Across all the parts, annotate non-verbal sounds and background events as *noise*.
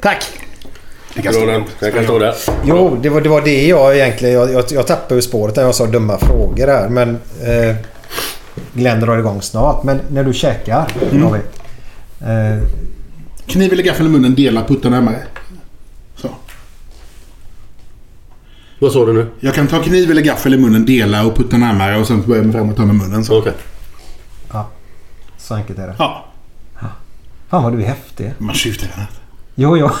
Tack! Det kan stå där. kan stå där. Jo, det var, det var det jag egentligen... Jag, jag, jag tappade ju spåret när jag sa dumma frågor här. Men eh, Glenn drar igång snart. Men när du käkar, David. Eh, Kniv eller gaffel i munnen, dela, putta närmare. Så. Vad sa du nu? Jag kan ta kniv eller gaffel i munnen, dela och putta närmare och sen börja med fram och ta med munnen. Så. Okej. så enkelt är det. Ja, Fan vad du är häftig. man tjuter gärna. Jo, jo. *laughs*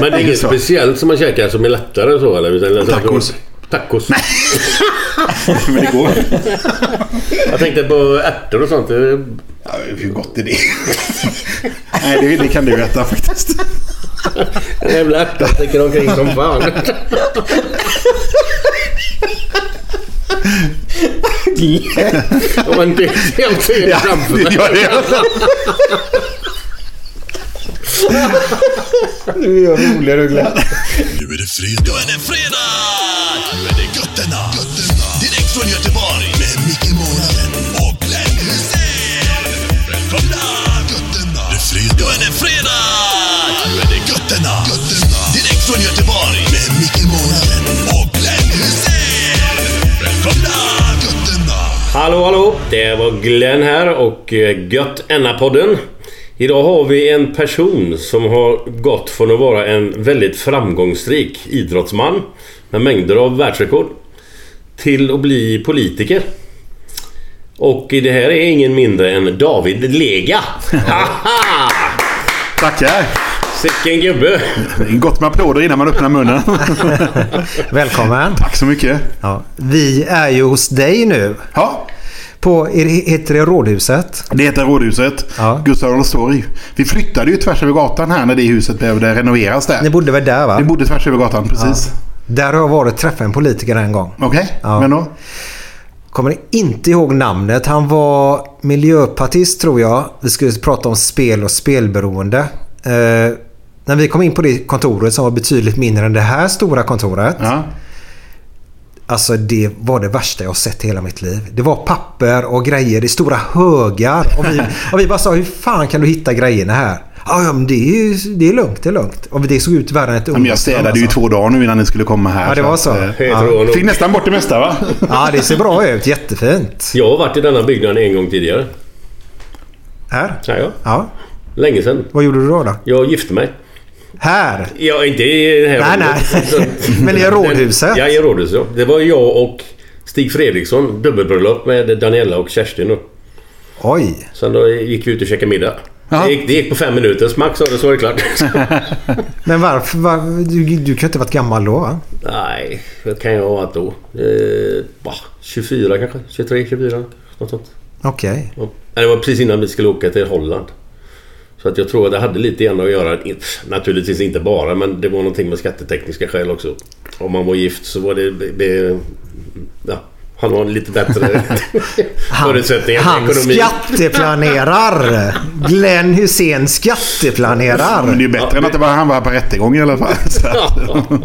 Men det är inget speciellt som man käkar som är lättare så eller? Utan- Tacos. Tacos. *laughs* Men det går. Jag tänkte på ärtor och sånt. Ja, hur gott är det? Nej, det, det kan du äta faktiskt. En jävla ärta sticker omkring som fan. *laughs* Ja, men det jag ser det framför mig. *laughs* Du är rolig du Glenn. Nu är det fredag. Nu är det fredag! Nu är det götterna. götterna. Direkt från Göteborg. Med Micke Månaden och Glenn Hysén. Välkomna! Götterna. Det är fredag. Nu är det fredag! Nu är det götterna. götterna. Direkt från Göteborg. Med Micke Månaden och Glenn Hysén. Välkomna! Götterna. Hallå, hallå! Det var Glenn här och eh, Gött Enna-podden. Idag har vi en person som har gått från att vara en väldigt framgångsrik idrottsman med mängder av världsrekord till att bli politiker. Och det här är ingen mindre än David Lega. Haha! Tackar. Sicken gubbe! Gott med applåder innan man öppnar munnen. Välkommen. Tack så mycket. Ja, vi är ju hos dig nu. Ja, På, er- heter det Rådhuset? det heter Rådhuset. Ja. Gustav Adolfs torg. Vi flyttade ju tvärs över gatan här när det huset behövde renoveras där. Ni bodde väl där va? Vi bodde tvärs över gatan, precis. Där har jag varit och träffat en politiker en gång. Okej, Ja. men då? Kommer inte ihåg namnet. Han var miljöpartist tror jag. Vi skulle prata om spel och spelberoende. Eh, när vi kom in på det kontoret som var betydligt mindre än det här stora kontoret. Ja. Alltså det var det värsta jag sett i hela mitt liv. Det var papper och grejer i stora högar. Och vi, *laughs* och vi bara sa hur fan kan du hitta grejerna här? Ja, ja men det är, ju- det är lugnt, det är lugnt. Och det såg ut värre än ett Ja, Men jag städade ju alltså. två dagar nu innan ni skulle komma här. Ja, det var så. att, eh, tror nog- Fick nästan bort det mesta va? *laughs* Ja, det ser bra ut. Jättefint. Jag har varit i denna byggnaden en gång tidigare. Här? Ja, ja. Ja. Länge sedan. Vad gjorde du då? då? Jag gifte mig. Här? Ja, inte i här Nej, nej. *laughs* Men i rådhuset? Ja, i rådhuset. Ja. Det var jag och Stig Fredriksson. Dubbelbröllop med Daniela och Kerstin. då. Oj. Sen då gick vi ut och käkade middag. Det gick, det gick på fem minuter. Smack sa det så var det klart. *laughs* Men varför? Var, du, du kan inte ha varit gammal då va? Nej, vad kan jag ha varit då? Eh, bah, 24 kanske? 23, 24? Något sånt. Okej. Ja. Nej, Det var precis innan vi skulle åka till Holland. Så att jag tror att det hade lite grann att göra, naturligtvis inte bara, men det var någonting med skattetekniska skäl också. Om man var gift så var det... be- Ja, han har lite bättre *laughs* förutsättningar för Han ekonomi. skatteplanerar. Glenn Hussein skatteplanerar. Men det är ju bättre än att det var, han var på rättegång i alla fall.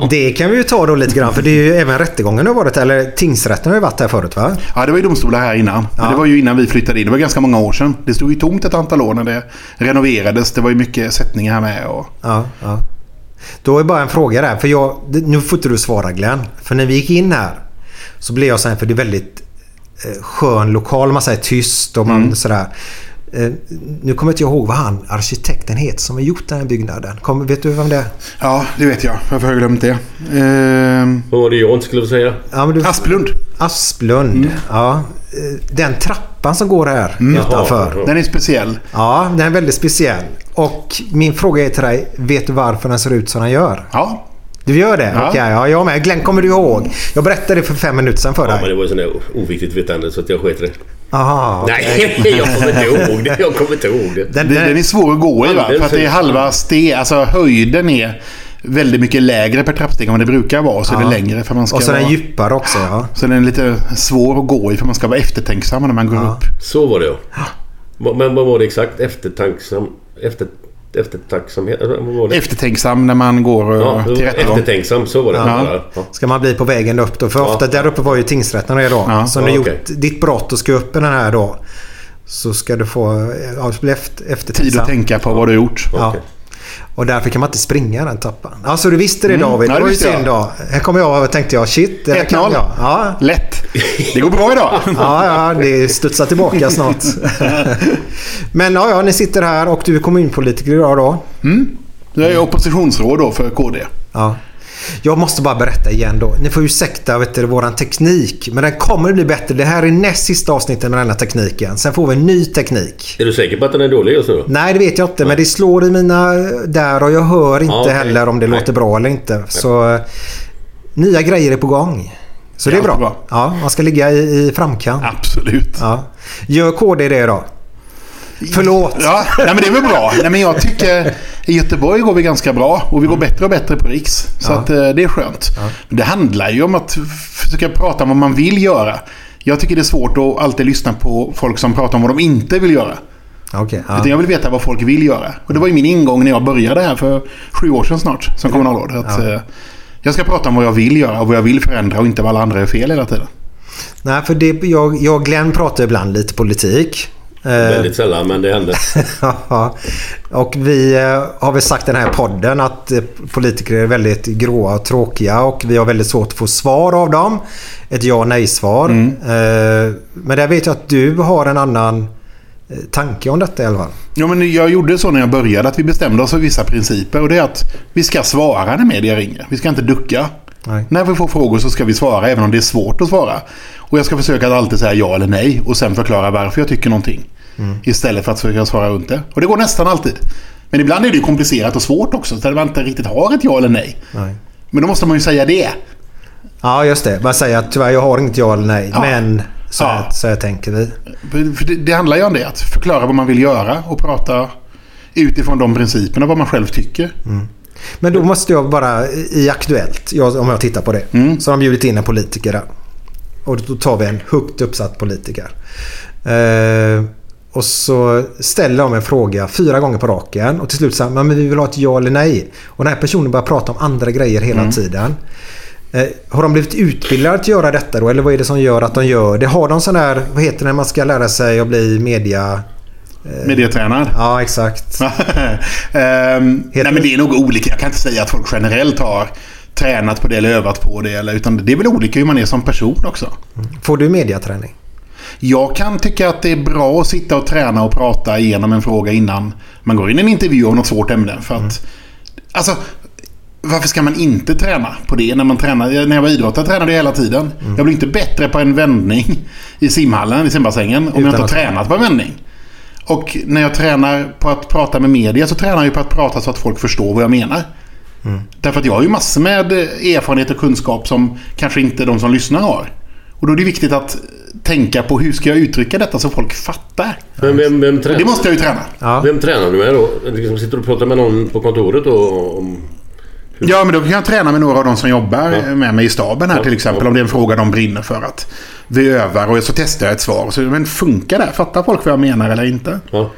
*laughs* Det kan vi ju ta då lite grann. För det är ju även rättegången har varit, eller tingsrätten har ju varit här förut va? Ja, det var ju domstolar här innan. Men det var ju innan vi flyttade in. Det var ganska många år sedan. Det stod ju tomt ett antal år när det renoverades. Det var ju mycket sättningar här med. Och... Ja, ja. Då är bara en fråga där. För jag, nu får inte du svara Glenn. För när vi gick in här så blev jag så här, för det är väldigt eh, skön lokal. Man säger tyst och man sådär. Eh, nu kommer inte jag ihåg vad han, arkitekten heter som har gjort den här byggnaden. Kom, vet du vem det är? Ja, det vet jag. Varför har jag glömt det? Ehm, Vad var det jag inte skulle säga? Ja, men du, Asplund. Asplund. Ja. Eh, Den trappan som går här utanför. Jaha. Den är speciell. Ja, den är väldigt speciell. Och min fråga är till dig. Vet du varför den ser ut som den gör? Ja. Du gör det? Ja. Okej, ja, jag med. Glenn, kommer du ihåg? Jag berättade det för fem minuter sedan för Ja, men det dig. var där oviktigt vetande så att jag sket det. Aha, okej. Nej, *laughs* jag kommer inte ihåg det. Jag kommer inte ihåg det. Den, Den, den är svår att gå i va? För att det är halva steg. Alltså höjden är väldigt mycket lägre per trappsteg än vad det brukar vara. Så är det längre för man ska och så vara... den djupare också. Ja. Så den är lite svår att gå i för man ska vara eftertänksam när man går upp. Så var det ja. Men vad var det exakt? Eftertanksam... Efter, eftertacksamhet? Eftertänksam när man går Ja, ja, till rättegång. eftertänksam. Så var det. Ja. Ja. Ska man bli på vägen upp då? För ofta där uppe var ju tingsrätten då. Ja. så när du Ja, gjort ditt brott och ska upp i den här då. Så ska du få ja, bli efter, Tid eftertänksam. att tänka på vad du har gjort. Ja. Och därför kan man inte springa den trappan. Ja, så du visste det David. Ja, det var ju synd då. Här kommer jag och tänkte jag shit, det här kan 1-0. jag. Ja, Lätt. Det går bra idag. Ja, ja, det studsar tillbaka snart. *laughs* Men ja, ja, ni sitter här och du är kommunpolitiker idag då. Jag är oppositionsråd då för KD. Ja. Jag måste bara berätta igen då. Ni får ursäkta vet du, våran teknik. Men den kommer att bli bättre. Det här är näst sista avsnittet med den här tekniken. Sen får vi en ny teknik. Är du säker på att den är dålig just nu då? Nej, det vet jag inte. Men det slår i mina där och jag hör inte Ja, heller om det Nej. låter bra eller inte. Så eh, nya grejer är på gång. Så det är bra. bra. Ja, man ska ligga i, i framkant. Absolut. Ja. Gör KD det då? Förlåt. Ja, nej, men det är väl bra. Nej, men jag tycker i Göteborg går vi ganska bra och vi går bättre och bättre på Riks. Så att, eh, det är skönt. Men det handlar ju om att försöka prata om vad man vill göra. Jag tycker det är svårt att alltid lyssna på folk som pratar om vad de inte vill göra. Utan ja. jag vill veta vad folk vill göra. Och det var ju min ingång när jag började här för sju år sedan snart som kommunalråd. Att, eh, jag ska prata om vad jag vill göra och vad jag vill förändra och inte vad alla andra är fel hela tiden. Nej, för det, jag, jag och Glenn pratar ibland lite politik. Eh, Väldigt sällan, men det hände. *laughs* Ja, och vi eh, har väl sagt i den här podden att eh, politiker är väldigt gråa och tråkiga och vi har väldigt svårt att få svar av dem. Ett ja och nej-svar. Eh, Men där vet jag att du har en annan tanke om detta fall. Ja, men jag gjorde så när jag började att vi bestämde oss för vissa principer. Och det är att vi ska svara när media ringer. Vi ska inte ducka. Nej. När vi får frågor så ska vi svara även om det är svårt att svara. Och jag ska försöka att alltid säga ja eller nej och sen förklara varför jag tycker någonting. Istället för att försöka svara runt det. Och det går nästan alltid. Men ibland är det ju komplicerat och svårt också. Så där man inte riktigt har ett ja eller nej. Nej. Men då måste man ju säga det. Ja, just det. Man säger att tyvärr jag har inget ja eller nej. Ja. Men så, här, Ja. så här tänker vi. Det, det handlar ju om det. Att förklara vad man vill göra och prata utifrån de principerna vad man själv tycker. Men då måste jag bara i Aktuellt, jag, om jag tittar på det. Så har de bjudit in en politiker där. Och då tar vi en högt uppsatt politiker. Eh, och så ställer de en fråga fyra gånger på raken. Och till slut säger men vi vill ha ett ja eller nej. Och den här personen börjar prata om andra grejer hela tiden. Eh, har de blivit utbildade att göra detta då? Eller vad är det som gör att de gör det? Har de sån här, vad heter det när man ska lära sig att bli media... Medietränad. Ja, exakt. *laughs* Ehm, nej men det är nog olika. Jag kan inte säga att folk generellt har tränat på det eller övat på det. Eller, utan det är väl olika hur man är som person också. Får du mediaträning? Jag kan tycka att det är bra att sitta och träna och prata igenom en fråga innan man går in i en intervju om något svårt ämne. För att, Alltså, varför ska man inte träna på det? När, man tränar, när jag var idrottare tränade jag hela tiden. Jag blir inte bättre på en vändning i simhallen, i simbassängen, om jag inte har tränat på en vändning. Och när jag tränar på att prata med media så tränar jag ju på att prata så att folk förstår vad jag menar. Därför att jag har ju massor med erfarenhet och kunskap som kanske inte de som lyssnar har. Och då är det viktigt att tänka på hur ska jag uttrycka detta så folk fattar. Men vem, vem, tränar, Det måste jag ju träna. Ja. vem tränar du med då? Liksom sitter du och pratar med någon på kontoret då? Om Ja, men då kan jag träna med några av de som jobbar Ja. med mig i staben här Ja, till exempel. Om det är en fråga de brinner för. att Vi övar och så testar jag ett svar. Så, men funkar det? Fattar folk vad jag menar eller inte? Ja.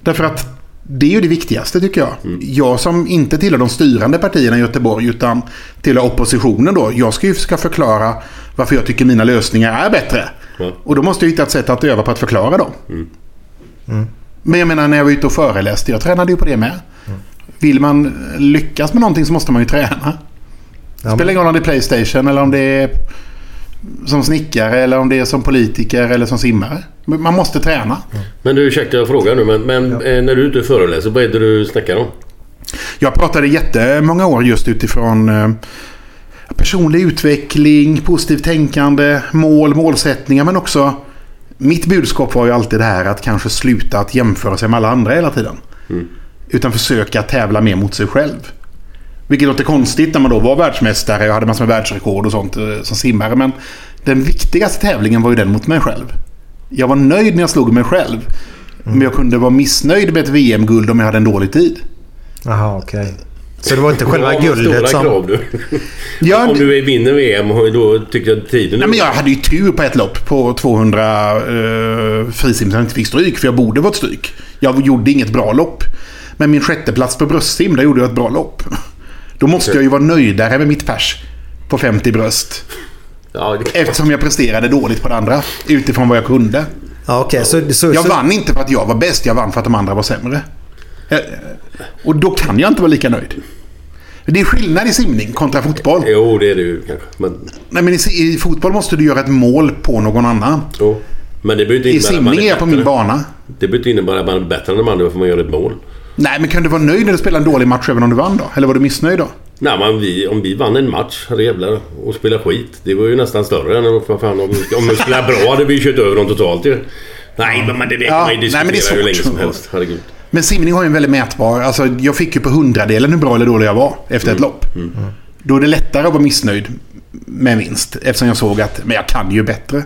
Därför att det är ju det viktigaste tycker jag. Jag som inte tillhör de styrande partierna i Göteborg utan tillhör oppositionen då. Jag ska ju försöka förklara varför jag tycker mina lösningar är bättre. Ja. Och då måste jag hitta ett sätt att öva på att förklara dem. Men jag menar när jag var ute och föreläste, jag tränade ju på det med. Vill man lyckas med någonting så måste man ju träna. Ja, Spelar ingen roll om det är Playstation eller om det är som snickare eller om det är som politiker eller som simmare. Man måste träna. Men du, ursäkta jag frågar nu, men, men eh, när du är ute och föreläser, vad är det du snackar om? Jag pratade jättemånga år just utifrån eh, personlig utveckling, positivt tänkande, mål, målsättningar men också mitt budskap var ju alltid det här att kanske sluta att jämföra sig med alla andra hela tiden. Utan försöka tävla mer mot sig själv. Vilket låter konstigt när man då var världsmästare och hade massor med världsrekord och sånt eh, som simmare. Men den viktigaste tävlingen var ju den mot mig själv. Jag var nöjd när jag slog mig själv. Men jag kunde vara missnöjd med ett VM-guld om jag hade en dålig tid. Jaha, okej. Så det var inte själva Ja, guldet stora som... krav du. Ja, Om du vinner VM, då tycker jag att tiden... Nej, men jag hade ju tur på ett lopp på 200 uh, frisim som jag inte fick stryk. För jag borde fått stryk. Jag gjorde inget bra lopp. Men min sjätteplats på bröstsim, där gjorde jag ett bra lopp. Då måste jag ju vara nöjdare med mitt pers på 50 bröst. Ja. Eftersom jag presterade dåligt på det andra. Utifrån vad jag kunde. Ja, okej. Så, så, Jag så, vann inte för att jag var bäst, jag vann för att de andra var sämre. Eh, Och då kan jag inte vara lika nöjd. Det är skillnad i simning kontra fotboll. Jo, det är det ju kanske. Men, Nej, men i, i fotboll måste du göra ett mål på någon annan. jo. men det inte I simning är jag på bättre. min bana. Det behöver inte innebära att man är bättre än de andra för man gör ett mål. Nej, men kan du vara nöjd när du spelar en dålig match även om du vann då? Eller var du missnöjd då? Nej, men vi, om vi vann en match, herrejävlar, och spelade skit. Det var ju nästan större än vad fan, om, om vi spelade bra hade vi kört över dem totalt ju. Nej, men det, det kan Ja, man ju nej, men det är diskutera hur länge som helst. Herregud. Men simning har ju en väldigt mätbar... Alltså, jag fick ju på hundradelen hur bra eller dålig jag var efter Mm. ett lopp. Då är det lättare att vara missnöjd med vinst. Eftersom jag såg att men jag kan ju bättre.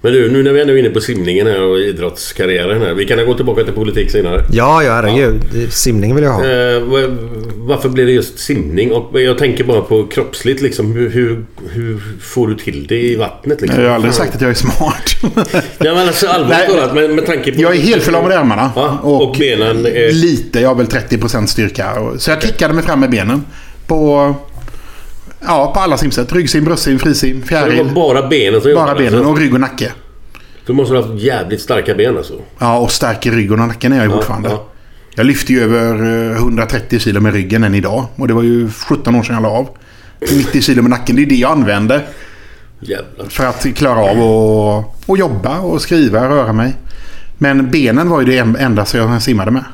Men du, nu när vi ändå är inne på simningen här och idrottskarriären här. Vi kan gå tillbaka till politik senare. ja, ja, herregud. Det- Simning vill jag ha. Eh, va- varför blir det just simning? Och jag tänker bara på kroppsligt liksom. Hur, hur, hur får du till det i vattnet liksom? Jag har aldrig sagt att jag är smart. *laughs* Ja, men alltså allvarligt Nej. talat med, med tanke på... jag är helförlamad i armarna. Ja, och, benen är... Lite, jag har väl 30% styrka. Och- Så jag kickade mig fram med benen. På... Ja, på alla simsätt. Ryggsim, bröstsim, frisim, fjäril. bara benen som Bara benen alltså. och rygg och nacke. Du måste ha haft jävligt starka ben alltså. Ja, och stark i ryggen och nacken är jag ju Ja, fortfarande. ja. Jag lyfte ju över eh, 130 kilo med ryggen än idag. Och det var ju 17 år sedan jag la av. 90 kilo med nacken, det är det jag använder. Jävlar. För att klara av att att jobba och skriva, röra mig. Men benen var ju det en- enda som jag simmade med.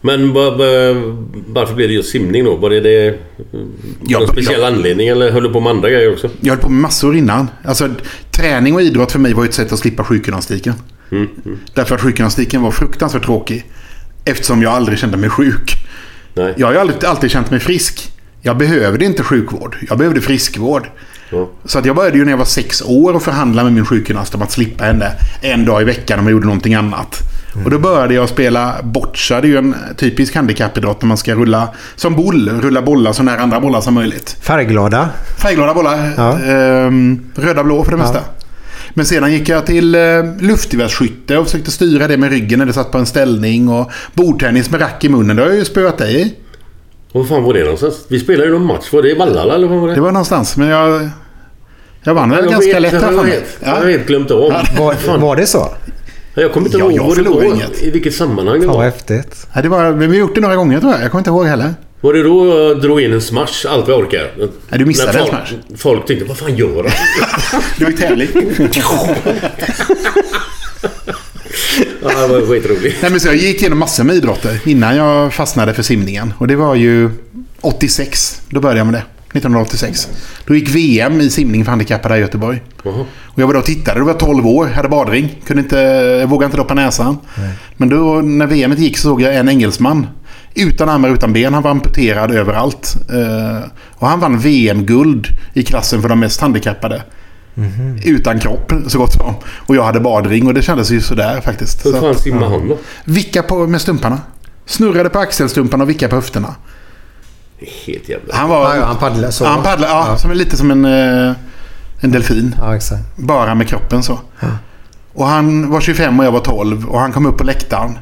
Men va, va, varför blev det just simning då? Var det det... Ja, någon speciell ja. anledning eller höll du på med andra grejer också? Jag höll på med massor innan. Alltså, träning och idrott för mig var ett sätt att slippa sjukgymnastiken. Därför att sjukgymnastiken var fruktansvärt tråkig. Eftersom jag aldrig kände mig sjuk. Nej. Jag har ju alltid, alltid känt mig frisk. Jag behövde inte sjukvård. Jag behövde friskvård. Ja. Så att jag började ju när jag var sex år och förhandla med min sjukgymnast om att slippa henne en dag i veckan om jag gjorde någonting annat. Och då började jag spela boccia. Det är ju en typisk handikappidrott när man ska rulla som boll. Rulla bollar så nära andra bollar som möjligt. Färgglada. Färgglada bollar. Ja. Ehm, röda blå för det mesta. Men sedan gick jag till eh, luftgevärsskytte och försökte styra det med ryggen när det satt på en ställning. Och bordtennis med rack i munnen. Det har jag ju spöat dig i. Vad fan var det någonstans? Vi spelade ju någon match. Var det i Vallala eller vad var det? Det var någonstans. Men jag, jag vann väl ganska lätt jag här har för mig. helt- Jag har helt glömt av. Var, var det så? Jag kommer inte Ja, ihåg jag var. inget. I vilket sammanhang det Fan vad var. häftigt. Ja, det var, vi har gjort det några gånger tror jag. Jag kommer inte ihåg heller. Var det då jag drog in en smash allt vad jag orkar? Nej, du missade När en folk, smash. Folk tänkte, vad fan gör han? Det var ju tävling. *laughs* ja, det var skitroligt. Nej, men så jag gick igenom massor med idrotter innan jag fastnade för simningen. Och det var ju 86. Då började jag med det. 1986. Då gick VM i simning för handikappade här i Göteborg. Jaha. Och jag var då och tittade. Då var jag 12 år. Hade badring. Kunde inte, jag vågade inte doppa näsan. Men då när VM gick så såg jag en engelsman. Utan armar utan ben. Han var amputerad överallt. Eh, och han vann VM-guld i klassen för de mest handikappade. Utan kropp så gott som. Och jag hade badring och det kändes ju sådär faktiskt. Hur fan simmar han då? Vicka på med stumparna. Snurrade på axelstumparna och vicka på höfterna. Helt jävla... Han var... Ja, ja, han paddlar så. Ja, han paddlar, ja, Ja. Som är lite som en, eh, en delfin. Ja, exakt. Bara med kroppen så. Och han var 25 och jag var 12 och han kom upp på läktaren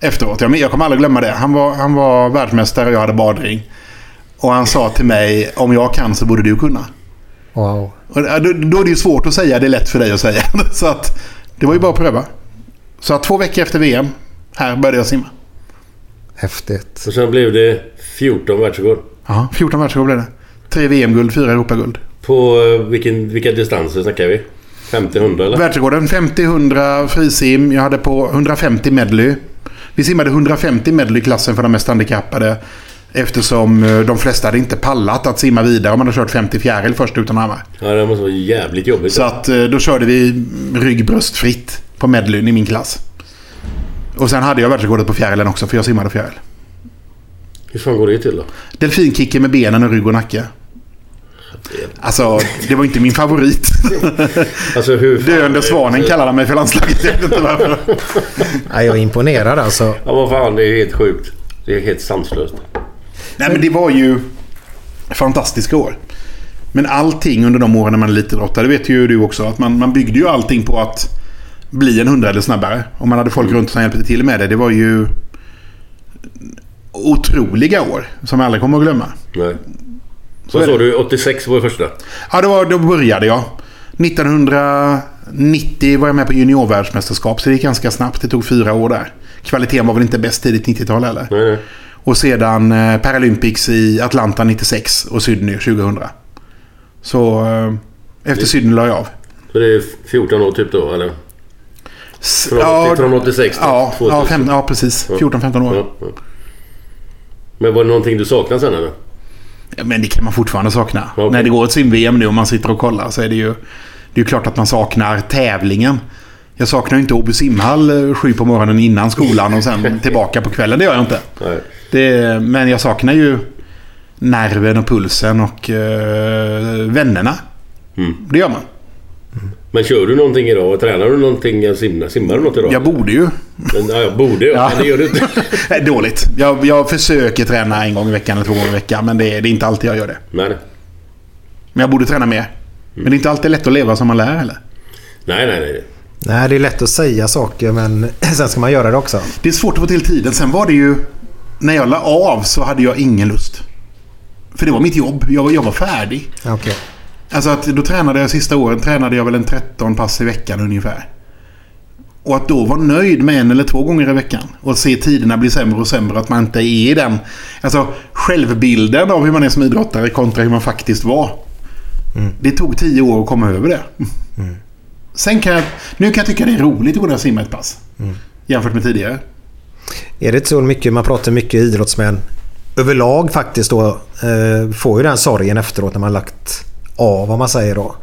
efteråt. Jag, jag kommer aldrig glömma det. Han var, han var världsmästare och jag hade badring. Och han sa till mig om jag kan så borde du kunna. Wow. Och då, då är det ju svårt att säga. Det är lätt för dig att säga. *laughs* Så att det var ju bara att pröva. Så att två veckor efter VM, här började jag simma. Häftigt. Och sen blev det 14 världsrekord. Ja, 14 världsrekord blev det. Tre VM-guld, fyra Europaguld. På eh, vilken, vilka distanser snackar vi? 50-100 eller? Världsrekorden 50-100 frisim. Jag hade på 150 medley. Vi simmade 150 medley i klassen för de mest handikappade. Eftersom eh, de flesta hade inte pallat att simma vidare om man hade kört 50 fjäril först utan armar. Ja, det måste vara jävligt jobbigt. Så att eh, då körde vi rygg-bröst fritt på medleyn i min klass. Och sen hade jag världsrekordet på fjärilen också för jag simmade fjäril. Hur fan går det till då? Delfinkicken med benen och rygg och nacke. Alltså, det var inte min favorit. *laughs* Alltså hur... Döende svanen kallade han mig för landslaget. Jag vet inte varför. *laughs* Ja, jag är imponerad alltså. Ja, vad fan. Det är helt sjukt. Det är helt sanslöst. Nej, men det var ju fantastiska år. Men allting under de åren när man är elitidrottare, det vet ju du också, att man, man byggde ju allting på att bli en hundradel snabbare. Och man hade folk runt som hjälpte till med det. Det var ju otroliga år som jag aldrig kommer att glömma. Nej. Så sa det. du? 86 var det första? Ja, det var, då började jag. 1990 var jag med på juniorvärldsmästerskap, så det gick ganska snabbt. Det tog fyra år där. Kvaliteten var väl inte bäst tidigt 90-tal heller. Nej, nej. Och sedan eh, Paralympics i Atlanta 96 och Sydney 2000. Så eh, efter Sydney la jag av. Så det är 14 år typ då, eller? Från, från 86 till ja, 2000? ja, fem, ja, precis. 14-15 år. Ja, ja. Men var det någonting du saknade sen eller? Ja, Men det kan man fortfarande sakna. Okej. När det går ett sim-VM nu och man sitter och kollar så är det ju... Det är ju klart att man saknar tävlingen. Jag saknar ju inte Åby simhall eh, sju på morgonen innan skolan och sen *laughs* tillbaka på kvällen. Det gör jag inte. Det, men jag saknar ju nerven och pulsen och eh, vännerna. Mm. Det gör man. Men kör du någonting idag? Tränar du någonting? Simmar, simmar du något idag? Jag borde ju. Men, ja, jag borde Ja. Men det gör du inte. *laughs* Nej, Dåligt. Jag, jag försöker träna en gång i veckan eller två gånger i veckan. Men det är, det är inte alltid jag gör det. Nej. Men jag borde träna mer. Men det är inte alltid lätt att leva som man lär heller. Nej, nej, nej. Nej, det är lätt att säga saker men *clears throat* sen ska man göra det också. Det är svårt att få till tiden. Sen var det ju... När jag la av så hade jag ingen lust. För det var mitt jobb. Jag var, jag var färdig. Okej. Alltså att då tränade jag sista åren tränade jag väl en 13 pass i veckan ungefär. Och att då vara nöjd med en eller två gånger i veckan och se tiderna bli sämre och sämre. Att man inte är i den. Alltså självbilden av hur man är som idrottare kontra hur man faktiskt var. Det tog tio år att komma över det. Sen kan jag, nu kan jag tycka det är roligt att gå och simma ett pass. Jämfört med tidigare. Är det inte så mycket, man pratar mycket idrottsmän överlag faktiskt då eh, får ju den sorgen efteråt när man lagt av vad man säger då.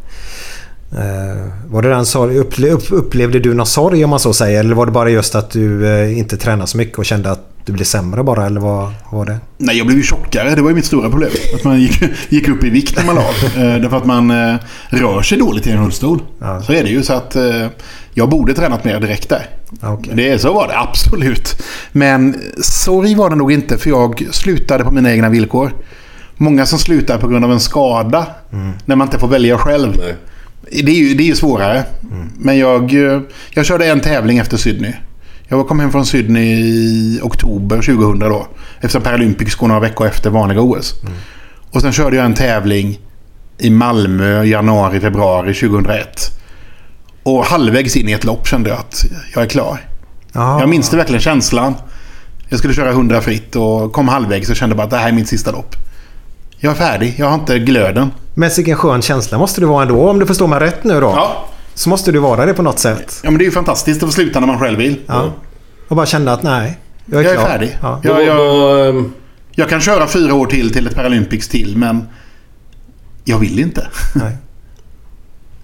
Eh, var det den sorg, upple, upp, upplevde du någon sorg om man så säger? Eller var det bara just att du eh, inte tränade så mycket och kände att du blev sämre bara? Eller vad var det? Nej, jag blev ju tjockare. Det var ju mitt stora problem. Att man gick, gick upp i vikt när man la. Eh, Därför att man eh, rör sig dåligt i en rullstol. Ja. Så är det ju. Så att eh, jag borde tränat mer direkt där. Okej. Det, så var det absolut. Men sorg var det nog inte för jag slutade på mina egna villkor. Många som slutar på grund av en skada när man inte får välja själv. Nej. Det är ju, det är ju svårare. Men jag, eh, jag körde en tävling efter Sydney. Jag kom hem från Sydney i oktober 2000 då. Efter Paralympics går några veckor efter vanliga OS. Och sen körde jag en tävling i Malmö januari, februari 2001. Och halvvägs in i ett lopp kände jag att jag är klar. Ja. Jag minns det verkligen känslan. Jag skulle köra 100 fritt och kom halvvägs och kände bara att det här är mitt sista lopp. Jag är färdig. Jag har inte glöden. Men vilken skön känsla måste det vara ändå om du förstår mig rätt nu då. Ja. Så måste du vara det på något sätt. ja, men det är ju fantastiskt att få sluta när man själv vill. Ja. Och bara känna att nej, jag är Jag är klar. färdig. Ja. Jag- ehm, Jag kan köra fyra år till till ett Paralympics till, men jag vill inte. Nej.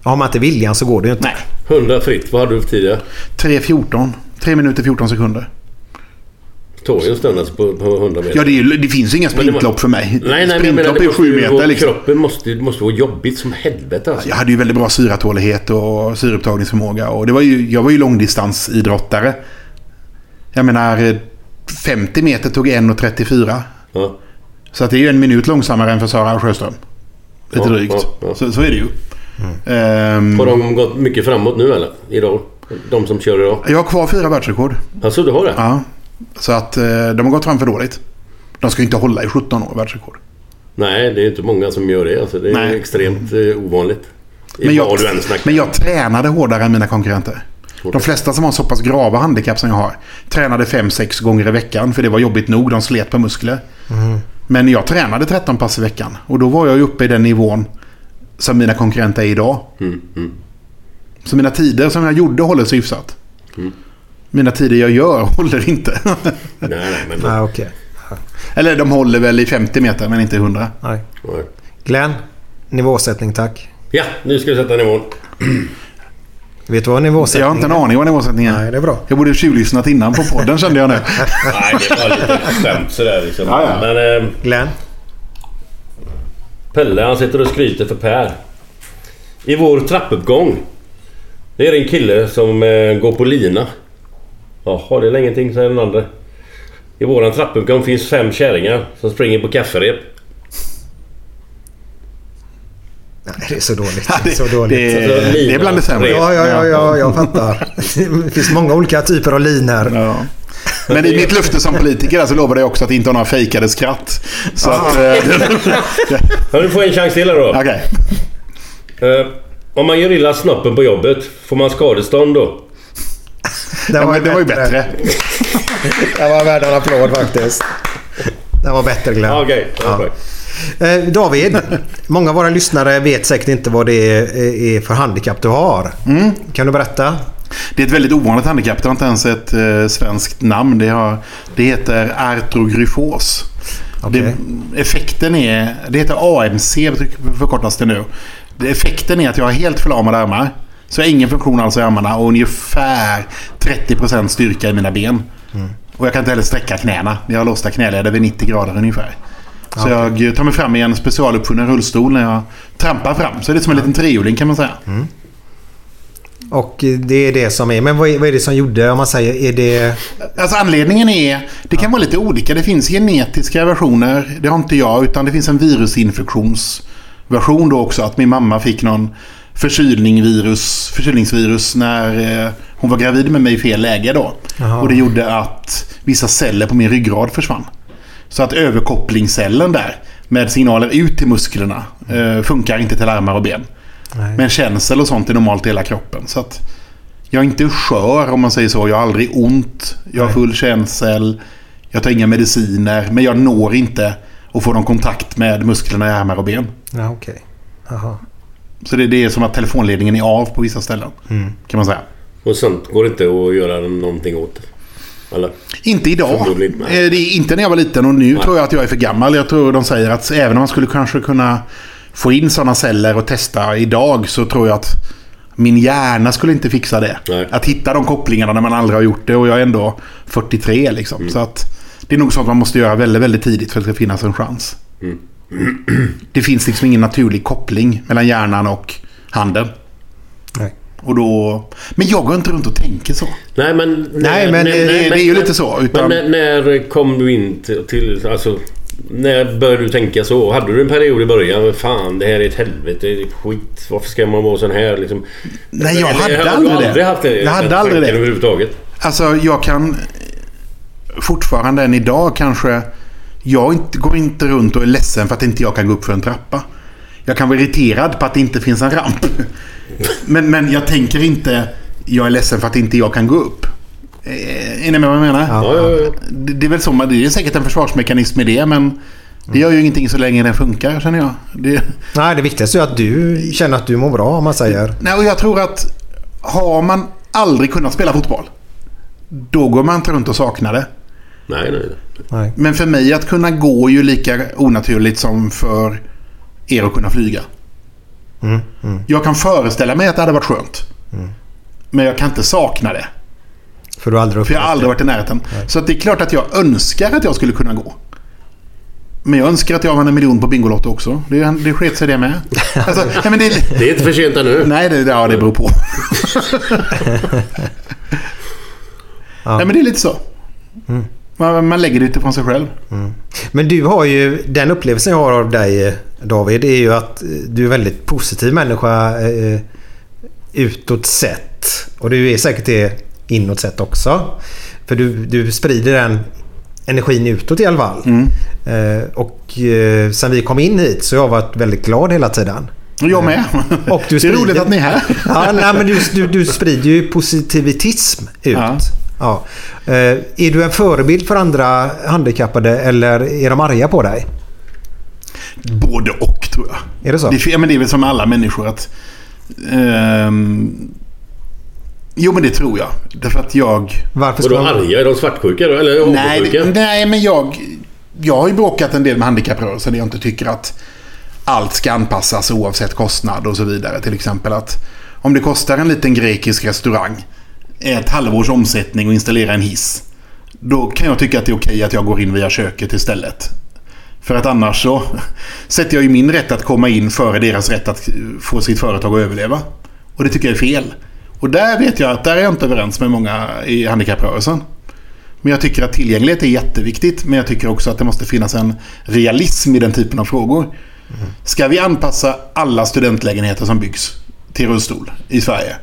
Har man inte viljan så går det ju inte. Nej. 100 fritt. Vad hade du för tidigare? 3.14. 3 minuter 14 sekunder. Tog ju en stund alltså på, på 100 meter. Ja, det, är, det finns inga Men sprintlopp för mig. Nej, nej, men sprintlopp det är ju måste 7 ju meter vara- liksom. Kroppen måste, måste vara jobbigt som helvete alltså. Jag hade ju väldigt bra syratålighet och syreupptagningsförmåga. Och det var ju, jag var ju långdistansidrottare. Jag menar, eh, 50 meter tog 1.34. Ja. Så att det är ju en minut långsammare än för Sara Sjöström. Lite Ja, drygt. ja, ja. Så, så är det ju. Ehm, Har de gått mycket framåt nu eller? Idag? De som kör idag? jag har kvar fyra världsrekord. Alltså du har det? Ja. Så att eh, de har gått fram för dåligt. De ska ju inte hålla i 17 år världsrekord. Nej, det är inte många som gör det. Alltså, det är Nej. extremt eh, ovanligt. Men jag, men jag tränade hårdare än mina konkurrenter. De flesta som har så pass grava handikapp som jag har tränade 5-6 gånger i veckan för det var jobbigt nog. De slet på muskler. Men jag tränade 13 pass i veckan och då var jag ju uppe i den nivån som mina konkurrenter är idag. Mm, mm. Så mina tider som jag gjorde håller sig hyfsat. Mina tider jag gör *laughs* håller inte. Nej, nej, men... Nej, okej. Eller de håller väl i 50 meter men inte i 100. Nej. Nej. Glenn, nivåsättning tack. Ja, nu ska vi sätta nivån. Vet du vad nivåsättning Jag har inte en aning vad nivåsättningen är. Nej, det är bra. Jag borde tjuvlyssnat innan på podden kände jag nu. *laughs* Nej, det var lite skämt sådär liksom. Ja, ja. Men eh, Glenn? Pelle han sitter och skryter för Per. I vår trappuppgång. Det är en kille som eh, går på lina. Jaha, det är ingenting säger den andra. I våran trappuppgång finns fem kärringar som springer på kafferep. Nej, det är så dåligt. Ja, Det är så dåligt. det, Alltså, det är bland det sämre. Ja, ja, ja, ja, jag fattar. Det finns många olika typer av linor. Ja. Men i mitt löfte som politiker så lovade jag också att inte ha några fejkade skratt. Så att... eh, Ja, du får en chans till här då. Okej. Eh, om man gör illa snoppen på jobbet, får man skadestånd då? Det Ja, men det var ju bättre. *laughs* Det var värd en applåd faktiskt. Det var bättre Glenn. Ja, Okej, Ja. Eh, David, många av våra lyssnare vet säkert inte vad det är, är för handikapp du har. Mm. Kan du berätta? Det är ett väldigt ovanligt handikapp. Det har inte ens ett eh, svenskt namn. Det, har, det heter artrogryfos. Okej. Det, effekten är... Det heter AMC förkortas det nu. Effekten är att jag har helt förlamade armar. Så jag har ingen funktion alls i armarna och ungefär 30% styrka i mina ben. Och jag kan inte heller sträcka knäna. Jag har låsta knäleder vid 90 grader ungefär. Så jag tar mig fram i en specialuppfunnen rullstol när jag trampar fram. Så det är som en liten trehjuling kan man säga. Och det är det som är. Men vad är, vad är det som gjorde, om man säger, är det... Alltså anledningen är, det kan vara lite olika. Det finns genetiska versioner. Det har inte jag, utan det finns en virusinfektionsversion då också. Att min mamma fick någon förkylningsvirus, förkylningsvirus när eh, hon var gravid med mig i fel läge då. Jaha. Och det gjorde att vissa celler på min ryggrad försvann. Så att överkopplingscellen där med signaler ut till musklerna eh, funkar inte till armar och ben. Nej. Men känsel och sånt är normalt i hela kroppen. Så att jag är inte skör om man säger så. Jag har aldrig ont. Jag har full känsel. Jag tar inga mediciner. Men jag når inte att få någon kontakt med musklerna i armar och ben. Ja, okej. Jaha. Så det, det är som att telefonledningen är av på vissa ställen. Kan man säga. Och sånt går inte att göra någonting åt. Eller? Inte idag. Eh, nej. Det är inte när jag var liten och nu tror jag att jag är för gammal. Jag tror de säger att även om man skulle kanske kunna få in sådana celler och testa idag så tror jag att min hjärna skulle inte fixa det. Nej. Att hitta de kopplingarna när man aldrig har gjort det och jag är ändå 43 liksom. Mm. Så att det är nog sånt man måste göra väldigt, väldigt tidigt för att det ska finnas en chans. Mm. *clears throat* Det finns liksom ingen naturlig koppling mellan hjärnan och handen. Nej. Och då... Men jag går inte runt och tänker så. Nej men... Nej, men det- det är ju lite så, utan- Men när, när kom du in till, till... Alltså... När började du tänka så? Hade du en period i början? Fan, det här är ett helvete. Det är skit. Varför ska man vara sån här liksom? Nej, jag Eller hade du aldrig det. aldrig haft det. Jag hade aldrig det. överhuvudtaget. Alltså jag kan fortfarande än idag kanske... Jag inte, går inte runt och är ledsen för att inte jag kan gå upp för en trappa. Jag kan vara irriterad på att det inte finns en ramp. *laughs* Men, men jag tänker inte jag är ledsen för att inte jag kan gå upp. Eh, Är ni med vad jag menar? Ja, ja, ja. Det, det är väl så, det är säkert en försvarsmekanism i det men det gör ju ingenting så länge den funkar känner jag. Det, Nej, det viktigaste är att du känner att du mår bra om man säger. Nej, och jag tror att har man aldrig kunnat spela fotboll då går man inte runt och saknar det. Nej, nej. nej. Nej. Men för mig att kunna gå är ju lika onaturligt som för er att kunna flyga. Mm, mm. Jag kan föreställa mig att det hade varit skönt. Men jag kan inte sakna det. För du har aldrig För jag har aldrig varit i närheten. Så att det är klart att jag önskar att jag skulle kunna gå. Men jag önskar att jag vann en miljon på Bingolotto också. Det, det sket sig det med. *laughs* Alltså, nej, men det, Det är inte för sent ännu. nej, det, ja, det beror på. *laughs* *laughs* Nej, men det är lite så. Man, man lägger det utifrån sig själv. Men du har ju, den upplevelsen jag har av dig eh, David, är ju att eh, du är en väldigt positiv människa eh, utåt sett. Och du är säkert det inåt sett också. För du, du sprider den energin utåt i alla fall. Eh, och eh, sen vi kom in hit så har jag varit väldigt glad hela tiden. Jag med. Och du *laughs* det är roligt sprider- att ni är här. Ja, nej, men du, du, du sprider ju positivitism ut. Ja. Ja. Eh, är du en förebild för andra handikappade eller är de arga på dig? Både och tror jag. Är det så? Det, är- ja, men det är väl som alla människor att... ehm, jo men det tror jag. Därför att jag... Varför ska Vadå de... arga? Är de svartsjuka då? Eller Nej, det- nej men jag... Jag har ju bråkat en del med handikapprörelsen där jag inte tycker att allt ska anpassas oavsett kostnad och så vidare. Till exempel att om det kostar en liten grekisk restaurang ett halvårs omsättning och installera en hiss. Då kan jag tycka att det är okej att jag går in via köket istället. För att annars så *laughs* sätter jag ju min rätt att komma in före deras rätt att få sitt företag att överleva. Och det tycker jag är fel. Och där vet jag att där är jag inte överens med många i handikapprörelsen. Men jag tycker att tillgänglighet är jätteviktigt. Men jag tycker också att det måste finnas en realism i den typen av frågor. Ska vi anpassa alla studentlägenheter som byggs till rullstol i Sverige?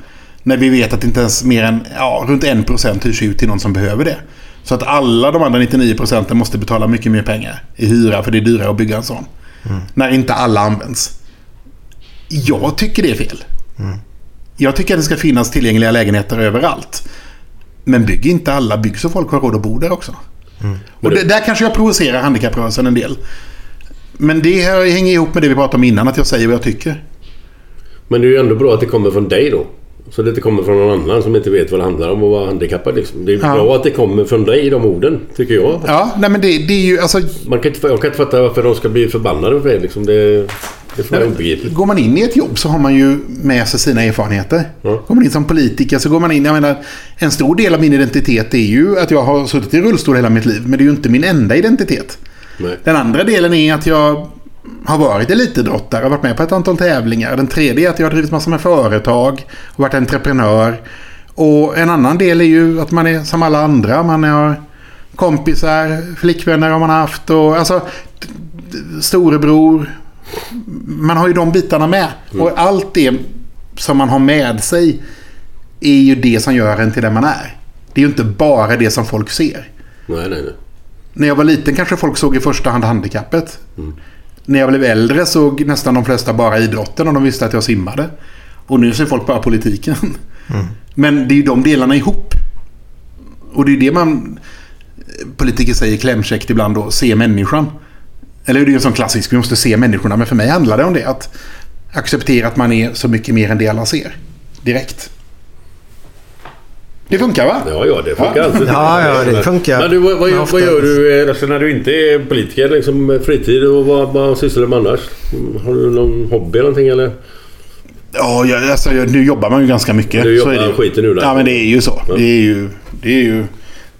När vi vet att inte ens mer än ja, runt 1% hyrs ut till någon som behöver det. Så att alla de andra 99% måste betala mycket mer pengar i hyra för det är dyrare att bygga en sån. När inte alla används. Jag tycker det är fel. Jag tycker att det ska finnas tillgängliga lägenheter överallt. Men bygg inte alla, bygg så folk har råd att bo där också. Och det, där kanske jag provocerar handikapprörelsen en del. Men det här hänger ihop med det vi pratade om innan, att jag säger vad jag tycker. Men det är ju ändå bra att det kommer från dig då. Så det inte kommer från någon annan som inte vet vad det handlar om att vara handikappad. Liksom. Det är Ja. bra att det kommer från dig, de orden. Tycker jag. Ja, nej men det, det är ju alltså... Man kan inte, jag kan inte fatta varför de ska bli förbannade för det. Liksom. Det, det vara obegripligt. Går man in i ett jobb så har man ju med sig sina erfarenheter. Ja. Går man in som politiker så går man in... Jag menar, en stor del av min identitet är ju att jag har suttit i rullstol hela mitt liv. Men det är ju inte min enda identitet. Nej. Den andra delen är att jag har varit elitidrottare och varit med på ett antal tävlingar. Den tredje är att jag har drivit massor med företag och varit entreprenör. Och en annan del är ju att man är som alla andra. Man har kompisar, flickvänner har man haft och alltså storebror. Man har ju de bitarna med. Och allt det som man har med sig är ju det som gör en till den man är. Det är ju inte bara det som folk ser. Nej, nej, nej. När jag var liten kanske folk såg i första hand handikappet. När jag blev äldre såg nästan de flesta bara idrotten och de visste att jag simmade. Och nu ser folk bara politiken. Men det är ju de delarna ihop. Och det är det man... Politiker säger klämkäckt ibland då, se människan. Eller det är ju en sån klassisk, vi måste se människorna. Men för mig handlar det om det. Att acceptera att man är så mycket mer än det alla ser. Direkt. Det funkar va? Ja, ja, det funkar Ja. alltid. Ja, ja, det funkar. Men du, vad, vad, vad gör du eh, alltså, när du inte är politiker? Liksom, fritid och vad, vad sysslar du med annars? Har du någon hobby eller någonting eller? Ja, jag, alltså, jag, nu jobbar man ju ganska mycket. Du så jobbar är det skiten ur det. Ja, men det är ju så. Ja. Det är ju, det är ju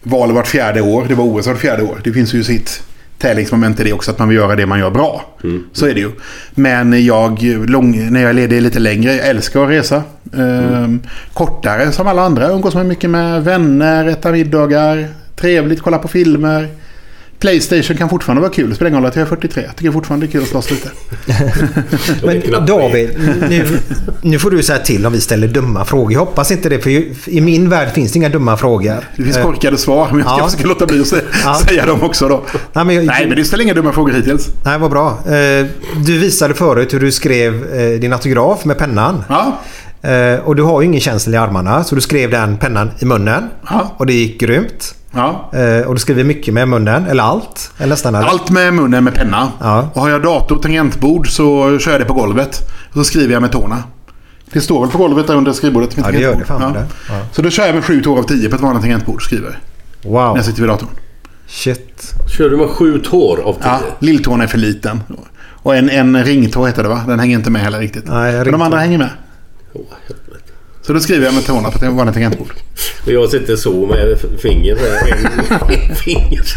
val vart fjärde år. Det var OS vart fjärde år. Det finns ju sitt tävlingsmoment i det också. Att man vill göra det man gör bra. Mm. Så är det ju. Men jag, lång, när jag är ledig lite längre, jag älskar att resa. Ehm, kortare som alla andra. Umgås med mycket med vänner, äta middagar. Trevligt, kolla på filmer. Playstation kan fortfarande vara kul. Spelar ingen roll att jag är 43. Jag tycker fortfarande det är kul att slåss lite. *laughs* Men David, nu, nu får du säga till om vi ställer dumma frågor. Jag hoppas inte det, för i min värld finns det inga dumma frågor. Det finns Eh, korkade svar, men jag ska Ja. försöka låta bli att *laughs* säga dem också då. Nej, men jag- Nej, men det ställer inga dumma frågor hittills. Nej, vad bra. Eh, Du visade förut hur du skrev eh, din autograf med pennan. Ja, Och du har ju ingen känsel i armarna, så du skrev den pennan i munnen. Ja. Och det gick grymt. ja. Eh, Och du skriver mycket med munnen, eller allt. Eller nästan eller? Allt med munnen med penna. Ja. Och har jag dator och tangentbord så kör jag det på golvet. Och så skriver jag med tårna. Det står väl på golvet där under skrivbordet. med Ja, det gör det fan det. Ja. Så då kör jag med sju tår av tio på ett vanligt tangentbord och skriver. Wow. När jag sitter vid datorn. Shit. Kör du med sju tår av tio? Ja, lilltån är för liten. Och en, en ringtå heter det va? Den hänger inte med heller riktigt. Nej, Men de andra hänger med. Åh, helvete. Så då skriver jag med tårna på ett vanligt tangentbord. Och jag sitter så med fingret. *laughs* En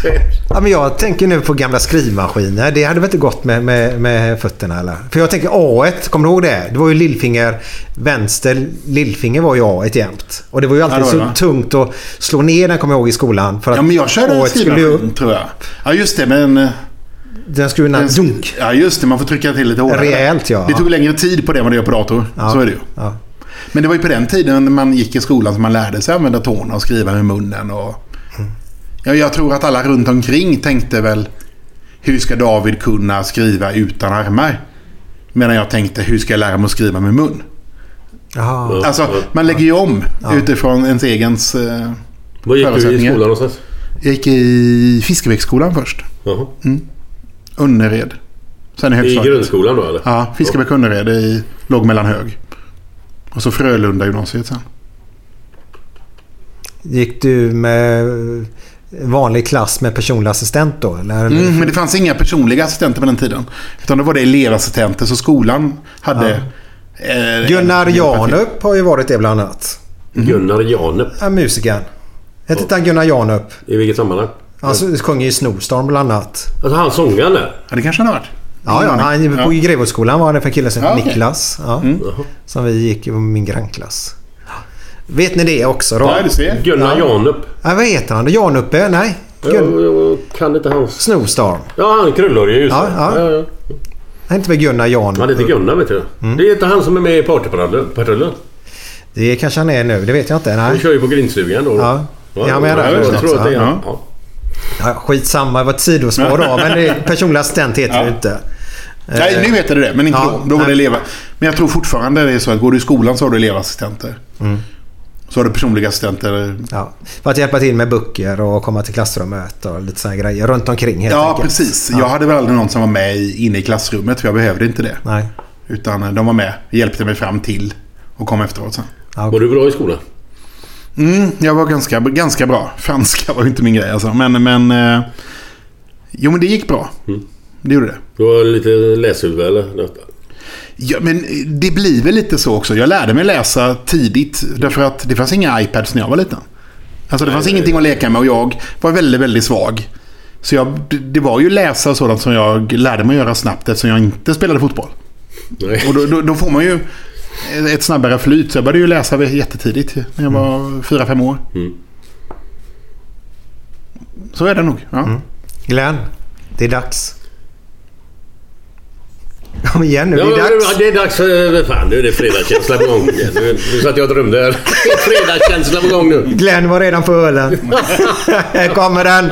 här. Ja, men jag tänker nu på gamla skrivmaskiner. Det hade väl inte gått med, med, med fötterna eller? För jag tänker A1, kommer du ihåg det? Det var ju lillfinger, vänster lillfinger var ju A1 jämt. Och det var ju alltid Ja, var så det. tungt att slå ner den kommer jag ihåg i skolan. För att Ja, men jag körde A1 skulle ju skrivmaskin tror jag. Ja, just det. Men... Den skulle ju... den- Dunk. Ja, just det. Man får trycka till lite hårdare. Rejält, ja. Det tog längre tid på det än vad det gör på dator. Så är det ju. Ja. Men det var ju på den tiden när man gick i skolan som man lärde sig använda tårna och skriva med munnen. Och... Ja, jag tror att alla runt omkring tänkte väl hur ska David kunna skriva utan armar? Medan jag tänkte hur ska jag lära mig att skriva med mun? Jaha. Alltså, man lägger ju om utifrån ens egens... Eh... Vad gick du i skolan någonstans? Jag gick i Fiskebäcksskolan först. Jaha. Önnered. Sen i I högstadiet. grundskolan då eller? Ja, Fiskebäck Önnered i låg mellan hög. Och så Frölunda gymnasiet sen. Gick du med vanlig klass med personlig assistent då? Eller? Mm, men det fanns inga personliga assistenter på den tiden. Utan då var det elevassistenter. Så skolan hade... eh, Gunnar Janup har ju varit det bland annat. Gunnar Janep. Ja, musikern. Hette inte han Gunnar Janup? I vilket sammanhang? Han sjunger i Snowstorm bland annat. Alltså han sångaren där? Ja, det kanske han har varit. Ja, ja. Han, Ja. på Greveholtsskolan var det för en kille som Ja, okej. Niklas. Ja, Jaha. Som vi gick i min grannklass. Vet ni det också då? Ja, du ser. Gunnar Janup. Ja, vad heter han? Januppe? Nej. Jag, Gun- jag kan inte hans... Snowstorm. Ja, han krullhårige just Ja, det. ja. ja, ja. Han heter väl Gunnar Janup? Han heter Gunnar vet du. Mm. Det är inte han som är med i Partypatrullen. Det kanske han är nu. Det vet jag inte. Han Nej. kör ju på grindstugan då. Ja. Är han med ja, där? Jag tror att det är han. Ja. Ja. Ja, skitsamma. Det var ett sidospår då. *laughs* Men det, personlig assistent heter det ju inte. Nej, nu heter det det. Men inte Ja, då. Då var det nej. elever. Men jag tror fortfarande det är så att går du i skolan så har du elevassistenter. Mm. Så har du personliga assistenter. Ja, för att hjälpa till med böcker och komma till klassrummet och lite sådana grejer runt omkring helt Ja, enkelt. precis. Ja. Jag hade väl aldrig någon som var med i- inne i klassrummet för jag behövde inte det. Nej. Utan eh, de var med, hjälpte mig fram till och kom efteråt sen. Ja, Var du bra i skolan? Mm, jag var ganska, ganska bra. Franska var inte min grej alltså. Men, men... Eh, jo, men det gick bra. Det gjorde det. Du var lite läshuvud eller? Ja, men det blir väl lite så också. Jag lärde mig läsa tidigt. Därför att det fanns inga iPads när jag var liten. Alltså det fanns ingenting att leka med och jag var väldigt, väldigt svag. Så jag, det- var ju läsa och sådant som jag lärde mig att göra snabbt eftersom jag inte spelade fotboll. Nej. Och då, då, då får man ju ett snabbare flyt. Så jag började ju läsa jättetidigt när jag var fyra fem år. Mm. Så är det nog. Ja. Glenn, det är dags. Kom igen nu, Ja, det är ja, dags. det är dags för... Fan, nu är det fredagskänsla på gång. Nu, nu satt jag och drömde här. *laughs* Det är fredagskänsla på gång nu. Glenn var redan på ölen. *laughs* Här kommer den.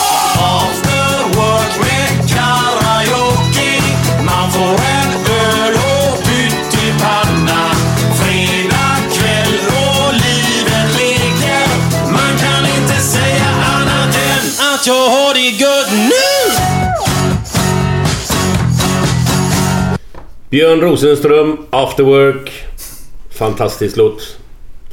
Att jag har det gött nu! Björn Rosenström, After Work. Fantastisk låt.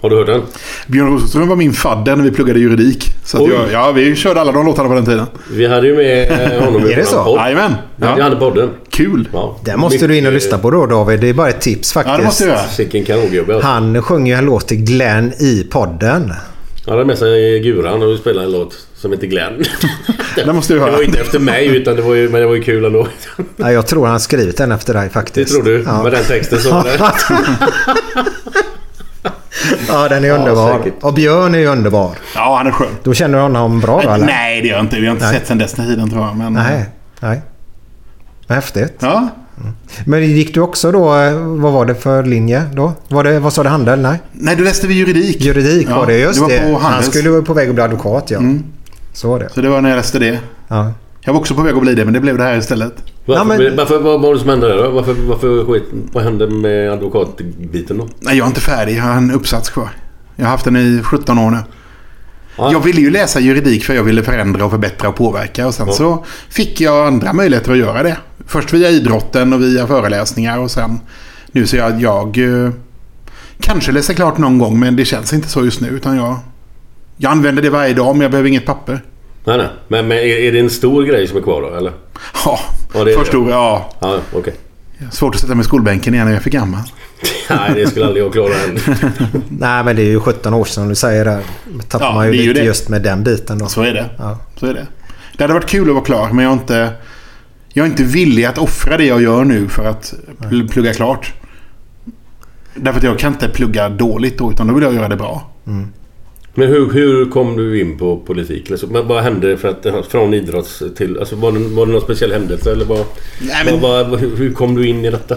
Har du hört den? Björn Rosenström var min fadder när vi pluggade juridik. Så jag, ja, vi körde alla de låtarna på den tiden. Vi hade ju med eh, *laughs* honom i Är det så? Jajamän. Ja. Vi hade podden. Kul. Ja. Den måste du in och lyssna på då David. Det är bara ett tips faktiskt. Ja, det måste jag göra. Kanongubbe. alltså. Han sjunger ju en låt till Glenn i podden. Det är med sig Guran och spelar en låt som heter Glenn. *laughs* Det måste du Det höra. var inte efter mig utan det var ju, men det var ju kul ändå. Ja, jag tror han har skrivit den efter dig Det faktiskt. tror du? Ja, Med den texten så... *laughs* ja den är Ja, underbar. säkert. och Björn är ju underbar. Ja, han är skön. Då känner du honom bra då eller? Nej, det gör jag inte. Vi har inte Nej. sett sen dess tiden tror jag. Men, Nej. Nej. Häftigt. Ja. Men gick du också då, eh, vad var det för linje då? Var det, vad sa du, handel? Nej? Nej, du läste vi juridik. Juridik Ja, var det, just det var det. på Han skulle vara på väg att bli advokat ja. Mm. Så var det. Så det var när jag läste det. Ja. Jag var också på väg att bli det, men det blev det här istället. Varför, Ja, men- varför, vad var det som hände där då? Varför, varför skit, vad hände med advokatbiten då? Nej, jag är inte färdig. Jag har en uppsats kvar. Jag har haft den i 17 år nu. Ja. Jag ville ju läsa juridik för jag ville förändra och förbättra och påverka. Och sen Ja. så fick jag andra möjligheter att göra det. Först via idrotten och via föreläsningar och sen nu ser jag att jag eh, kanske läser klart någon gång men det känns inte så just nu. Utan jag, jag använder det varje dag men jag behöver inget papper. Nej, nej. Men, men är, är det en stor grej som är kvar då eller? Ja, Ja, det är först det. då, ja. Ja, okej. Svårt att sätta mig i skolbänken igen när jag är för gammal. *laughs* Nej, det skulle aldrig jag klara än. *laughs* Nej men det är ju 17 år sedan du säger det. Tappar Ja, man ju lite det. just med den biten då. Så är det. Ja. Så är det. Det hade varit kul att vara klar men jag är inte, jag är inte villig att offra det jag gör nu för att pl- plugga klart. Därför att jag kan inte plugga dåligt då utan då vill jag göra det bra. Men hur, hur kom du in på politik? Alltså, men vad hände för att, från idrotts till... Alltså, var, det, var det någon speciell händelse eller vad, Nej, men- vad, hur, kom du in i detta?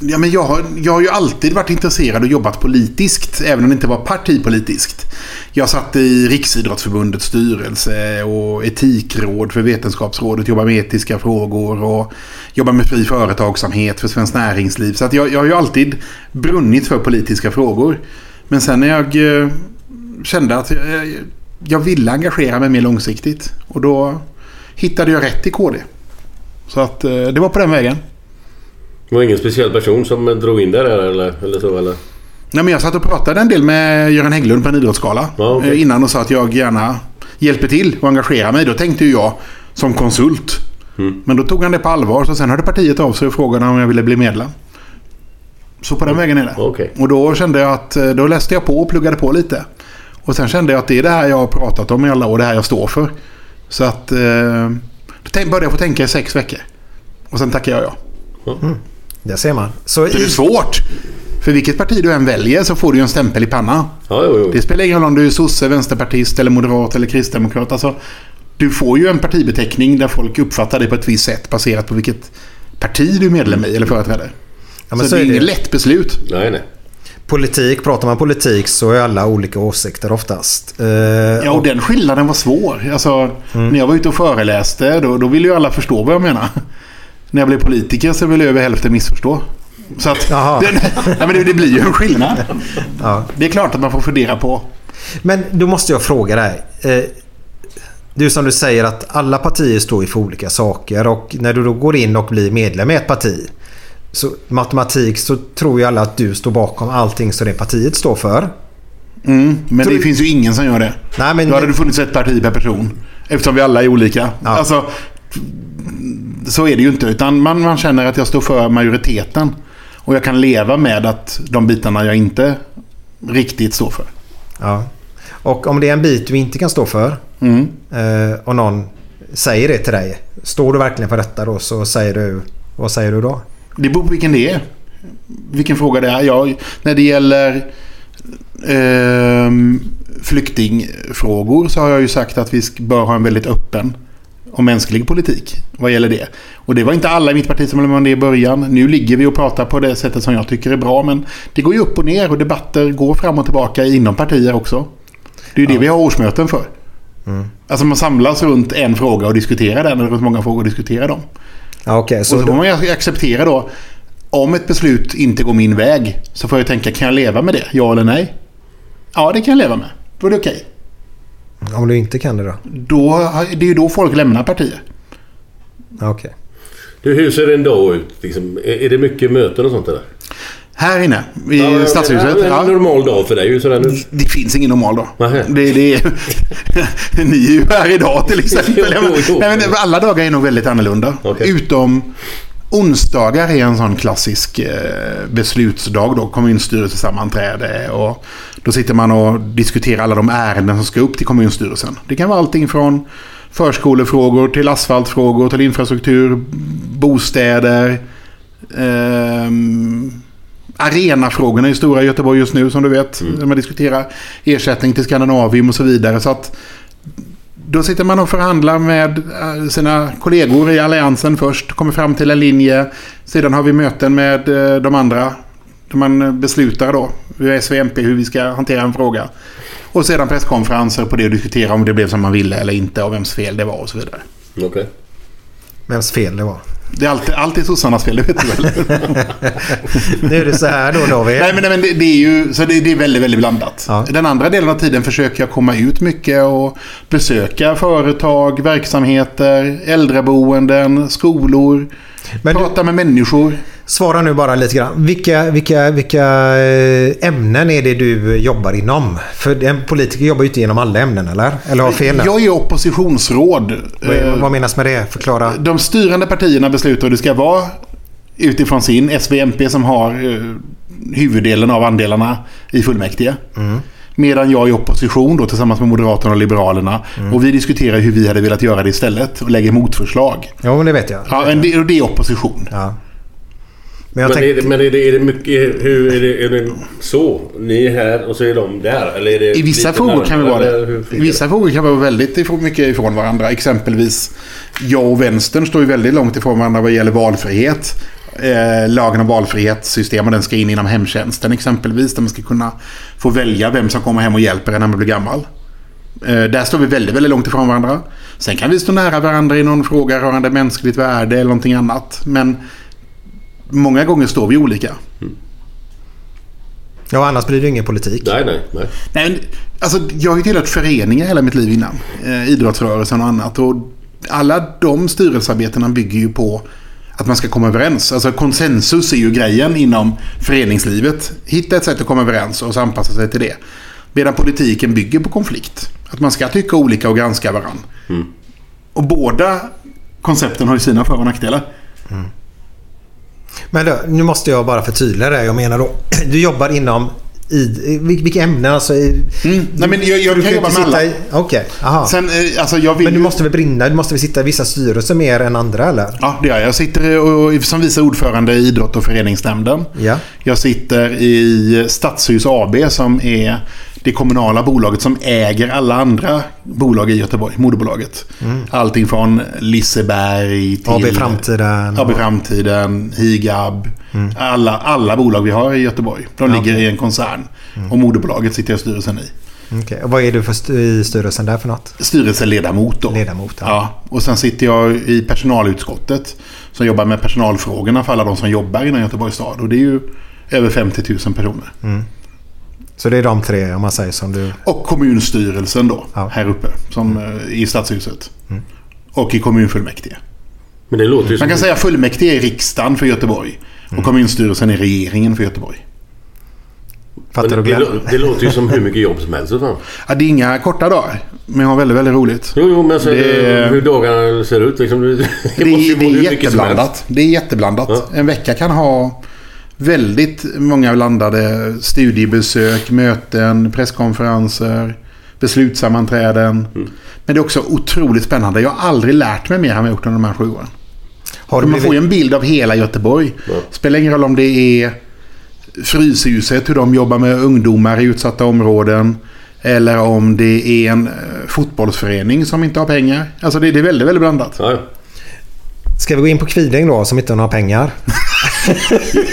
Ja, men jag, har, jag har ju alltid varit intresserad och jobbat politiskt, även om det inte var partipolitiskt. Jag satt i Riksidrottsförbundets styrelse och etikråd för Vetenskapsrådet, jobbade med etiska frågor och jobbade med fri företagsamhet för Svenskt Näringsliv. Så jag, jag har ju alltid brunnit för politiska frågor. Men sen när jag eh, kände att jag, jag ville engagera mig mer långsiktigt och då hittade jag rätt i KD. Så att eh, det var på den vägen. Det var ingen speciell person som drog in där eller, eller så eller? Nej, men jag satt och pratade en del med Göran Hägglund på en idrottsgala Ja, okej. eh, innan och sa att jag gärna hjälper till och engagerar mig. Då tänkte ju jag som konsult. Mm. Men då tog han det på allvar. Så sen hörde partiet av sig och frågade om jag ville bli medlem. Så på den vägen är det. Okej. Och då kände jag att eh, då läste jag på och pluggade på lite. Och sen kände jag att det är det här jag har pratat om i alla år. Det här jag står för. Så att eh, då började jag få tänka i sex veckor. Och sen tackade jag ja. Det ser man. Så Så det är i, svårt. För vilket parti du än väljer så får du ju en stämpel i pannan. Ja, jo, jo. Det spelar ingen roll om du är sosse, vänsterpartist eller moderat eller kristdemokrat. Alltså, du får ju en partibeteckning där folk uppfattar dig på ett visst sätt baserat på vilket parti du är medlem i eller företräder. ja, men så, det är inget lätt beslut. Nej, nej. Politik, pratar man politik så är alla olika åsikter oftast. Eh, Ja, och den skillnaden var svår. Alltså, När jag var ute och föreläste då, då ville ju alla förstå vad jag menar. När jag blev politiker så ville över hälften missförstå. Så att, *laughs* den, ja, men det, det blir ju en skillnad. Ja. Det är klart att man får fundera på. Men då måste jag fråga dig. Eh, du som du säger att alla partier står ju för olika saker och när du då går in och blir medlem i ett parti så matematik så tror ju alla att du står bakom allting som det partiet står för. Mm, men Tror det du- finns ju ingen som gör det. Nej, men Då hade det funnits ett parti per person. Eftersom vi alla är olika. Ja. Alltså, så är det ju inte. Utan man, man känner att jag står för majoriteten. Och jag kan leva med att de bitarna jag inte riktigt står för. Ja. Och om det är en bit du inte kan stå för Mm. eh, och någon säger det till dig. Står du verkligen för detta då så säger du... Vad säger du då? Det beror på vilken det är. Vilken fråga det är. Jag, när det gäller ehm, flyktingfrågor så har jag ju sagt att vi bör ha en väldigt öppen och mänsklig politik vad gäller det. Och det var inte alla i mitt parti som ville med det i början. Nu ligger vi och pratar på det sättet som jag tycker är bra. Men det går ju upp och ner och debatter går fram och tillbaka inom partier också. Det är ju det vi har årsmöten för. Alltså man samlas runt en fråga och diskuterar den, eller runt många frågor och diskuterar dem. Okej. Och så så får man ju acceptera då. Om ett beslut inte går min väg så får jag tänka, kan jag leva med det? Ja eller nej? Ja, det kan jag leva med. Då är det okej. om du inte kan det då? Då, det är ju då folk lämnar partier. Ja, Okej. Du, hur ser en dag ut? Liksom? Är, är det mycket möten och sånt eller? Här inne i Ja, Stadshuset. En Ja. normal dag för dig ju sådär nu. Det finns ingen normal dag. Det, det är, *laughs* ni är ju här idag till exempel. *laughs* Nej, men alla dagar är nog väldigt annorlunda. Okej. Utom onsdagar är en sån klassisk eh, beslutsdag då. Kommunstyrelsesammanträde. Och då sitter man och diskuterar alla de ärenden som ska upp till kommunstyrelsen. Det kan vara allting från förskolefrågor till asfaltfrågor till infrastruktur, bostäder. ehm, arenafrågorna är stora i Göteborg just nu som du vet. När man diskuterar ersättning till Skandinavium och så vidare. Så att då sitter man och förhandlar med eh, sina kollegor i alliansen först. Kommer fram till en linje. Sedan har vi möten med eh, de andra. Där man beslutar då, SVMP, hur vi ska hantera en fråga. Och sedan presskonferenser på det och diskutera om det blev som man ville eller inte och vems fel det var och så vidare. Okej. Vems fel det var. Det är alltid, alltid sossarnas fel, det vet du väl? *laughs* Nu är det så här då David. Nej, men, nej, men det, det är ju så det, det är väldigt, väldigt blandat. Ja. Den andra delen av tiden försöker jag komma ut mycket och besöka företag, verksamheter, äldreboenden, skolor. Men prata med människor. Svara nu bara lite grann. Vilka, vilka, vilka eh, ämnen är det du jobbar inom? För en politiker jobbar ju inte inom alla ämnen, eller? Eller har fel? Jag är oppositionsråd. Vad, Eh, vad menas med det? Förklara. De styrande partierna beslutar hur det ska vara utifrån sin SVMP som har eh, huvuddelen av andelarna i fullmäktige. Medan jag är i opposition då, tillsammans med Moderaterna och Liberalerna. Och vi diskuterar hur vi hade velat göra det istället och lägger motförslag. Jo, men det vet jag. Ja, men det, och det är opposition. Ja. Men jag Men, är tänkte... det, men är det, är det mycket... Hur är det, är det så? Ni är här och så är de där? Eller är det I vissa frågor kan vi vara det. I vissa frågor kan vi vara väldigt ifrån, mycket ifrån varandra. Exempelvis jag och vänstern står ju väldigt långt ifrån varandra vad gäller valfrihet. Eh, lagen om valfrihetssystem och den ska in inom hemtjänsten exempelvis. Där man ska kunna få välja vem som kommer hem och hjälper en när man blir gammal. Eh, där står vi väldigt, väldigt långt ifrån varandra. Sen kan vi stå nära varandra i någon fråga rörande mänskligt värde eller någonting annat. Men många gånger står vi olika. Ja, annars blir det ingen politik. Nej, nej, nej. Nej, alltså, jag har ju tillhört föreningar hela mitt liv innan. Eh, idrottsrörelsen och annat. Och alla de styrelsearbetena bygger ju på att man ska komma överens. Alltså konsensus är ju grejen inom föreningslivet. Hitta ett sätt att komma överens och anpassa sig till det. Medan politiken bygger på konflikt. Att man ska tycka olika och granska varandra. Och båda koncepten har ju sina för och nackdelar. Men då, nu måste jag bara förtydliga det. Jag menar då, *clears throat* du jobbar inom i, vil- vilka ämnen? Alltså, i, Mm. Nej, men jag, jag du kan jobba med alla. Okej. Sen, eh, alltså jag vill Men du måste väl brinna? Du måste väl sitta i vissa styrelser mer än andra eller? Ja, det gör jag. Jag sitter och, som vice ordförande i idrott och föreningsnämnden. Ja. Jag sitter i Stadshus AB som är det kommunala bolaget som äger alla andra bolag i Göteborg, moderbolaget. Allting från Liseberg till... AB Framtiden. AB Framtiden, Higab. Alla, alla bolag vi har i Göteborg. De ligger i en koncern. Och moderbolaget sitter jag i styrelsen i. Okej, Och vad är du för st- i styrelsen där för något? Styrelseledamot då. Ledamot, ja. Ja. Och sen sitter jag i personalutskottet. Som jobbar med personalfrågorna för alla de som jobbar inom Göteborgs stad. Och det är ju över 50 000 personer. Så det är de tre om man säger som du... Och kommunstyrelsen då. Ja. Här uppe. Som eh, i stadshuset. Och i kommunfullmäktige. Men det låter ju som... Man kan säga fullmäktige är riksdagen för Göteborg. Och kommunstyrelsen är regeringen för Göteborg. Fattar Men du det, det låter ju som hur mycket jobb som helst. Ja, det är inga korta dagar. Men jag har väldigt, väldigt roligt. Jo, jo, men så Det- hur dagarna ser ut liksom. Det, det Det är, *laughs* det är jätteblandat. Det är jätteblandat. Ja. En vecka kan ha väldigt många blandade studiebesök, möten, presskonferenser, beslutssammanträden. Mm. Men det är också otroligt spännande. Jag har aldrig lärt mig mer än vad jag gjort under de här sju åren. Har du Man får ju blivit... en bild av hela Göteborg. Ja. Spelar ingen roll om det är Fryshuset, hur de jobbar med ungdomar i utsatta områden. Eller om det är en eh, fotbollsförening som inte har pengar. Alltså det, det är väldigt, väldigt blandat. Ja. Ska vi gå in på Kviding då som inte har pengar? *laughs*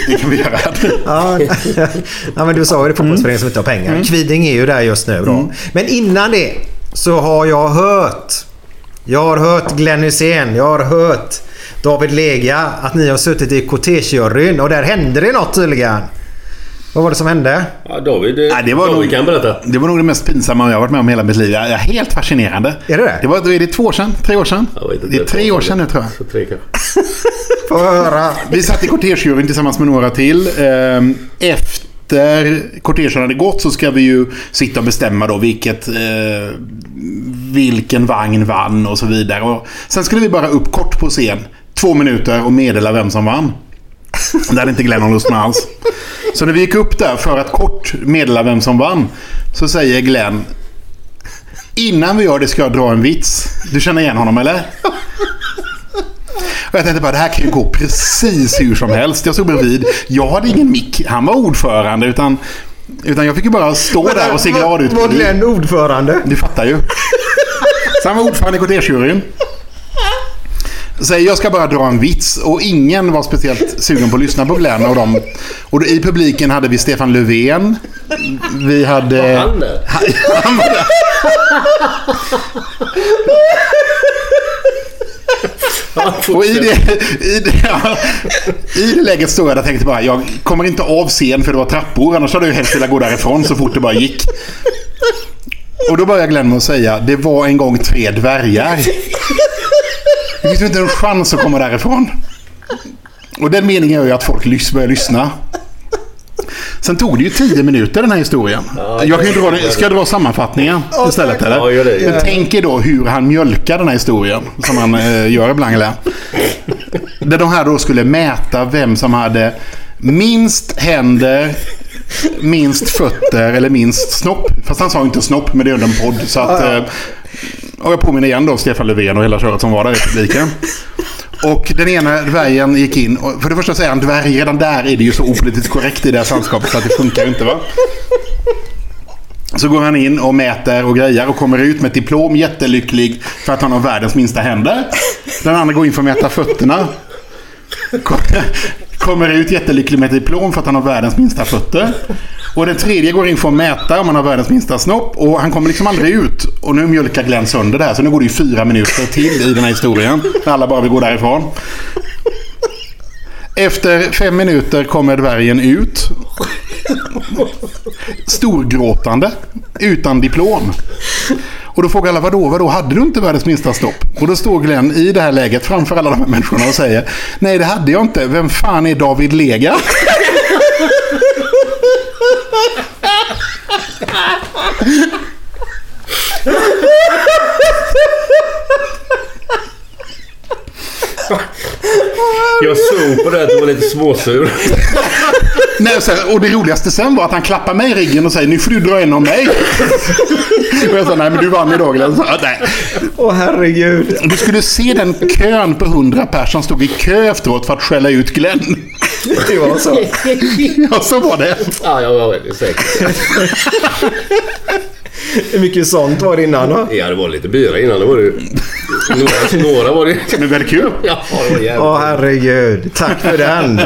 Det kan vi göra. Ja, *laughs* ja men du sa ju det fotbollsförening som inte har pengar. Kviding är ju där just nu då. Men innan det så har jag hört. Jag har hört Glenn Hysén. Jag har hört David Lega. Att ni har suttit i kortegejuryn och där hände det något tydligen. Vad var det som hände? ja David, eh, Nej, det var David nog- kan berätta. Det var nog det mest pinsamma jag har varit med om hela mitt liv. Jag är helt fascinerande. Är det det? Det var, är det två år sedan? Tre år sedan? Inte. det är tre år sedan nu tror jag. Så tre kanske. *laughs* Få höra. Vi satt i kortegejuryn tillsammans med några till. Ehm, Efter kortegen hade gått så ska vi ju sitta och bestämma då vilket, eh, vilken vagn vann och så vidare. Och sen skulle vi bara upp kort på scen två minuter och meddela vem som vann. Det hade inte Glenn någon lust med alls. Så när vi gick upp där för att kort meddela vem som vann så säger Glenn Innan vi gör det ska jag dra en vits. Du känner igen honom eller? Och jag tänkte bara det här kan ju gå precis hur som helst. Jag stod bredvid. Jag hade ingen mick. Han var ordförande. Utan, utan jag fick ju bara stå där och se glad ut. Var Glenn ordförande? Du fattar ju. Så han var ordförande i kvartersjuryn. Säger jag ska bara dra en vits och ingen var speciellt sugen på att lyssna på Glenn och dem. Och då, i publiken hade vi Stefan Löfven. Vi hade... Han där. Han var där. Och i det, i, det, ja, I det läget stod jag där och tänkte bara jag kommer inte av scen för det var trappor. Annars hade jag helst velat gå därifrån så fort det bara gick. Och då började Glenn med att säga det var en gång tre dvärgar. Det finns inte en chans att komma därifrån. Och den meningen är ju att folk börjar lyssna. Sen tog det ju tio minuter den här historien. jag kan dra, den- ska jag dra sammanfattningen istället eller? Ja, gör det. Men tänk er då hur han mjölkar den här historien. Som han eh, gör ibland. Eller? Där de här då skulle mäta vem som hade minst händer, minst fötter eller minst snopp. Fast han sa inte snopp, men det är under en podd. Så att, eh, och jag påminner igen då Stefan Löfven och hela köret som var där i publiken. Och den ena dvärgen gick in. Och för det första säger han dvärg. Redan där är det ju så opolitiskt korrekt i det här sällskapet så att det funkar ju inte va. Så går han in och mäter och grejer och kommer ut med ett diplom jättelycklig för att han har världens minsta händer. Den andra går in för att mäta fötterna. Kommer ut jättelycklig med ett diplom för att han har världens minsta fötter. Och den tredje går in för att mäta om han har världens minsta snopp. Och han kommer liksom aldrig ut. Och nu mjölkar Glenn sönder det här. Så nu går det ju fyra minuter till i den här historien. När alla bara vill gå därifrån. Efter fem minuter kommer dvärgen ut. Storgråtande. Utan diplom. Och då frågar alla, vadå, vadå, hade du inte världens minsta stopp? Och då står Glenn i det här läget framför alla de här människorna och säger, nej det hade jag inte, vem fan är David Lega? Jag såg på det att du var lite småsur. Nej, och det roligaste sen var att han klappar mig i ryggen och säger, nu får du dra en av mig. och jag sa, nej men du vann idag nej. Åh herregud. Du skulle se den kön på hundra personer som stod i kö efteråt för att skälla ut Glenn. *laughs* Det var så. Ja, så var det. Ja, jag var väldigt säker. Hur mycket sånt var det innan då? Ja, det var lite bira innan. Det var det. Några, några var det Men väldigt kul. Ja, det var jävligt. Åh herregud. Tack för den.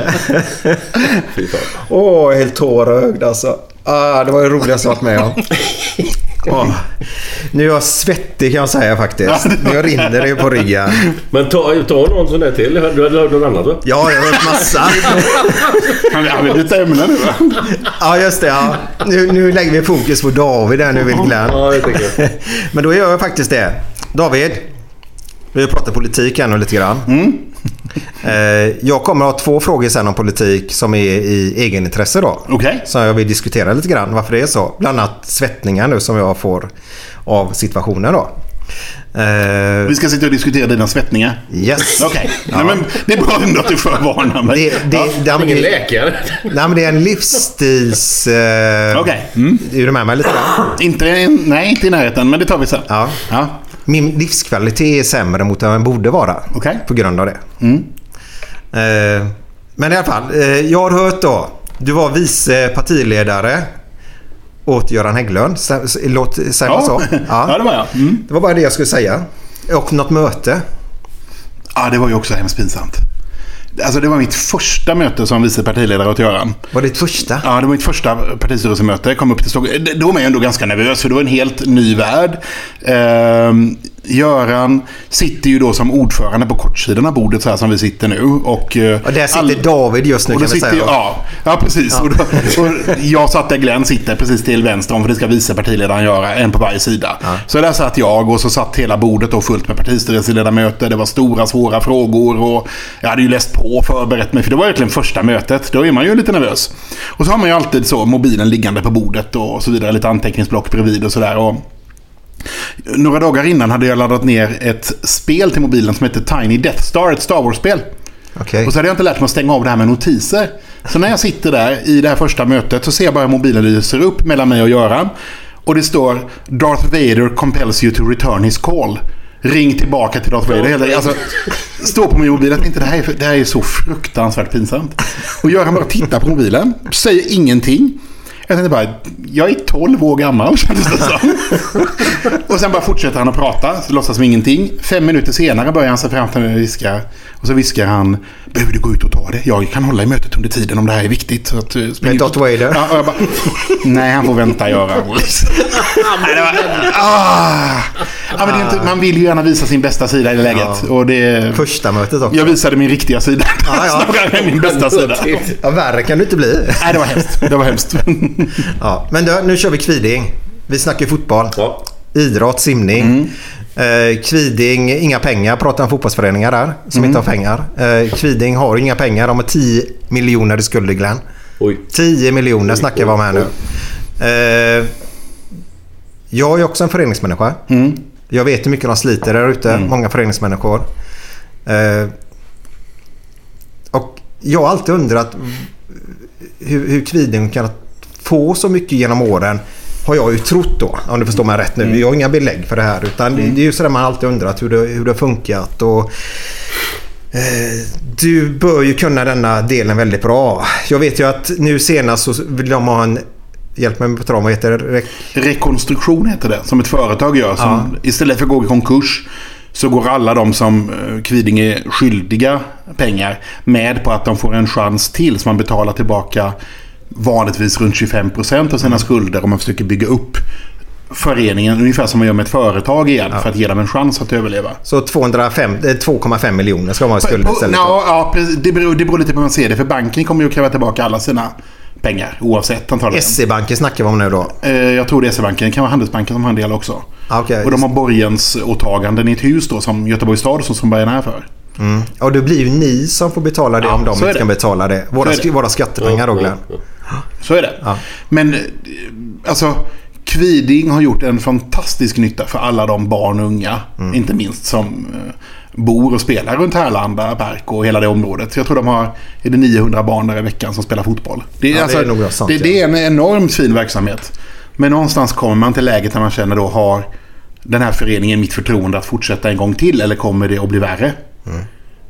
Åh, helt tårögd alltså. Ah, det var det roligaste jag varit med om. Åh. *laughs* Nu är jag svettig kan jag säga faktiskt. Nu rinner det på ryggen. Men ta, ta någon sån där till. Du hade hört något annat va? Ja, jag har hört massa. *laughs* Han vill byta ämne nu va? Ja, just det. Ja. Nu, nu lägger vi fokus på David där nu vill Glenn. Ja, det tycker jag. *laughs* Men då gör jag faktiskt det. David. Vi har pratat politik här nu lite grann. *laughs* Eh, Jag kommer att ha två frågor sen om politik som är i egenintresse då. Okej. Som jag vill diskutera lite grann varför det är så. Bland annat svettningar nu som jag får av situationen då. Eh, Vi ska sitta och diskutera dina svettningar. Yes. *laughs* Okej. Nej, men Det är bra ändå att du förvarnar mig. Det, det, Ja. det, ja, men Ingen det, läkare. nej, men det är en livsstils... Eh, Okej. Mm. Är du med mig lite grann? Inte, nej, inte i närheten, men det tar vi sen. Ja. Ja. Min livskvalitet är sämre mot vad den borde vara. Okej. På grund av det. Eh, men i alla fall. Eh, jag har hört då. Du var vice partiledare åt Göran Hägglund. Låt säga Ja. så. *laughs* Ja, det var jag. Mm. Det var bara det jag skulle säga. Och något möte. Ja, det var ju också hemskt pinsamt. Alltså det var mitt första möte som vice partiledare åt Göran. Var det ditt första? Ja, det var mitt första partistyrelsemöte. Jag kom upp till Stockholm. Då var jag ändå ganska nervös för det var en helt ny värld. Göran sitter ju då som ordförande på kortsidan av bordet så här som vi sitter nu. Och, eh, Och där sitter all- David just nu och kan vi säga. ja, ja, precis. Och, då, och jag satt där Glenn sitter precis till vänster om för det ska vice partiledaren göra. En på varje sida. Så där satt jag och så satt hela bordet då fullt med partistyrelseledamöter. Det var stora svåra frågor och jag hade ju läst på och förberett mig för det var verkligen första mötet. Då är man ju lite nervös. Och så har man ju alltid så mobilen liggande på bordet och så vidare. Lite anteckningsblock bredvid och sådär. Några dagar innan hade jag laddat ner ett spel till mobilen som heter Tiny Death Star, ett Star Wars-spel. Okej. Och så hade jag inte lärt mig att stänga av det här med notiser. Så när jag sitter där i det här första mötet så ser jag bara mobilen lyser upp mellan mig och Göran. Och det står Darth Vader compels you to return his call. Ring tillbaka till Darth Vader. Alltså, står på min mobil. Jag tänkte det här, är, det här är så fruktansvärt pinsamt. Och Göran bara tittar på mobilen. Säger ingenting. Jag tänkte bara, jag är 12 år gammal *laughs* kändes det som. Och sen bara fortsätter han att prata, så låtsas som ingenting. Fem minuter senare börjar han sig framför mig och viskar. Och så viskar han, behöver du gå ut och ta det? Jag kan hålla i mötet under tiden om det här är viktigt. Så att, eh, spring Med ut och- Darth Vader? Ja, och jag bara, *laughs* nej han får vänta göra. *laughs* Nej, det var- ah. ja, men inte, man vill ju gärna visa sin bästa sida i det läget. Och det, Första mötet också. jag visade min riktiga sida. Ja, ja. *laughs* Snarare än min bästa sida. Ja, värre kan det inte bli. Nej, det var hemskt. Det var hemskt. Ja, men då, nu kör vi Kviding. Vi snackar fotboll. Ja. Idrott, simning. Eh, Kviding, inga pengar. Pratar om fotbollsföreningar där som inte har pengar. Eh, Kviding har inga pengar. De har 10 miljoner i skulder Glenn. Oj. 10 miljoner snackar vi om här nu. Eh, jag är också en föreningsmänniska. Jag vet hur mycket de sliter där ute. Många föreningsmänniskor. Eh, och jag har alltid undrat hur, hur Kviding kan få så mycket genom åren. Har jag ju trott då, om du förstår mig rätt nu. Jag har inga belägg för det här. Utan det, det är ju sådär man alltid undrat hur det, hur det har funkat. Och, eh, du bör ju kunna denna delen väldigt bra. Jag vet ju att nu senast så vill de ha en... Hjälp mig på traven, vad heter det? Rek- Rekonstruktion heter det, som ett företag gör. Som, Istället för att gå i konkurs så går alla de som eh, Kviding är skyldiga pengar med på att de får en chans till. Så man betalar tillbaka vanligtvis runt 25% av sina skulder om man försöker bygga upp föreningen ungefär som man gör med ett företag igen för att ge dem en chans att överleva. Så 205, eh, 2,5 miljoner ska man ha i skulder istället. ja, ja, precis. det, beror, det beror lite på hur man ser det. För banken kommer ju att kräva tillbaka alla sina pengar oavsett antagligen. SE-banken snackar vi om nu då. Eh, Jag tror det är SE-banken. Det kan vara Handelsbanken som har en del också. Ah, okej. och de har borgensåtaganden i ett hus då som Göteborgs stad som som borgen är för. Och det blir ju ni som får betala det Ja, om de inte det. kan betala det. Våra, det. våra skattepengar då Glenn. Så är det. Ja. Men eh, alltså Kviding har gjort en fantastisk nytta för alla de barn och unga. Mm. Inte minst som eh, bor och spelar runt Härlanda park och hela det området. Jag tror de har är det 900 barn där i veckan som spelar fotboll. Det är, Ja, det är nog sant, det, ja. det är en enormt fin verksamhet. Men någonstans kommer man till läget där man känner då har den här föreningen mitt förtroende att fortsätta en gång till eller kommer det att bli värre?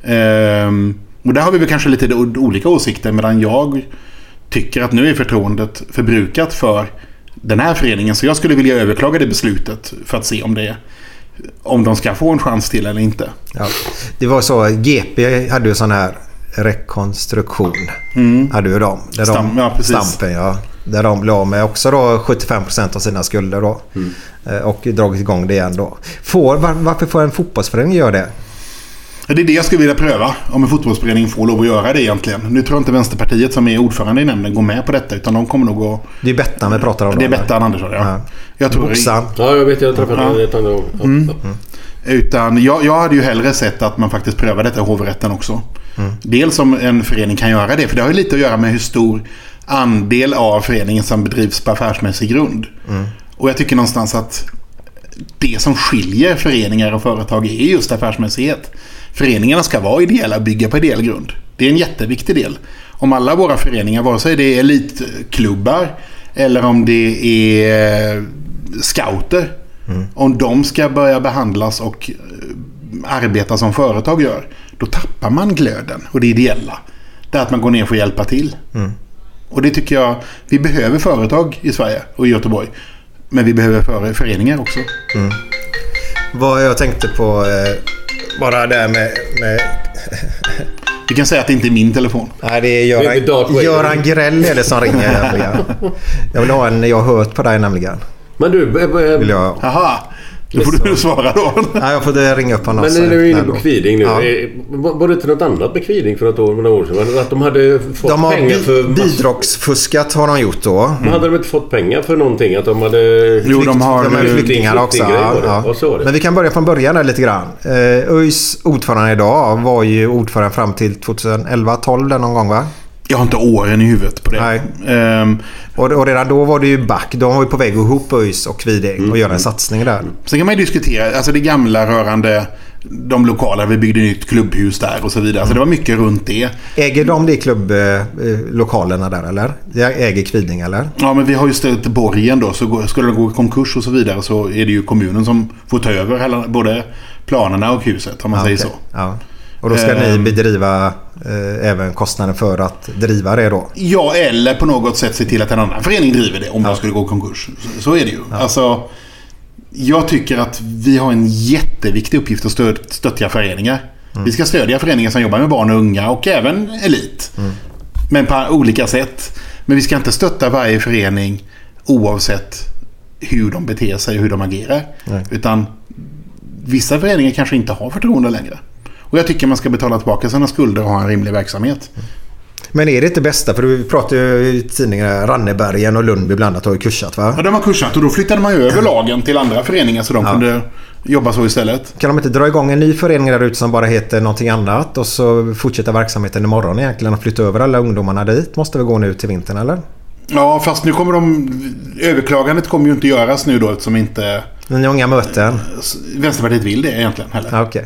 Ehm, och där har vi väl kanske lite olika åsikter medan jag tycker att nu är förtroendet förbrukat för den här föreningen. Så jag skulle vilja överklaga det beslutet för att se om det om de ska få en chans till eller inte. Ja. Det var så, GP hade ju sån här rekonstruktion. Hade ju de. Där Stam- de ja. Stampen, ja. Där de la med också då 75% av sina skulder då. Eh, Och dragit igång det igen då. Får, var, varför får en fotbollsförening göra det? Ja, Det är det jag skulle vilja pröva. Om en fotbollsförening får lov att göra det egentligen. Nu tror jag inte Vänsterpartiet som är ordförande i nämnden går med på detta. Utan de kommer nog att... Det är Bettan vi pratar om. Det är Bettan Andersson ja. Ja. Jag tror, Boxaren. Ja, jag vet. Jag har träffat henne ett andra gång. Mm. Utan jag, jag hade ju hellre sett att man faktiskt prövar detta i hovrätten också. Dels om en förening kan göra det. För det har ju lite att göra med hur stor andel av föreningen som bedrivs på affärsmässig grund. Och jag tycker någonstans att det som skiljer föreningar och företag är just affärsmässighet. Föreningarna ska vara ideella och bygga på ideell grund. Det är en jätteviktig del. Om alla våra föreningar, vare sig det är elitklubbar eller om det är scouter. Om de ska börja behandlas och eh, arbeta som företag gör. Då tappar man glöden och det ideella. Det är att man går ner och får hjälpa till. Och det tycker jag, vi behöver företag i Sverige och i Göteborg. Men vi behöver för- föreningar också. Vad jag tänkte på eh, bara där med... med Vi kan säga att det inte är min telefon. nej, det är Det Göran. Göran Grell är det som ringer. *laughs* Jag vill ha en jag har hört på dig nämligen. Men du, b- b- Vill jag. Jaha, då får du svara då. Nej, jag får ringa upp honom. men när du är inne på. Kviding nu. Ja. Var det inte något annat med Kviding för något år, några år sedan? Att de hade fått De har pengar för... mass- bidragsfuskat har de gjort då. Men hade de inte fått pengar för någonting? Att de hade... Jo, de har... De är flykting- flyktingar också. Ja, Ja. Men vi kan börja från början där lite grann. Eh, ÖIS ordförande idag var ju ordförande fram till 2011-12 där någon gång va? Jag har inte åren i huvudet på det. Nej. Ehm, Och, och redan då var det ju back. De var ju på väg att ihop ÖIS och Kviding och göra en satsning där. sen kan man ju diskutera, alltså det gamla rörande de lokala, vi byggde nytt klubbhus där och så vidare. Så det var mycket runt det. Äger de de klubblokalerna där eller? Äger Kviding eller? Ja, men vi har ju ställt borgen då. Så skulle de gå i konkurs och så vidare så är det ju kommunen som får ta över hela, både planerna och huset om man säger okej. så. Ja. Och då ska ni Ehm. bedriva eh, även kostnaden för att driva det då? Ja, eller på något sätt se till att en annan förening driver det om de skulle gå i konkurs. Så, så är det ju. Alltså, jag tycker att vi har en jätteviktig uppgift att stöd, stödja föreningar. Vi ska stödja föreningar som jobbar med barn och unga och även elit. Men på olika sätt. Men vi ska inte stötta varje förening oavsett hur de beter sig och hur de agerar. Utan vissa föreningar kanske inte har förtroende längre. Och jag tycker man ska betala tillbaka sina skulder och ha en rimlig verksamhet. Men är det inte bästa? För vi pratar ju i tidningarna Rannebergen och Lundby blandat har ju kursat va? Ja, de har kursat och då flyttade man ju över lagen till andra föreningar så de kunde jobba så istället. Kan de inte dra igång en ny förening där ute som bara heter någonting annat och så fortsätta verksamheten imorgon egentligen och flytta över alla ungdomarna dit? Måste vi gå nu till vintern eller? Ja, fast nu kommer de... Överklagandet kommer ju inte göras nu då eftersom inte ni har inga möten? Vänsterpartiet vill det egentligen heller. Ja, Okej.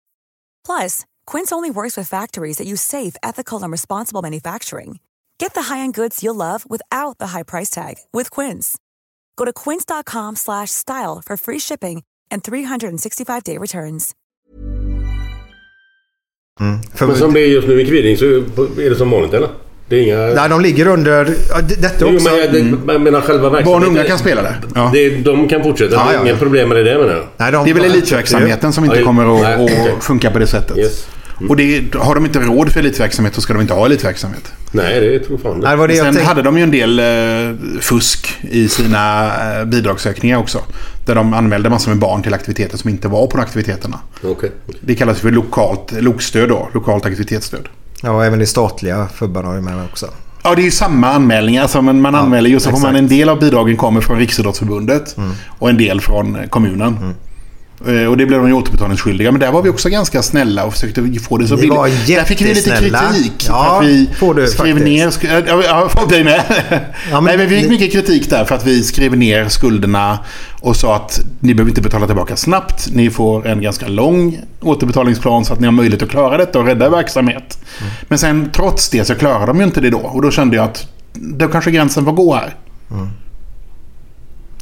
Plus, Quince only works with factories that use safe, ethical, and responsible manufacturing. Get the high-end goods you'll love without the high price tag with Quince. Go to quince.com slash style for free shipping and 365-day returns. Mm. För, Men som det är just nu i Kviding så är det som vanligt eller? Det är inga... Nej, de ligger under... Detta Jo, också. men jag, det, jag menar själva verksamheten. Barn och unga kan spela där. Ja. Det, de kan fortsätta. Ja, det är ja, inga problem med det där menar jag. Nej, de Det är väl elitverksamheten som inte Ja, kommer att, nej, att funka på det sättet. Yes. Och det, har de inte råd för elitverksamhet så ska de inte ha elitverksamhet. Nej, det tror fan Nej, det det. var det jag Sen tänkte. hade de ju en del eh, fusk i sina eh, bidragssökningar också. Där de anmälde massor med barn till aktiviteter som inte var på aktiviteterna. Okej. Det kallas för lokalt LOK-stöd då, lokalt aktivitetsstöd. Ja, även det statliga fubbarna har ju med också. Ja, det är ju samma anmälningar. Alltså, men man anmäler ju så får man en del av bidragen kommer från Riksidrottsförbundet och en del från kommunen. Eh, Och det blev de ju återbetalningsskyldiga. Men där var vi också ganska snälla och försökte få det så billigt. Där fick vi lite kritik. Ja, för att vi får du skrev faktiskt. ner... sk- Ja, ja, folk *laughs* dig med. men Nej, men vi fick mycket kritik där för att vi skrev ner skulderna och sa att ni behöver inte betala tillbaka snabbt. Ni får en ganska lång återbetalningsplan så att ni har möjlighet att klara detta och rädda verksamhet. Mm. Men sen trots det så klarar de ju inte det då. Och då kände jag att då kanske gränsen får gå här.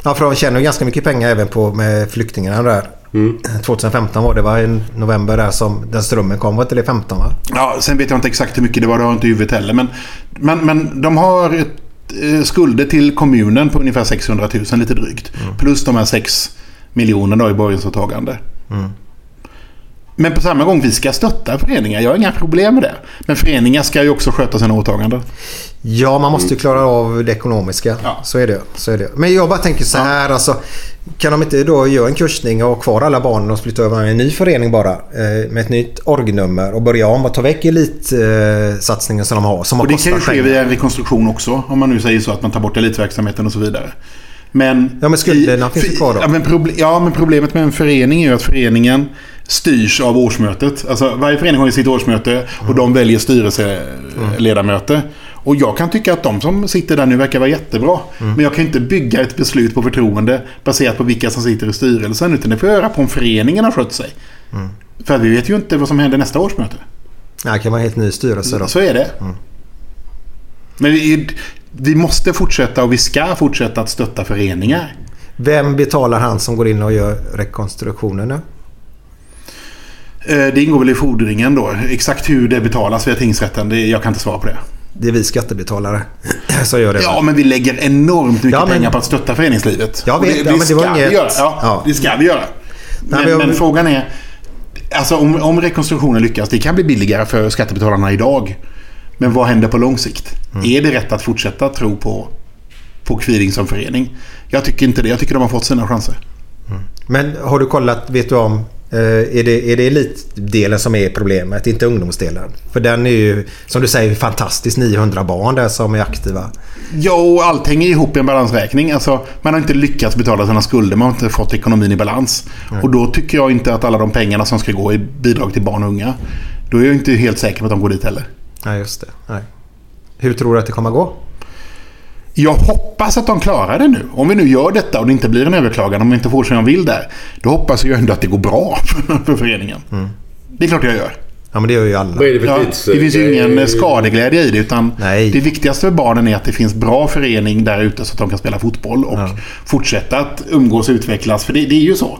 Ja, för de tjänar ju ganska mycket pengar även på med flyktingarna där. 2015 var det va? I november där som den strömmen kom. Var inte det 15 va? Ja, sen vet jag inte exakt hur mycket det var, det har jag inte i huvudet heller. Men, men, men de har ett, eh, skulder till kommunen på ungefär 600 000, lite drygt. Plus de här 6 miljonerna i borgensåtagande. Men på samma gång, vi ska stötta föreningar. Jag har inga problem med det. Men föreningar ska ju också sköta sina åtaganden. Ja, man måste ju klara av det ekonomiska. Ja. Så, är det, så är det. Men jag bara tänker så här. Alltså, kan de inte då göra en kursning och ha kvar alla barnen och flytta över en ny förening bara? Eh, med ett nytt orgnummer och börja om och ta väck elitsatsningen eh, satsningen som de har. Som har Och det kan ju ske via en rekonstruktion också. Om man nu säger så att man tar bort elitverksamheten och så vidare. Men, Ja, men skulderna finns ju kvar då. Ja men, ja, men problemet med en förening är ju att föreningen styrs av årsmötet. Alltså varje förening har ju sitt årsmöte och de väljer styrelseledamöter. Och jag kan tycka att de som sitter där nu verkar vara jättebra. Men jag kan inte bygga ett beslut på förtroende baserat på vilka som sitter i styrelsen. Utan det får jag göra på om föreningen har skött sig. För att vi vet ju inte vad som händer nästa årsmöte. Det kan vara helt ny styrelse då. Så är det. Men vi, vi måste fortsätta och vi ska fortsätta att stötta föreningar. Vem betalar han som går in och gör rekonstruktionen nu? Eh, Det ingår väl i fordringen då. Exakt hur det betalas via tingsrätten, det, jag kan inte svara på det. Det är vi skattebetalare *clears throat* som gör det. Ja, men vi lägger enormt mycket Ja, men- pengar på att stötta föreningslivet. Jag vet, det, ja, men det var ska inget- vi göra. Ja, Ja. det ska vi göra. Men, men jag- men frågan är... Alltså om, om rekonstruktionen lyckas, det kan bli billigare för skattebetalarna idag. Men vad händer på lång sikt? Mm. Är det rätt att fortsätta tro på, på Kviding som förening? Jag tycker inte det. Jag tycker de har fått sina chanser. Men har du kollat, vet du om, är det, är det elitdelen som är problemet, inte ungdomsdelen? För den är ju, som du säger, fantastiskt 900 barn där som är aktiva. Ja, och allt hänger ihop i en balansräkning. Alltså, man har inte lyckats betala sina skulder. Man har inte fått ekonomin i balans. Och då tycker jag inte att alla de pengarna som ska gå i bidrag till barn och unga. Då är jag inte helt säker på att de går dit heller. Nej, just det. Nej. Hur tror du att det kommer att gå? Jag hoppas att de klarar det nu. Om vi nu gör detta och det inte blir en överklagan, om vi inte får som jag vill där. Då hoppas jag ändå att det går bra *laughs* för, för föreningen. Det är klart jag gör. Ja, men det gör ju alla. Vad är det för Ja, det finns ju ingen eh, skadeglädje i det. Utan Nej. Det viktigaste för barnen är att det finns bra förening där ute så att de kan spela fotboll och fortsätta att umgås och utvecklas. För det, det är ju så.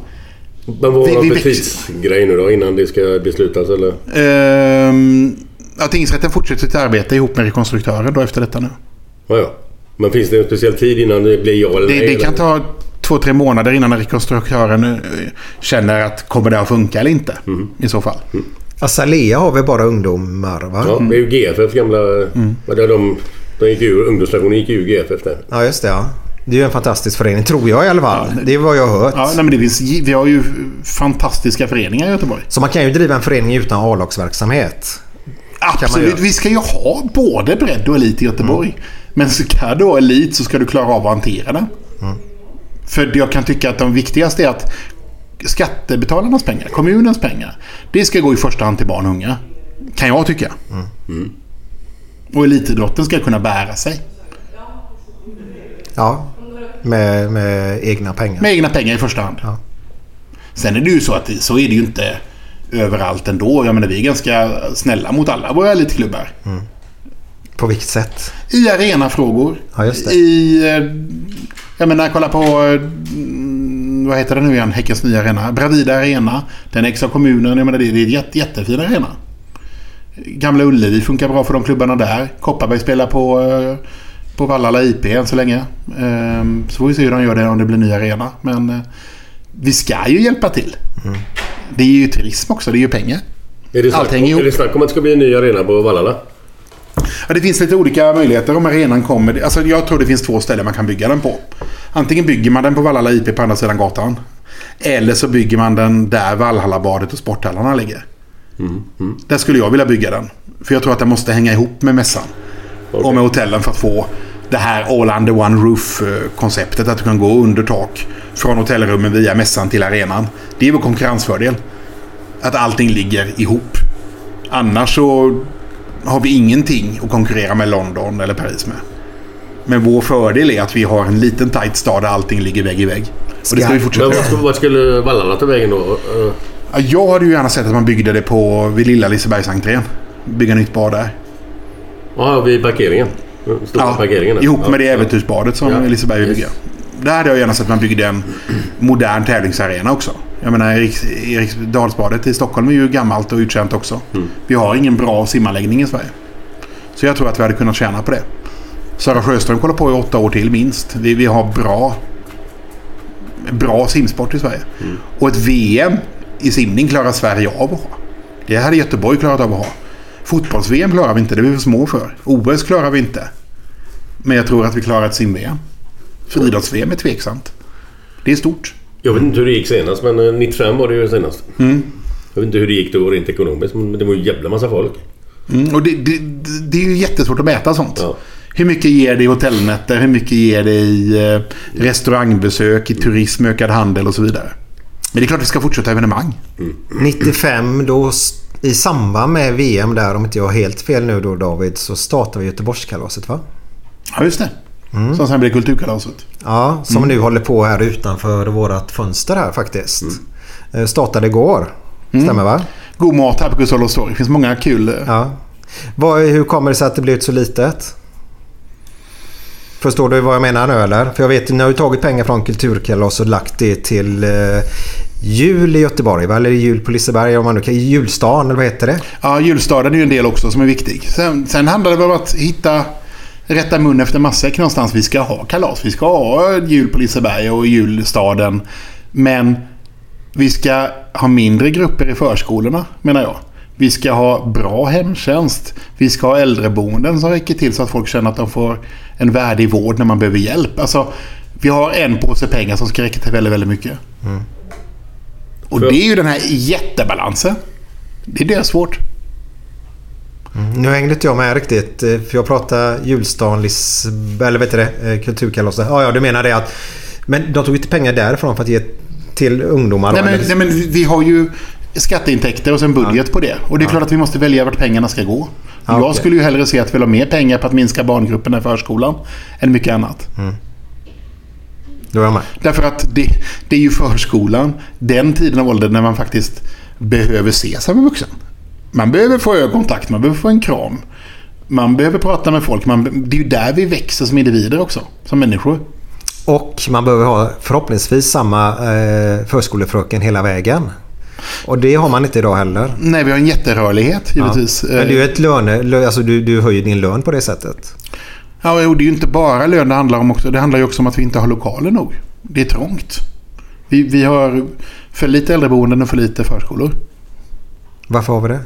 Men vad Vi- har vi för tidsgrej nu då innan det ska beslutas eller? Ehm, ja, tingsrätten fortsätter sitt arbete ihop med rekonstruktören då efter detta nu. Ja, ja. Men finns det en speciell tid innan det blir ja eller Det, nej? det eller? kan ta två, tre månader innan rekonstruktören eh, känner att kommer det att funka eller inte. I så fall. Azalea har väl bara ungdomar, va? Ja, det är ju GFF gamla... Mm. Vad det är de, de gick ur, ungdomsstationen gick ur GFF där. Ja, just det. Ja. Det är ju en fantastisk förening, tror jag i alla fall. Det är vad jag har hört. Ja, nej, men det finns, vi har ju fantastiska föreningar i Göteborg. Så man kan ju driva en förening utan A-lagsverksamhet. Absolut. Vi ska ju ha både bredd och elit i Göteborg. Men ska du ha elit så ska du klara av att hantera den. För jag kan tycka att de viktigaste är att skattebetalarnas pengar, kommunens pengar, det ska gå i första hand till barn och unga. Kan jag tycka. Och elitidrotten ska kunna bära sig. Ja, med, med egna pengar. Med egna pengar i första hand. Ja. Sen är det ju så att det, så är det ju inte överallt ändå. Jag menar vi är ganska snälla mot alla våra elitklubbar. På vilket sätt? I arenafrågor. Ja, just det. I... eh, Jag menar, kolla på... mm, Vad heter det nu igen? Häckens nya arena. Bravida Arena. Den ägs av kommunen. Jag menar, det det är en jätte, jättefin arena. Gamla Ullevi funkar bra för de klubbarna där. Kopparberg spelar på, eh, på Vallala IP än så länge. Ehm, Så får vi se hur de gör det om det blir ny arena. Men eh, vi ska ju hjälpa till. Mm. Det är ju turism också. Det är ju pengar. Är det, snack, Allt hänger om, ihop. är det snack om att det ska bli en ny arena på Vallala? Det finns lite olika möjligheter om arenan kommer. Alltså, jag tror det finns två ställen man kan bygga den på. Antingen bygger man den på Vallala IP på andra sidan gatan. Eller så bygger man den där Valhallabadet och sporthallarna ligger. Där skulle jag vilja bygga den. För jag tror att den måste hänga ihop med mässan. Och med hotellen för att få det här all under one roof-konceptet. Att du kan gå under tak från hotellrummen via mässan till arenan. Det är vår konkurrensfördel. Att allting ligger ihop. Annars så har vi ingenting att konkurrera med London eller Paris med. Men vår fördel är att vi har en liten tight stad där allting ligger vägg i vägg. Och det ska vi fortsätta Men vart skulle, Vallala ta vägen då? Eh, Ja, Jag hade ju gärna sett att man byggde det på vid lilla Lisebergsentrén. Bygga nytt bad där. Ja, vid parkeringen. Stora parkeringen. där. ihop ja. med det äventyrsbadet som Ja. Liseberg vill bygga. Där hade jag gärna sett att man byggde en modern tävlingsarena också. Jag menar Eriks, Eriksdalsbadet i Stockholm är ju gammalt och utkänt också. Mm. Vi har ingen bra simanläggning i Sverige. Så jag tror att vi hade kunnat tjäna på det. Sara Sjöström kollar på i åtta år till minst. Vi, vi har bra, bra simsport i Sverige. Mm. Och ett VM i simning klarar Sverige av att ha. Det hade Göteborg klarat av att ha. Fotbolls-VM klarar vi inte, det är vi för små för. OS klarar vi inte. Men jag tror att vi klarar ett sim-VM. Friidrotts-VM är tveksamt. Det är stort. Jag vet inte hur det gick senast, men eh, 95 var det ju senast. Mm. Jag vet inte hur det gick då rent ekonomiskt, men det var ju en jävla massa folk. Mm, och det, det, det är ju jättesvårt att mäta sånt. Ja. Hur mycket ger det i hotellnätter? Hur mycket ger det i eh, restaurangbesök, i turism, ökad handel och så vidare? Men det är klart vi ska fortsätta evenemang. 95 då i samband med VM där, om inte jag har helt fel nu då David, så startade vi Göteborgskalaset va? Ja, just det. Som sen blir Kulturkalaset. Ja, som nu håller på här utanför vårt fönster här faktiskt. Eh, Startade igår. Stämmer va? God mat här på Gustav torg. Det finns många kul... eh, Ja. Vad, hur kommer det sig att det blivit så litet? Förstår du vad jag menar nu eller? För jag vet, ni har ju tagit pengar från Kulturkalas och lagt det till eh, jul i Göteborg va? Eller jul på Liseberg om man nu kan. Julstan eller vad heter det? Ja, julstaden är ju en del också som är viktig. Sen, sen handlar det väl om att hitta rätta mun efter matsäck någonstans. Vi ska ha kalas. Vi ska ha jul på Liseberg och julstaden. Men vi ska ha mindre grupper i förskolorna, menar jag. Vi ska ha bra hemtjänst. Vi ska ha äldreboenden som räcker till så att folk känner att de får en värdig vård när man behöver hjälp. Alltså, vi har en påse pengar som ska räcka till väldigt, väldigt mycket. Och För- det är ju den här jättebalansen. Det är det svårt. Nu hängde inte jag med riktigt. eh, För jag pratade julstan, Liseberg, eller vet du det? eh, Kulturkalaset. Ja, ja, du menar det att... Men de tog inte pengar därifrån för att ge till ungdomar? Nej men, nej men vi har ju skatteintäkter och sen budget på det. Och det är klart att vi måste välja vart pengarna ska gå. Ja, jag okej. skulle ju hellre se att vi la mer pengar på att minska barngrupperna i förskolan än mycket annat. Då är jag med. Därför att det, det är ju förskolan, den tiden av åldern när man faktiskt behöver se sig med vuxen. Man behöver få ögonkontakt, man behöver få en kram. Man behöver prata med folk. Man, det är ju där vi växer som individer också, som människor. Och man behöver ha förhoppningsvis samma eh, förskolefröken hela vägen. Och det har man inte idag heller. Nej, vi har en jätterörlighet givetvis. Men det är ju ett löne... lö- Alltså du, du höjer din lön på det sättet. Ja, och det är ju inte bara lön det handlar om också. Det handlar ju också om att vi inte har lokaler nog. Det är trångt. Vi, vi har för lite äldreboenden och för lite förskolor. Varför har vi det?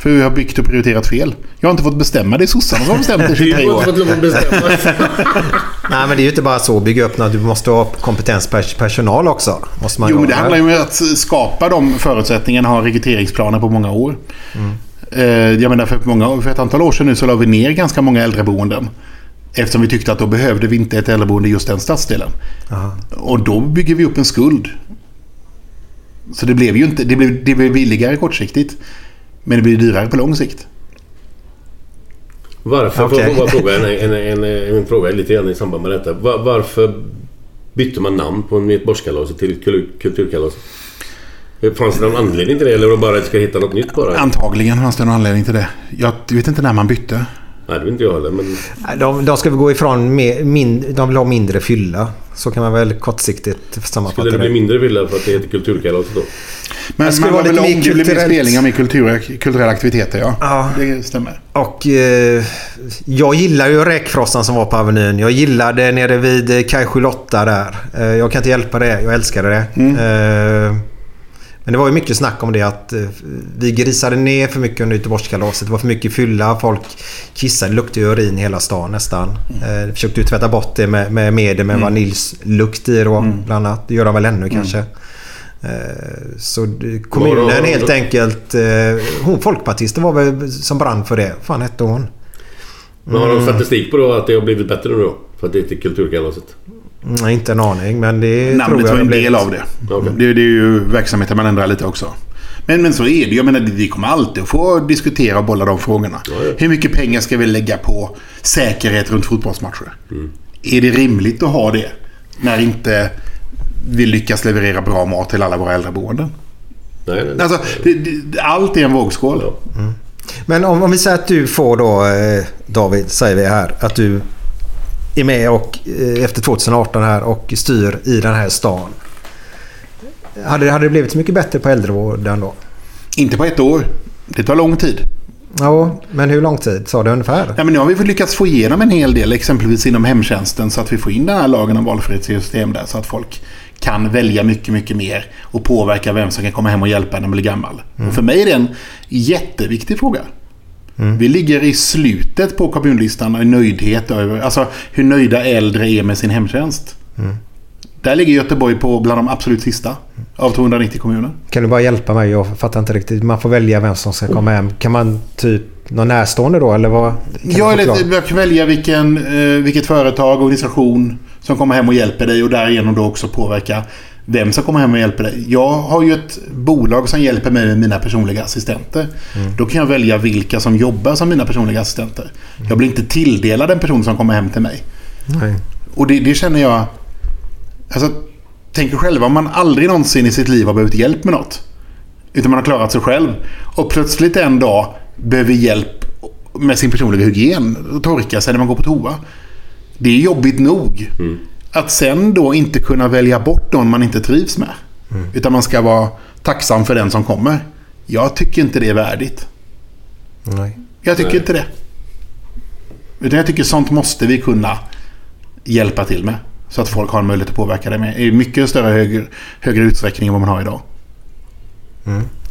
För vi har byggt och prioriterat fel. Jag har inte fått bestämma. Det är sossarna som har bestämt det i Du 23 har inte fått år. *laughs* Nej men det är ju inte bara så att bygga upp något. Du måste ha kompetens pers- personal också. Måste man Jo, det ha. handlar ju om att skapa de förutsättningarna. Ha rekryteringsplaner på många år. Eh, Jag menar, för, många, för ett antal år sedan nu så la vi ner ganska många äldreboenden. Eftersom vi tyckte att då behövde vi inte ett äldreboende i just den stadsdelen. Aha. Och då bygger vi upp en skuld. Så det blev ju inte... Det blev, det blev billigare kortsiktigt. Men det blir dyrare på lång sikt. Varför, Okej. får fråga *laughs* en, en, en, en fråga lite grann i samband med detta. Var, varför bytte man namn på Göteborgskalaset till kul- Kulturkalaset? Fanns det någon anledning till det eller var det bara att jag ska hitta något nytt bara? Antagligen fanns det någon anledning till det. Jag vet inte när man bytte. Nej, det vet inte jag heller. Men De, de ska väl gå ifrån mer, min, De vill ha mindre fylla. Så kan man väl kortsiktigt sammanfatta skulle det bli det. mindre villa för att det heter Kulturkalaset då? Men Det skulle man vara lite om mer det kulturellt. spelningar med kultur, kulturella aktiviteter, ja. Ja. Det stämmer. Och eh, jag gillar ju räkfrossan som var på Avenyn. Jag gillade nere vid Kaj 78 där. Eh, jag kan inte hjälpa det. Jag älskade det. Eh, men det var ju mycket snack om det att eh, vi grisade ner för mycket under Göteborgskalaset. Det var för mycket fylla. Folk kissade. Det luktade urin i hela stan nästan. Eh, försökte ju tvätta bort det med, med medel med vaniljslukt i då bland annat. Det gör de väl ännu kanske. Eh, Så kommunen helt enkelt... Hon folkpartisten var väl som brann för det. fan hette hon? Men har Mm. de statistik på då att det har blivit bättre nu då? För att det heter Kulturkalaset? Nej, inte en aning men det tror Namnet jag var en del av det. Det. Det är ju verksamheten man ändrar lite också. Men, men så är det. Jag menar, vi kommer alltid att få diskutera och bolla de frågorna. ja. Hur mycket pengar ska vi lägga på säkerhet runt fotbollsmatcher? Mm. Är det rimligt att ha det när inte vi lyckas leverera bra mat till alla våra äldreboenden? Nej, nej, nej. Alltså, det, det, allt är en vågskål. Ja. Men om, om vi säger att du får då, eh, David, säger vi här, att du är med och eh, efter 2018 här och styr i den här stan. Hade, hade det blivit så mycket bättre på äldrevården då? Inte på ett år. Det tar lång tid. Ja, men hur lång tid sa du ungefär? Ja, men nu har vi lyckats få igenom en hel del, exempelvis inom hemtjänsten, så att vi får in den här lagen om valfrihetssystem där, så att folk kan välja mycket, mycket mer och påverka vem som kan komma hem och hjälpa när man blir gammal. Och för mig är det en jätteviktig fråga. Vi ligger i slutet på kommunlistan i nöjdhet över, alltså hur nöjda äldre är med sin hemtjänst. Där ligger Göteborg på bland de absolut sista av 290 kommuner. Kan du bara hjälpa mig? Jag fattar inte riktigt. Man får välja vem som ska komma hem. Kan man typ någon närstående då eller vad? Ja, eller förklara? jag kan välja vilken, eh, vilket företag, organisation som kommer hem och hjälper dig och därigenom då också påverka vem som kommer hem och hjälper dig. Jag har ju ett bolag som hjälper mig med mina personliga assistenter. Då kan jag välja vilka som jobbar som mina personliga assistenter. Jag blir inte tilldelad en person som kommer hem till mig. Nej. Och det, det känner jag... Alltså, tänk er själva om man aldrig någonsin i sitt liv har behövt hjälp med något. Utan man har klarat sig själv. Och plötsligt en dag behöver hjälp med sin personliga hygien. Torka sig när man går på toa. Det är jobbigt nog. Att sen då inte kunna välja bort någon man inte trivs med. Utan man ska vara tacksam för den som kommer. Jag tycker inte det är värdigt. Nej. Jag tycker inte det. Utan jag tycker sånt måste vi kunna hjälpa till med. Så att folk har en möjlighet att påverka det med. I mycket större högre, högre utsträckning än vad man har idag.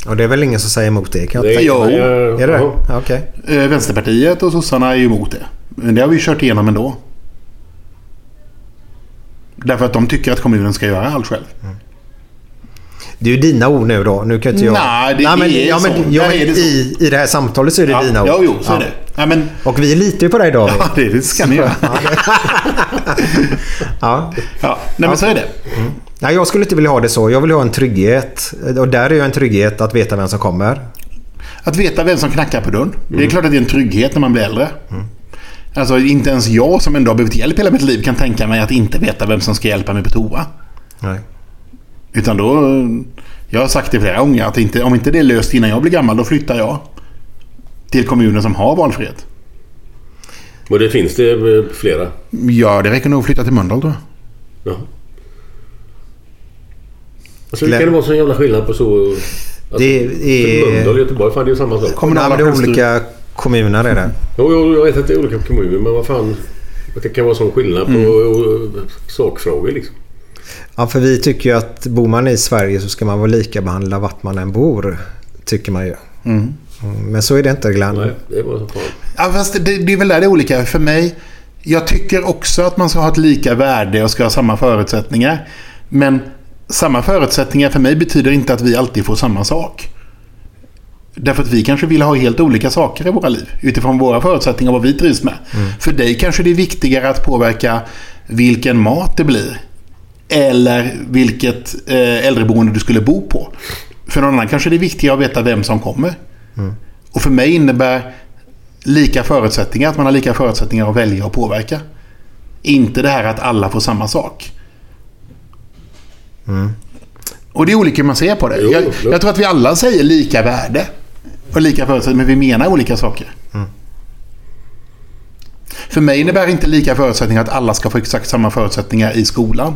Och det är väl ingen som säger emot det kan Det tänka Jo. Är det. Ja, Okej. Eh, Vänsterpartiet och sossarna är ju emot det. Men det har vi kört igenom ändå. Därför att de tycker att kommunen ska göra allt själv. Det är ju dina ord nu då. Nu kan inte jag... Nej, det men, är ja, men, så. ja, är det så. i, I det här samtalet så är det Ja, dina ord. ja, jo, så är det. Ja, men, Och vi litar ju på dig David. *laughs* ja, det ska ni göra. *laughs* Ja. Ja, nej, men så är det. Nej, jag skulle inte vilja ha det så. Jag vill ha en trygghet. Och där är ju en trygghet att veta vem som kommer. Att veta vem som knackar på dörren. Det är klart att det är en trygghet när man blir äldre. Alltså inte ens jag som ändå har behövt hjälp hela mitt liv kan tänka mig att inte veta vem som ska hjälpa mig på toa. Nej. Utan då... Jag har sagt det flera gånger att inte, om inte det är löst innan jag blir gammal då flyttar jag. Till kommuner som har valfrihet. Och det finns det eh, flera. Ja, det räcker nog att flytta till Mölndal tror jag. Ja. Alltså hur kan det vara så jävla skillnad på så... Alltså, Det är- Mölndal och Göteborg, fan det är ju samma sak. Kommunala det är olika kommuner är det. Jo, jo, jag vet att det är olika kommuner men vad fan. Att det kan vara sån skillnad på mm. sakfrågor liksom. Ja, för vi tycker ju att bor man i Sverige så ska man vara lika behandlad vart man än bor. Tycker man ju. Mm, Men så är det inte Glenn. Nej, det var så fan. Ja, fast det, det är väl där det är olika. För mig, jag tycker också att man ska ha ett lika värde och ska ha samma förutsättningar. Men samma förutsättningar för mig betyder inte att vi alltid får samma sak. Därför att vi kanske vill ha helt olika saker i våra liv. Utifrån våra förutsättningar och vad vi trivs med. För dig kanske det är viktigare att påverka vilken mat det blir. Eller vilket eh, äldreboende du skulle bo på. För någon annan kanske det är viktigare att veta vem som kommer. Och för mig innebär lika förutsättningar att man har lika förutsättningar att välja och påverka. Inte det här att alla får samma sak. Och det är olika hur man ser på det. Jo, jag, jag tror att vi alla säger lika värde. Och lika förutsättningar, men vi menar olika saker. För mig innebär inte lika förutsättningar att alla ska få exakt samma förutsättningar i skolan.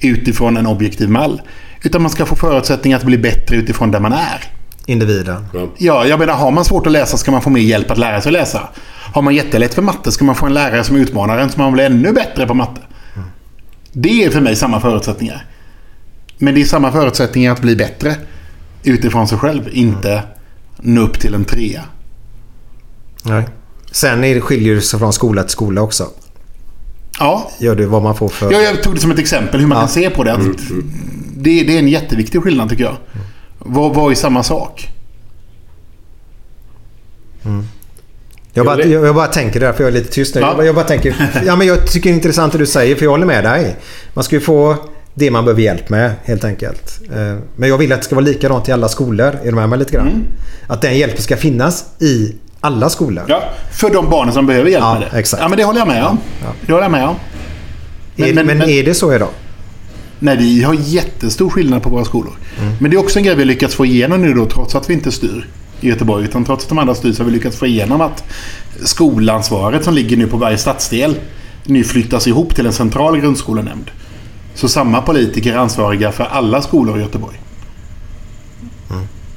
Utifrån en objektiv mall. Utan man ska få förutsättningar att bli bättre utifrån där man är. Individen. Ja. Ja, jag menar har man svårt att läsa ska man få mer hjälp att lära sig läsa. Har man jättelätt för matte ska man få en lärare som utmanar en så man blir ännu bättre på matte. Det är för mig samma förutsättningar. Men det är samma förutsättningar att bli bättre utifrån sig själv. Inte nå upp till en trea. Nej. Sen är det, skiljer det sig från skola till skola också. Ja, Gör det vad man får för... jag, jag tog det som ett exempel hur man kan se på det. Att det. Det är en jätteviktig skillnad tycker jag. Vad, vad är samma sak? Jag bara, jag, jag bara tänker där, för jag är lite tyst nu. Ja. Jag, bara- jag bara tänker... *laughs* Ja, men jag tycker det är intressant det du säger, för jag håller med dig. Man ska ju få det man behöver hjälp med, helt enkelt. Eh, Men jag vill att det ska vara likadant i alla skolor. Är du med mig lite grann? Att den hjälpen ska finnas i alla skolor. Ja, för de barnen som behöver hjälp Ja, med det. exakt. Ja, men det håller jag med om. Det håller jag med om. är, men, är det så idag? Nej, vi har jättestor skillnad på våra skolor. Men det är också en grej vi har lyckats få igenom nu då, trots att vi inte styr i Göteborg. Utan trots att de andra styr så har vi lyckats få igenom att skolansvaret som ligger nu på varje stadsdel nu flyttas ihop till en central grundskolenämnd. Så samma politiker är ansvariga för alla skolor i Göteborg.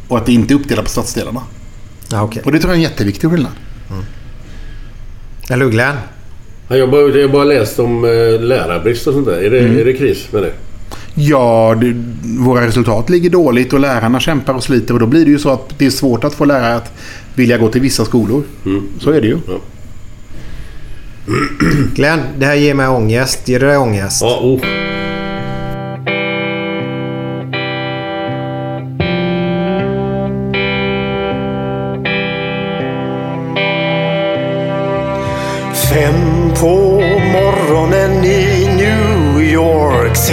Och att det inte är uppdelat på stadsdelarna. Ja, okej. Och det tror jag är en jätteviktig skillnad. Eller hur Glenn? Ja, Jag har bara, bara läst om eh, lärarbrist och sånt där. Är det, är det kris med det? Ja, det, våra resultat ligger dåligt och lärarna kämpar och sliter. Och då blir det ju så att det är svårt att få lärare att vilja gå till vissa skolor. Så är det ju. Ja. Glenn, det här ger mig ångest. Ger det dig ångest? Ja, oh.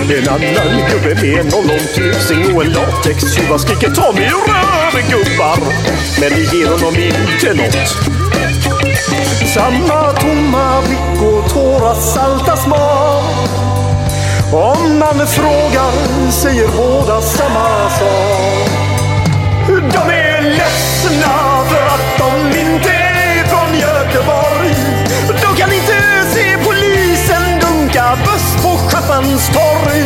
En annan gubbe med en ollontusing och en latextjuva skriker ta mig ur röven gubbar. Men det ger honom inte nåt. Samma tomma blick och tårar salta smak. Om man frågar säger båda samma sak. De är ledsna för att de inte är från Göteborg. De kan inte se polisen dunka buss på torg.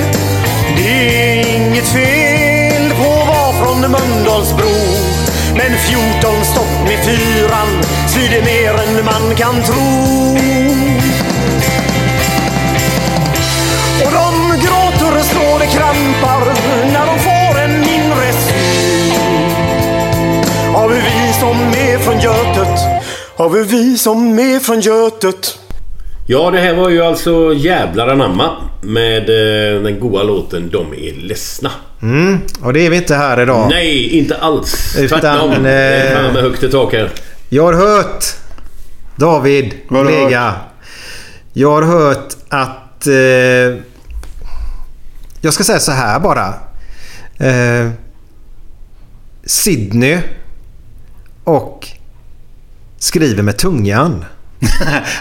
Det är inget fel på att vara från Mölndalsbro. Men 14 stopp med fyran svider mer än man kan tro. Och de gråter så det krampar när de får en inre syn Har hur vi som är från Götet, Har vi vi som är från Götet Ja, det här var ju alltså Jävlar anamma med eh, den goa låten De är ledsna. Mm, och det är vi inte här idag. Nej, inte alls. Utan, Tvärtom. Det är eh, med högt i tak här. Jag har hört David, Vad kollega. Jag har hört att... Eh, jag ska säga så här bara. Eh, Sydney och skriver med tungan.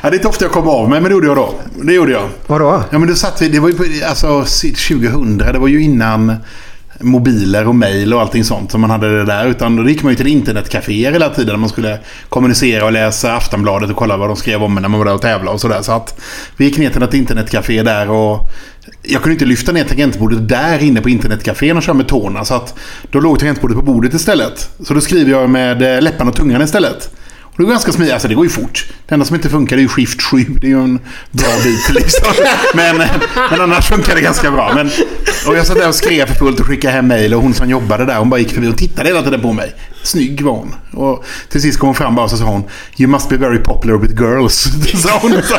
Ja, det är inte ofta jag kommer av mig, men det gjorde jag då. Det gjorde jag. Vadå? Ja, men då satt vi, det var ju på, alltså 2000, det var ju innan mobiler och mail och allting sånt som man hade det där. Utan då gick man ju till internetcaféer hela tiden när man skulle kommunicera och läsa Aftonbladet och kolla vad de skrev om när man var där och tävlade och sådär. Så att vi gick ner till ett internetcafé där och jag kunde inte lyfta ner tangentbordet där inne på internetcafén och köra med tårna. Så att då låg tangentbordet på bordet istället. Så då skriver jag med eh, läpparna och tungan istället. Och det går ganska smidigt. Alltså det går ju fort. Det enda som inte funkar är ju skift 7. Det är ju en bra bit liksom. *laughs* Men, men annars funkar det ganska bra. Men, och jag satt där och skrev för fullt och skickade hem mejl. Och hon som jobbade där, hon bara gick förbi och tittade hela tiden på mig. Snygg var hon. Och till sist kom hon fram bara och så sa hon You must be very popular with girls. *laughs* sa hon. Så,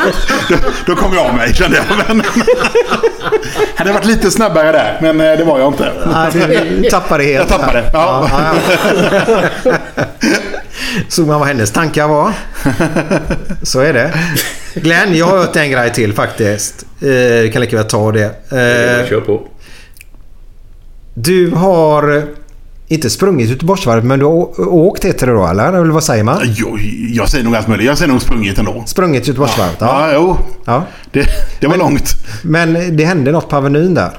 då, då kom jag av mig kände jag. Men, *laughs* hade varit lite snabbare där. Men eh, det var jag inte. Nej, du tappade helt. Jag tappade. Ja. Ja, ja. Såg man vad hennes tankar var? *laughs* Så är det. Glenn, jag har hört en grej till faktiskt. Eh, Vi kan lika väl ta det. Eh, Kör på. Du har inte sprungit Göteborgsvarvet men du har åkt heter det då eller? Eller vad säger man? Jo, jag säger nog allt möjligt. Jag säger nog sprungit ändå. Sprungit Göteborgsvarvet? Ja, jo. ja. Det, det var långt. Men det hände något på Avenyn där?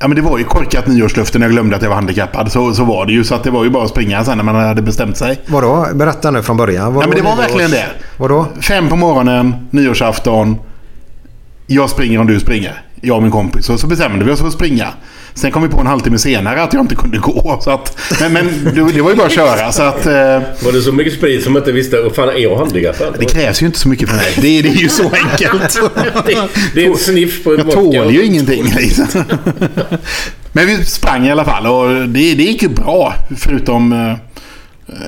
Ja, men det var ju korkat nyårslöfte när jag glömde att jag var handikappad. Så, så var det ju. Så att det var ju bara att springa sen när man hade bestämt sig. Vadå? Berätta nu från början. Vadå Ja, men det var nyårs- verkligen det. Vadå? Fem på morgonen, nyårsafton. Jag springer om du springer. Jag och min kompis. Och så bestämde vi oss för att springa. Sen kom vi på en halvtimme senare att jag inte kunde gå. Så att, men men det, var ju bara att köra. Så att, eh, Var det så mycket sprit som inte visste? Och fan, är jag handikappad? det krävs ju inte så mycket för mig. Det, det är ju så enkelt. *laughs* Det, det är en sniff på ett Jag tål ju ingenting. Liksom. *laughs* Men vi sprang i alla fall och det, det gick ju bra. Förutom eh,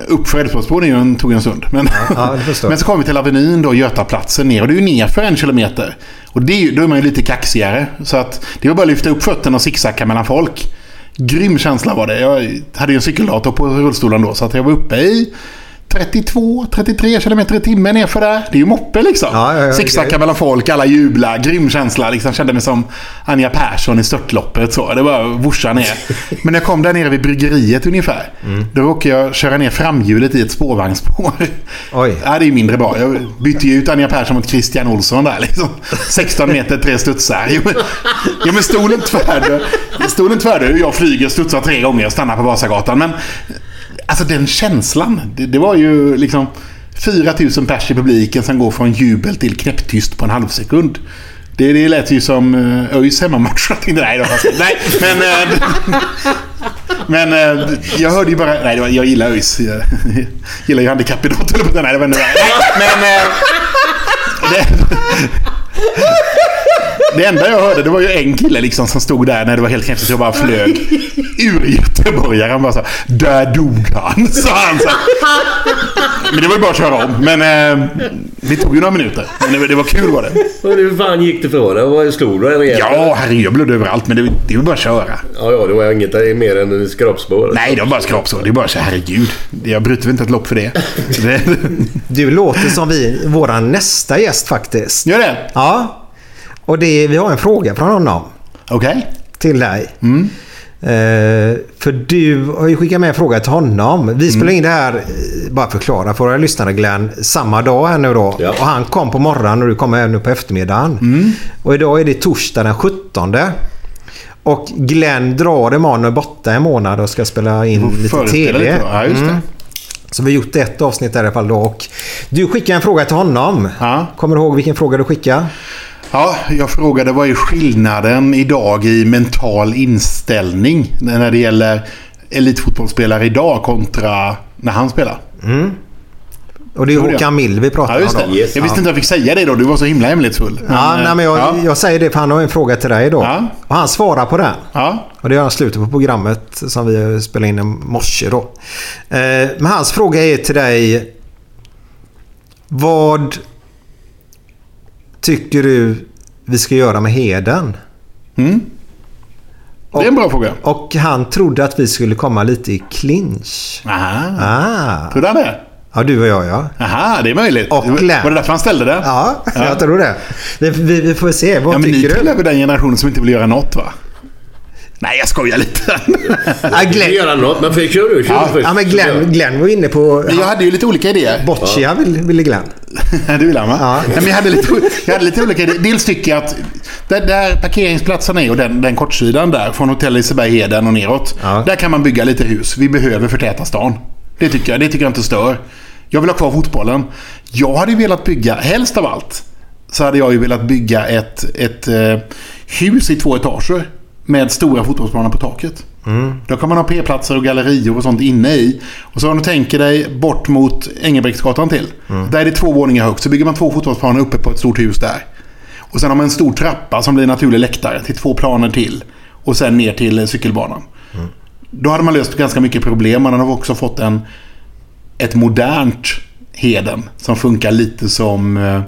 upp för Älvsborgsbron tog en stund. Men, ja, *laughs* men så kom vi till Avenyn då, Götaplatsen ner. Och det är ju nerför en kilometer. Och det är, då är man ju lite kaxigare. Så att det var bara att lyfta upp fötterna och zigzacka mellan folk. Grym känsla var det. Jag hade ju en cykeldator på rullstolen då. Så att jag var uppe i 32-33 kilometer i timmen nerför där. Det är ju moppe liksom. Ja, ja, ja, okej. mellan folk, alla jublar. Grym känsla. Liksom, kände mig som Anja Persson i störtloppet. Så. Det var vuscha ner. Men när jag kom där nere vid bryggeriet ungefär. Mm. Då råkade jag köra ner framhjulet i ett spårvagnsspår. Oj. Ja, det är mindre bra. Jag bytte ju ut Anja Persson mot Christian Olsson där. Liksom. 16 meter, tre studsar. Jo, men, jo, men stolen tvärde. Stolen tvärde. Jag flyger, studsar tre gånger och stannar på Vasagatan. Men alltså den känslan. Det, det var ju liksom 4000 pers i publiken som går från jubel till knäpptyst på en halv sekund. Det, det lät ju som eh, ÖIS hemmamatch. Nej, det var fast- nej, men... Eh, *laughs* men eh, jag hörde ju bara... Nej, det var, jag gillar ÖIS. Jag gillar ju handikappidrott. eller Nej, det var inte det. Nej, Men... det, det enda jag hörde det var ju en kille liksom som stod där när det var helt knäppt så jag bara flög ur göteborgare. Han bara så Där dog han, sa han. Så. Men det var ju bara att köra om. Men eh, det tog ju några minuter. Men det, var- det var kul var det. Och hur fan gick det för dig? Slog du dig? Ja, herregud. Jag blödde överallt. Men det, det var bara att köra. Ja, ja, det var inget mer än skrapspår. Nej, det var bara skrapsår. Det är bara så herregud. Jag bryter väl inte ett lopp för det. det *laughs* Du låter som vi, våran nästa gäst faktiskt. gör det? Ja. Och det, vi har en fråga från honom Okej. till dig. Eh, för du har ju skickat med en fråga till honom. Vi spelar in det här, eh, bara förklara för våra lyssnare Glenn, samma dag här nu då. Ja. Och han kom på morgonen och du kommer nu på eftermiddagen. Och idag är det torsdag den 17. Och Glenn drar imorgon och är borta en månad och ska spela in lite TV. lite. Ja, just det. Så vi har gjort ett avsnitt där i alla fall då. Och du skickade en fråga till honom. Ja. Kommer du ihåg vilken fråga du skickade? Ja, jag frågade vad är skillnaden idag i mental inställning när det gäller elitfotbollsspelare idag kontra när han spelar? Och det är Gjorde jag? Håkan Mild vi pratar Ja, just om det. då. Yes. Jag visste inte att jag fick säga det då. Du var så himla hemlighetsfull. Ja, eh, nej, men jag, ja. jag säger det för han har en fråga till dig då. Ja. Och han svarar på den. Ja. Och det gör han slutet på programmet som vi spelade in i morse då. Eh, men hans fråga är till dig. Vad tycker du vi ska göra med Heden? Mm. Det är en bra fråga. Och han trodde att vi skulle komma lite i clinch. Aha. Ah. Trodde han det? Ja, du och jag ja. Aha, det är möjligt. Och var Glenn. det därför han ställde det? Ja, jag tror det. Vi, vi, vi får se. Vad Ja, men ni tycker du? tillhör väl den generationen som inte vill göra något va? Nej, jag skojar lite. Ja, Glenn. Göra något, men kör du. Ja. ja, men Glenn, Glenn var inne på... jag hade ju lite olika idéer. Boccia vill- ville Glenn. *laughs* du vill han va? Ja. Nej, men jag, hade lite, jag hade lite olika idéer. Dels tycker jag att där, där parkeringsplatsen är och den, den kortsidan där från hotell Liseberg-Heden och neråt. Ja. Där kan man bygga lite hus. Vi behöver förtäta stan. Det tycker jag. Det tycker jag inte stör. Jag vill ha kvar fotbollen. Jag hade velat bygga, helst av allt, så hade jag ju velat bygga ett, ett eh, hus i två etager med stora fotbollsplaner på taket. Då kan man ha p-platser och gallerior och sånt inne i. Och så om du tänker dig bort mot Engelbrektsgatan till. Där är det två våningar högt. Så bygger man två fotbollsplaner uppe på ett stort hus där. Och sen har man en stor trappa som blir naturlig läktare till två planer till. Och sen ner till cykelbanan. Då hade man löst ganska mycket problem. Man hade också fått en, ett modernt Heden som funkar lite som eh,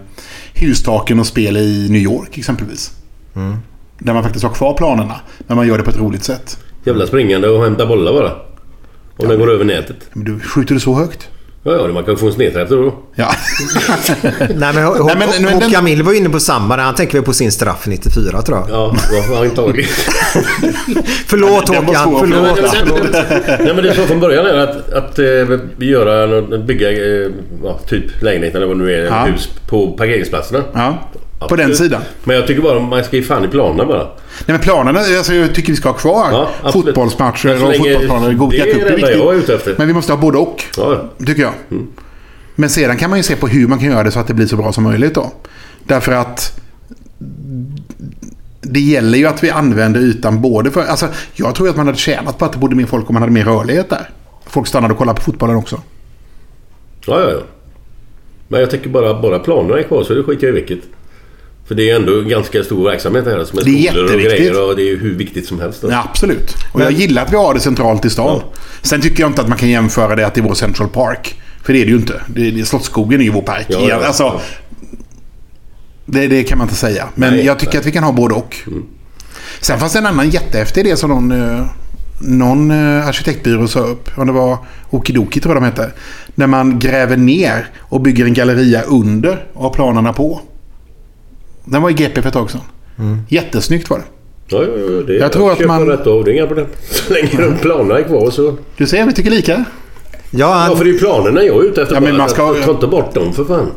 hustaken och spel i New York exempelvis. Där man faktiskt har kvar planerna, men man gör det på ett roligt sätt. Jävla springande och hämta bollar bara. Om den går över nätet. Men du, skjuter du så högt? Ja, ja, man kan få en snedträff då. Ja. *laughs* Nej, men, Hå- Nej, men- men Håkan den- Mild var inne på samma. Han tänker väl på sin straff 94 tror jag. Ja, ja antagligen. *laughs* Förlåt Håkan, förlåt. Nej, men- Nej men det så från början är att, att eh, göra, bygga eh, typ lägenhet eller vad det nu är, Ja. hus på parkeringsplatserna. ja. På den sidan. Men jag tycker bara man ska ge fan i planerna bara. Nej, men planerna, alltså, jag tycker vi ska ha kvar Ja, fotbollsmatcher och fotbollsplaner. Gothia Cup är viktigt. jag är ute efter. Men vi måste ha både och. Ja, Tycker jag. Men sedan kan man ju se på hur man kan göra det så att det blir så bra som möjligt då. Därför att det gäller ju att vi använder ytan både för... Alltså, jag tror att man hade tjänat på att det bodde mer folk om man hade mer rörlighet där. Folk stannade och kollade på fotbollen också. Ja, ja, ja. Men jag tänker bara, bara planerna är kvar så det skiter jag i vilket. För det är ändå en ganska stor verksamhet här som är Det är skolor och jätteviktigt. grejer och det är hur viktigt som helst. Ja, absolut. Och jag gillar att vi har det centralt i stan. Sen tycker jag inte att man kan jämföra det att det är vår Central Park. För det är det ju inte. Det, det, Slottsskogen är ju vår park. Ja, ja, alltså, ja. Det, det kan man inte säga. Men Nej, jag tycker nej. att vi kan ha både och. Sen fanns det en annan jättehäftig idé som någon, eh, någon eh, arkitektbyrå sa upp. Om det var Okidoki tror jag de hette. När man gräver ner och bygger en galleria under och har planerna på. Den var i GP för ett tag sedan. Jättesnyggt var det. Ja, ja, ja, det, Jag tror att köper man- rätt av. Det är inga problem. *laughs* Så länge de planerna är kvar så... Du ser, vi tycker lika. Ja, han, Ja, för det är planerna jag är ute efter. Ja, men man ska- Ta inte bort dem för fan.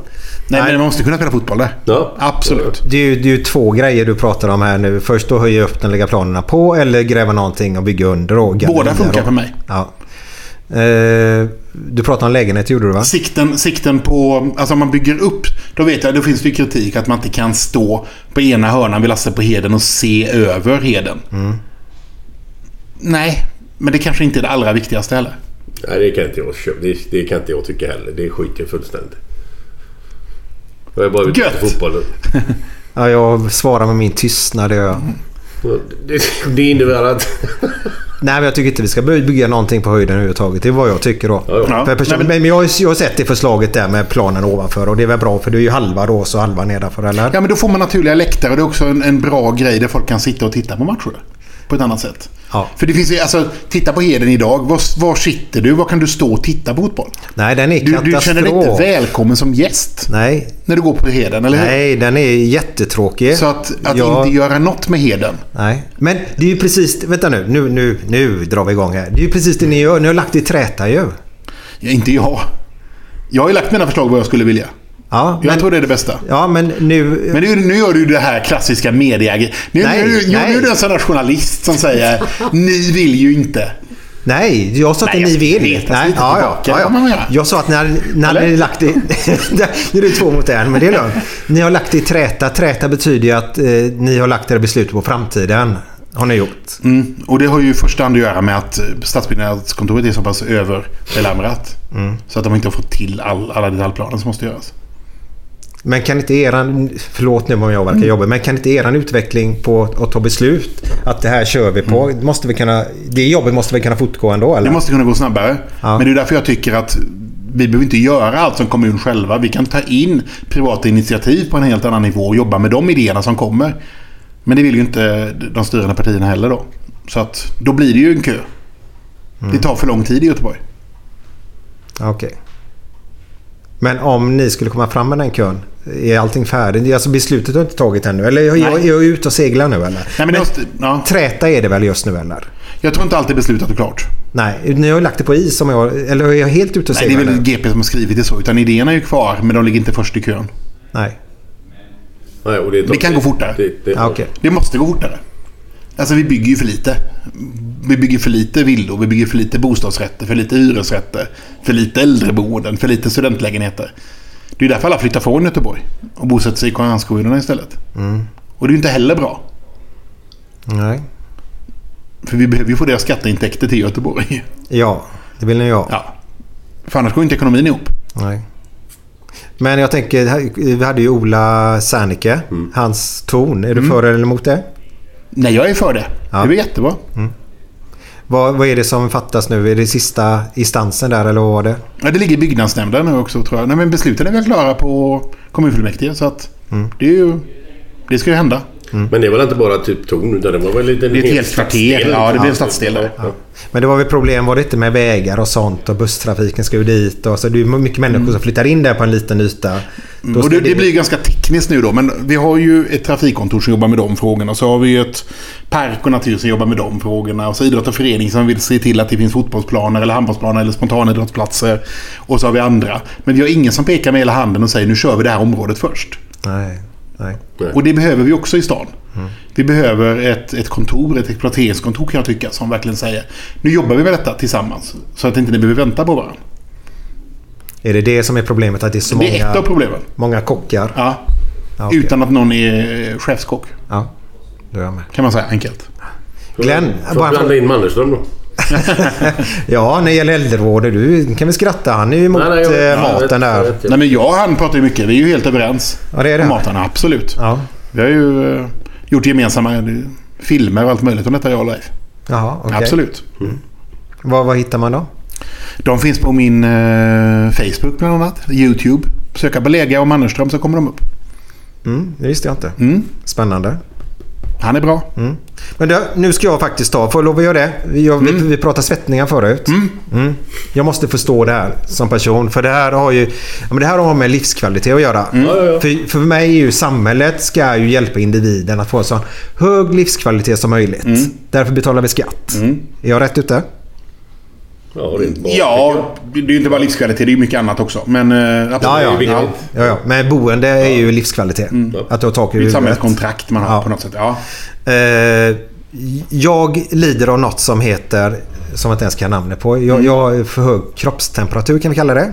Nej, men man måste kunna spela fotboll där. Ja. Absolut. det, är ju, det är ju två grejer du pratar om här nu. Först då höja upp den, lägga planerna på eller gräva någonting och bygga under. Och Båda funkar för mig. Ja. Eh, du pratade om lägenhet gjorde du va? Sikten, sikten på... Alltså om man bygger upp, då vet jag, då finns det kritik att man inte kan stå på ena hörnan vid Lasse på Heden och se över Heden. Nej, men det kanske inte är det allra viktigaste heller. Nej, det kan inte jag köpa. Det, det kan inte jag tycka heller. Det skiter jag fullständigt Jag är bara ute fotbollen. Ja, jag svarar med min tystnad. Det gör jag. Det, det innebär att... Nej, men jag tycker inte vi ska bygga någonting på höjden överhuvudtaget. Det är vad jag tycker då. Ja, ja. Men- jag, jag har sett det förslaget där med planen ovanför och det är väl bra för det är ju halva då så halva nedanför eller? Ja, men då får man naturliga läktare och det är också en, en bra grej där folk kan sitta och titta på matcher. På ett annat sätt. Ja. För det finns ju, alltså, titta på Heden idag. Var, var sitter du? Var kan du stå och titta på fotboll? Nej, den är Du, katastrof. du känner dig inte välkommen som gäst Nej, när du går på Heden, eller hur? nej, den är jättetråkig. Så att, att Jag- inte göra något med Heden. Nej, men det är ju precis... Vänta nu, nu, nu, nu drar vi igång här. Det är ju precis det ni gör. Ni har lagt i träta ju. Ja, inte jag. Jag har ju lagt mina förslag vad jag skulle vilja. Ja, Jag men, tror det är det bästa. ja, men nu... Men nu, nu gör du det här klassiska media Nu, Nej, nu, nu, nej. nu är du en sån där journalist som säger ni vill ju inte. Nej, jag sa att Nej, ni vill. vet, Nej, ja, ja, ja, Det ja. Jag sa att ni ni hade Eller? lagt i... *laughs* nu är det två mot en, men det är lugnt. Ni har lagt i träta. Träta betyder ju att eh, ni har lagt era beslut på framtiden. Har ni gjort. Mm. Och det har ju i första hand att göra med att stadsbyggnadskontoret är så pass överbelamrat. Mm. Så att de inte har fått till all, alla detaljplaner som måste göras. Men kan inte eran... Förlåt nu om jag verkar jobbig. Men kan inte eran utveckling på att ta beslut att det här kör vi på. Måste vi kunna, det jobbet måste vi kunna fortgå ändå eller? Det måste kunna gå snabbare. Ja. Men det är därför jag tycker att vi behöver inte göra allt som kommun själva. Vi kan ta in privata initiativ på en helt annan nivå och jobba med de idéerna som kommer. Men det vill ju inte de styrande partierna heller då. Så att då blir det ju en kö. Det tar för lång tid i Göteborg. Okej. Men om ni skulle komma fram med den kön. Är allting färdigt? Alltså beslutet har inte tagit ännu. Eller är jag, är jag ute och seglar nu eller? Nej, men måste, ja. Träta är det väl just nu eller? Jag tror inte allt är beslutat och klart. Nej, ni har ju lagt det på is. Om jag, eller är jag helt ute och Nej, det seglar är väl? GP som har skrivit det så. Utan idéerna är ju kvar, men de ligger inte först i kön. Nej. Nej, och det, Det kan gå fortare. Det, det, Ja, okej. Det måste gå fortare. Alltså vi bygger ju för lite. Vi bygger för lite villor, vi bygger för lite bostadsrätter, för lite hyresrätter, för lite äldreboenden, för lite studentlägenheter. Det är därför alla flyttar från Göteborg och bosätter sig i konkurrenskommunerna istället. Och det är inte heller bra. Nej. För vi behöver ju få deras skatteintäkter till Göteborg. *laughs* Ja, det vill ni ha. Ja. För annars går inte ekonomin ihop. Nej. Men jag tänker, vi hade ju Ola Sernike. Hans ton. Är du för eller emot det? Nej, jag är för det. Ja. Det blir jättebra. Vad, vad är det som fattas nu? Är det sista instansen där eller vad var det? Ja, det ligger i byggnadsnämnden nu också tror jag. Nej, men besluten är väl klara på kommunfullmäktige. Så att det är ju... Det ska ju hända. Men det var väl inte bara typ ton utan det var väl lite en Det är ett helt kvarter. Ja, det blir en stadsdel där. Ja. Men det var väl problem, var det inte med vägar och sånt och busstrafiken ska ju dit och så det är mycket människor som flyttar in där på en liten yta. Då Mm. Och det, det blir ganska tekniskt nu då. Men vi har ju ett trafikkontor som jobbar med de frågorna. Så har vi ju ett park och natur som jobbar med de frågorna. Och så idrott och förening som vill se till att det finns fotbollsplaner eller handbollsplaner eller spontanidrottsplatser. Och så har vi andra. Men vi har ingen som pekar med hela handen och säger nu kör vi det här området först. Nej, nej. Och det behöver vi också i stan. Vi behöver ett, ett kontor, ett exploateringskontor kan jag tycka, som verkligen säger nu jobbar vi med detta tillsammans. Så att inte ni behöver vänta på varandra. Är det det som är problemet? Att det är så Det är ett av många, problemen. många kockar? Ja. Ja, okej. Utan att någon är eh, chefskock. Ja. Det gör jag med. Kan man säga enkelt. Glenn, Får bara en blanda in Mannerström då. *laughs* Ja, när det gäller äldrevården. Du kan väl skratta. Han är ju emot Nej, nej, jag- eh, jag maten vet, jag där. vet. Nej men jag och han pratar ju mycket. Vi är ju helt överens. Ja, det är det. Om maten, absolut. Ja. Vi har ju eh, gjort gemensamma eh, filmer och allt möjligt om detta jag och Leif. Jaha, okej. Absolut. Vad, vad hittar man då? De finns på min eh, Facebook bland annat. YouTube. Söka på Lega och Mannerström så kommer de upp. Mm, det visste jag inte. Mm. Spännande. Han är bra. Men du, nu ska jag faktiskt ta, får jag lov att göra det? Vi, jag, vi, vi pratade svettningar förut. Mm. Jag måste förstå det här som person. För det här har ju men det här har med livskvalitet att göra. För, för mig är ju samhället ska ju hjälpa individen att få en så hög livskvalitet som möjligt. Därför betalar vi skatt. Är jag rätt ute? Ja, rent bra, Ja, det är ju inte bara livskvalitet. Det är ju mycket annat också. Men eh, absolut. Ja, ja, viktigt. ja, ja, ja. Men boende är ju livskvalitet. Att du har tak Det över är ett huvudet. samhällskontrakt man har Ja. på något sätt. Ja. Eh, jag lider av något som heter, som jag inte ens kan namnet på. Jag, jag har för hög kroppstemperatur kan vi kalla det.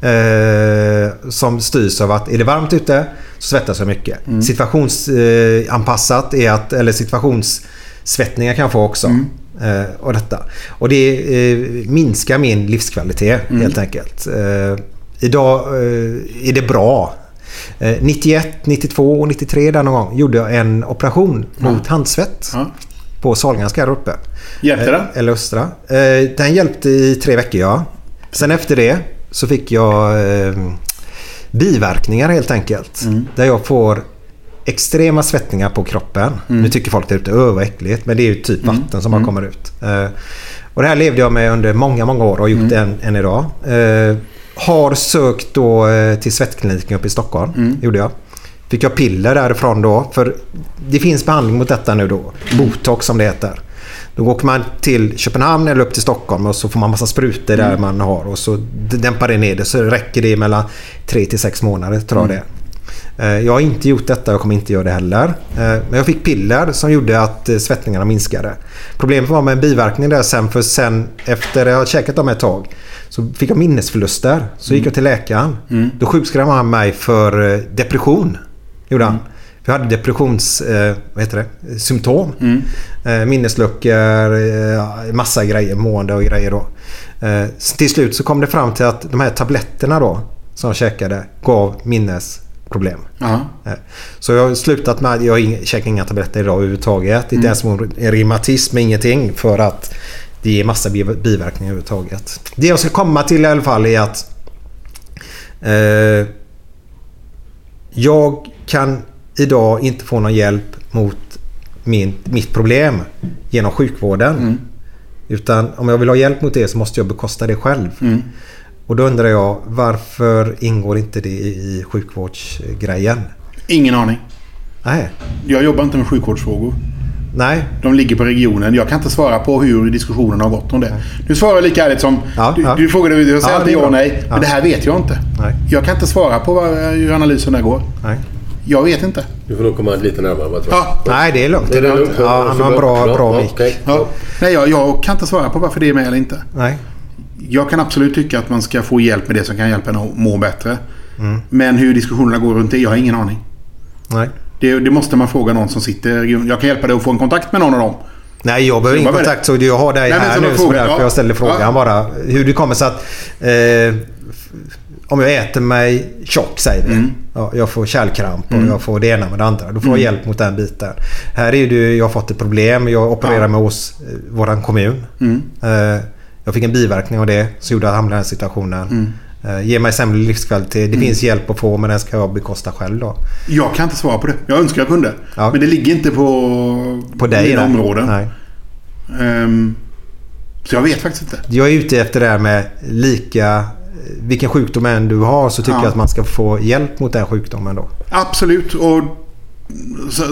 Eh, som styrs av att är det varmt ute så svettas jag mycket. Situationsanpassat eh, är att, eller situationssvettningar kan jag få också. Eh, och, detta. och det eh, minskar min livskvalitet helt enkelt. Eh, idag eh, är det bra. Eh, 91, 92 och 93 där någon gång gjorde jag en operation mot handsvett. Ja. På Sahlgrenska här uppe. Hjälpte? Eh, Eller Östra. Eh, Den hjälpte i tre veckor ja. Sen efter det så fick jag eh, biverkningar helt enkelt. Där jag får extrema svettningar på kroppen. Nu tycker folk där ute, öh vad äckligt. Men det är ju typ vatten som bara kommer ut. Eh, Och det här levde jag med under många, många år och har gjort det än, än idag. Eh, har sökt då eh, till svettkliniken uppe i Stockholm. Gjorde jag. Fick jag piller därifrån då. För det finns behandling mot detta nu då. Botox som det heter. Då åker man till Köpenhamn eller upp till Stockholm och så får man massa sprutor där man har och så dämpar det ner det. Så räcker det mellan 3 till 6 månader tror jag det. Eh, Jag har inte gjort detta och kommer inte göra det heller. Eh, Men jag fick piller som gjorde att eh, svettningarna minskade. Problemet var med en biverkning där sen för sen efter jag har käkat dem ett tag så fick jag minnesförluster. Så gick jag till läkaren. Då sjukskrev han mig för depression. Gjorde han. För jag hade depressions... Eh, vad heter det? Symptom. Eh, minnesluckor, eh, massa grejer. Mående och grejer då. Eh, till slut så kom det fram till att de här tabletterna då som jag käkade gav minnesproblem. Ja. Eh, Så jag har slutat med... Jag har ing- käkar inga tabletter idag överhuvudtaget. Inte ens mot reumatism, ingenting. För att det ger massa bi- biverkningar överhuvudtaget. Det jag ska komma till i alla fall är att... Eh, jag kan idag inte få någon hjälp mot min, mitt problem genom sjukvården. Utan om jag vill ha hjälp mot det så måste jag bekosta det själv. Och då undrar jag varför ingår inte det i, sjukvårdsgrejen? Ingen aning. Nej. Jag jobbar inte med sjukvårdsfrågor. Nej. De ligger på regionen. Jag kan inte svara på hur diskussionen har gått om det. Du svarar lika ärligt som... Ja, du, ja. du frågade, jag säger Ja, alltid ja och nej. Ja. Men det här vet jag inte. Nej. Jag kan inte svara på vad, hur analysen där går. Nej. Jag vet inte. Du får nog komma lite närmare. Vad tror jag. Ja. Nej, det är lugnt. Det är lugnt. Ja, han har en bra, bra Ja, mick. okej. Ja. Nej, jag, jag kan inte svara på varför det är med eller inte. Nej. Jag kan absolut tycka att man ska få hjälp med det som kan hjälpa en att må bättre. Mm. Men hur diskussionerna går runt det, jag har ingen aning. Nej. Det, det måste man fråga någon som sitter i. Jag kan hjälpa dig att få en kontakt med någon av dem. Nej, jag behöver ingen kontakt. Så jag har dig Nej, här nu. en Så fråga, därför ja. jag ställde frågan Ja. bara. Hur det kommer sig att... Eh, om jag äter mig tjock, säger vi. Mm. Ja, jag får kärlkramp och jag får det ena med det andra. Då får Mm. jag hjälp mot den biten. Här är det, jag har fått ett problem. Jag opererar Ja. mig hos eh, våran kommun. Mm. Eh, jag fick en biverkning av det. Så gjorde att jag hamnade i den här situationen. Mm. Eh, ger mig sämre livskvalitet. Det finns hjälp att få men den ska jag bekosta själv då. Jag kan inte svara på det. Jag önskar jag kunde. Ja. Men det ligger inte på, På dig mina områden. Nej. Ehm, så jag vet faktiskt inte. Jag är ute efter det här med lika... Vilken sjukdom än du har så tycker Ja. jag att man ska få hjälp mot den sjukdomen då. Absolut. Och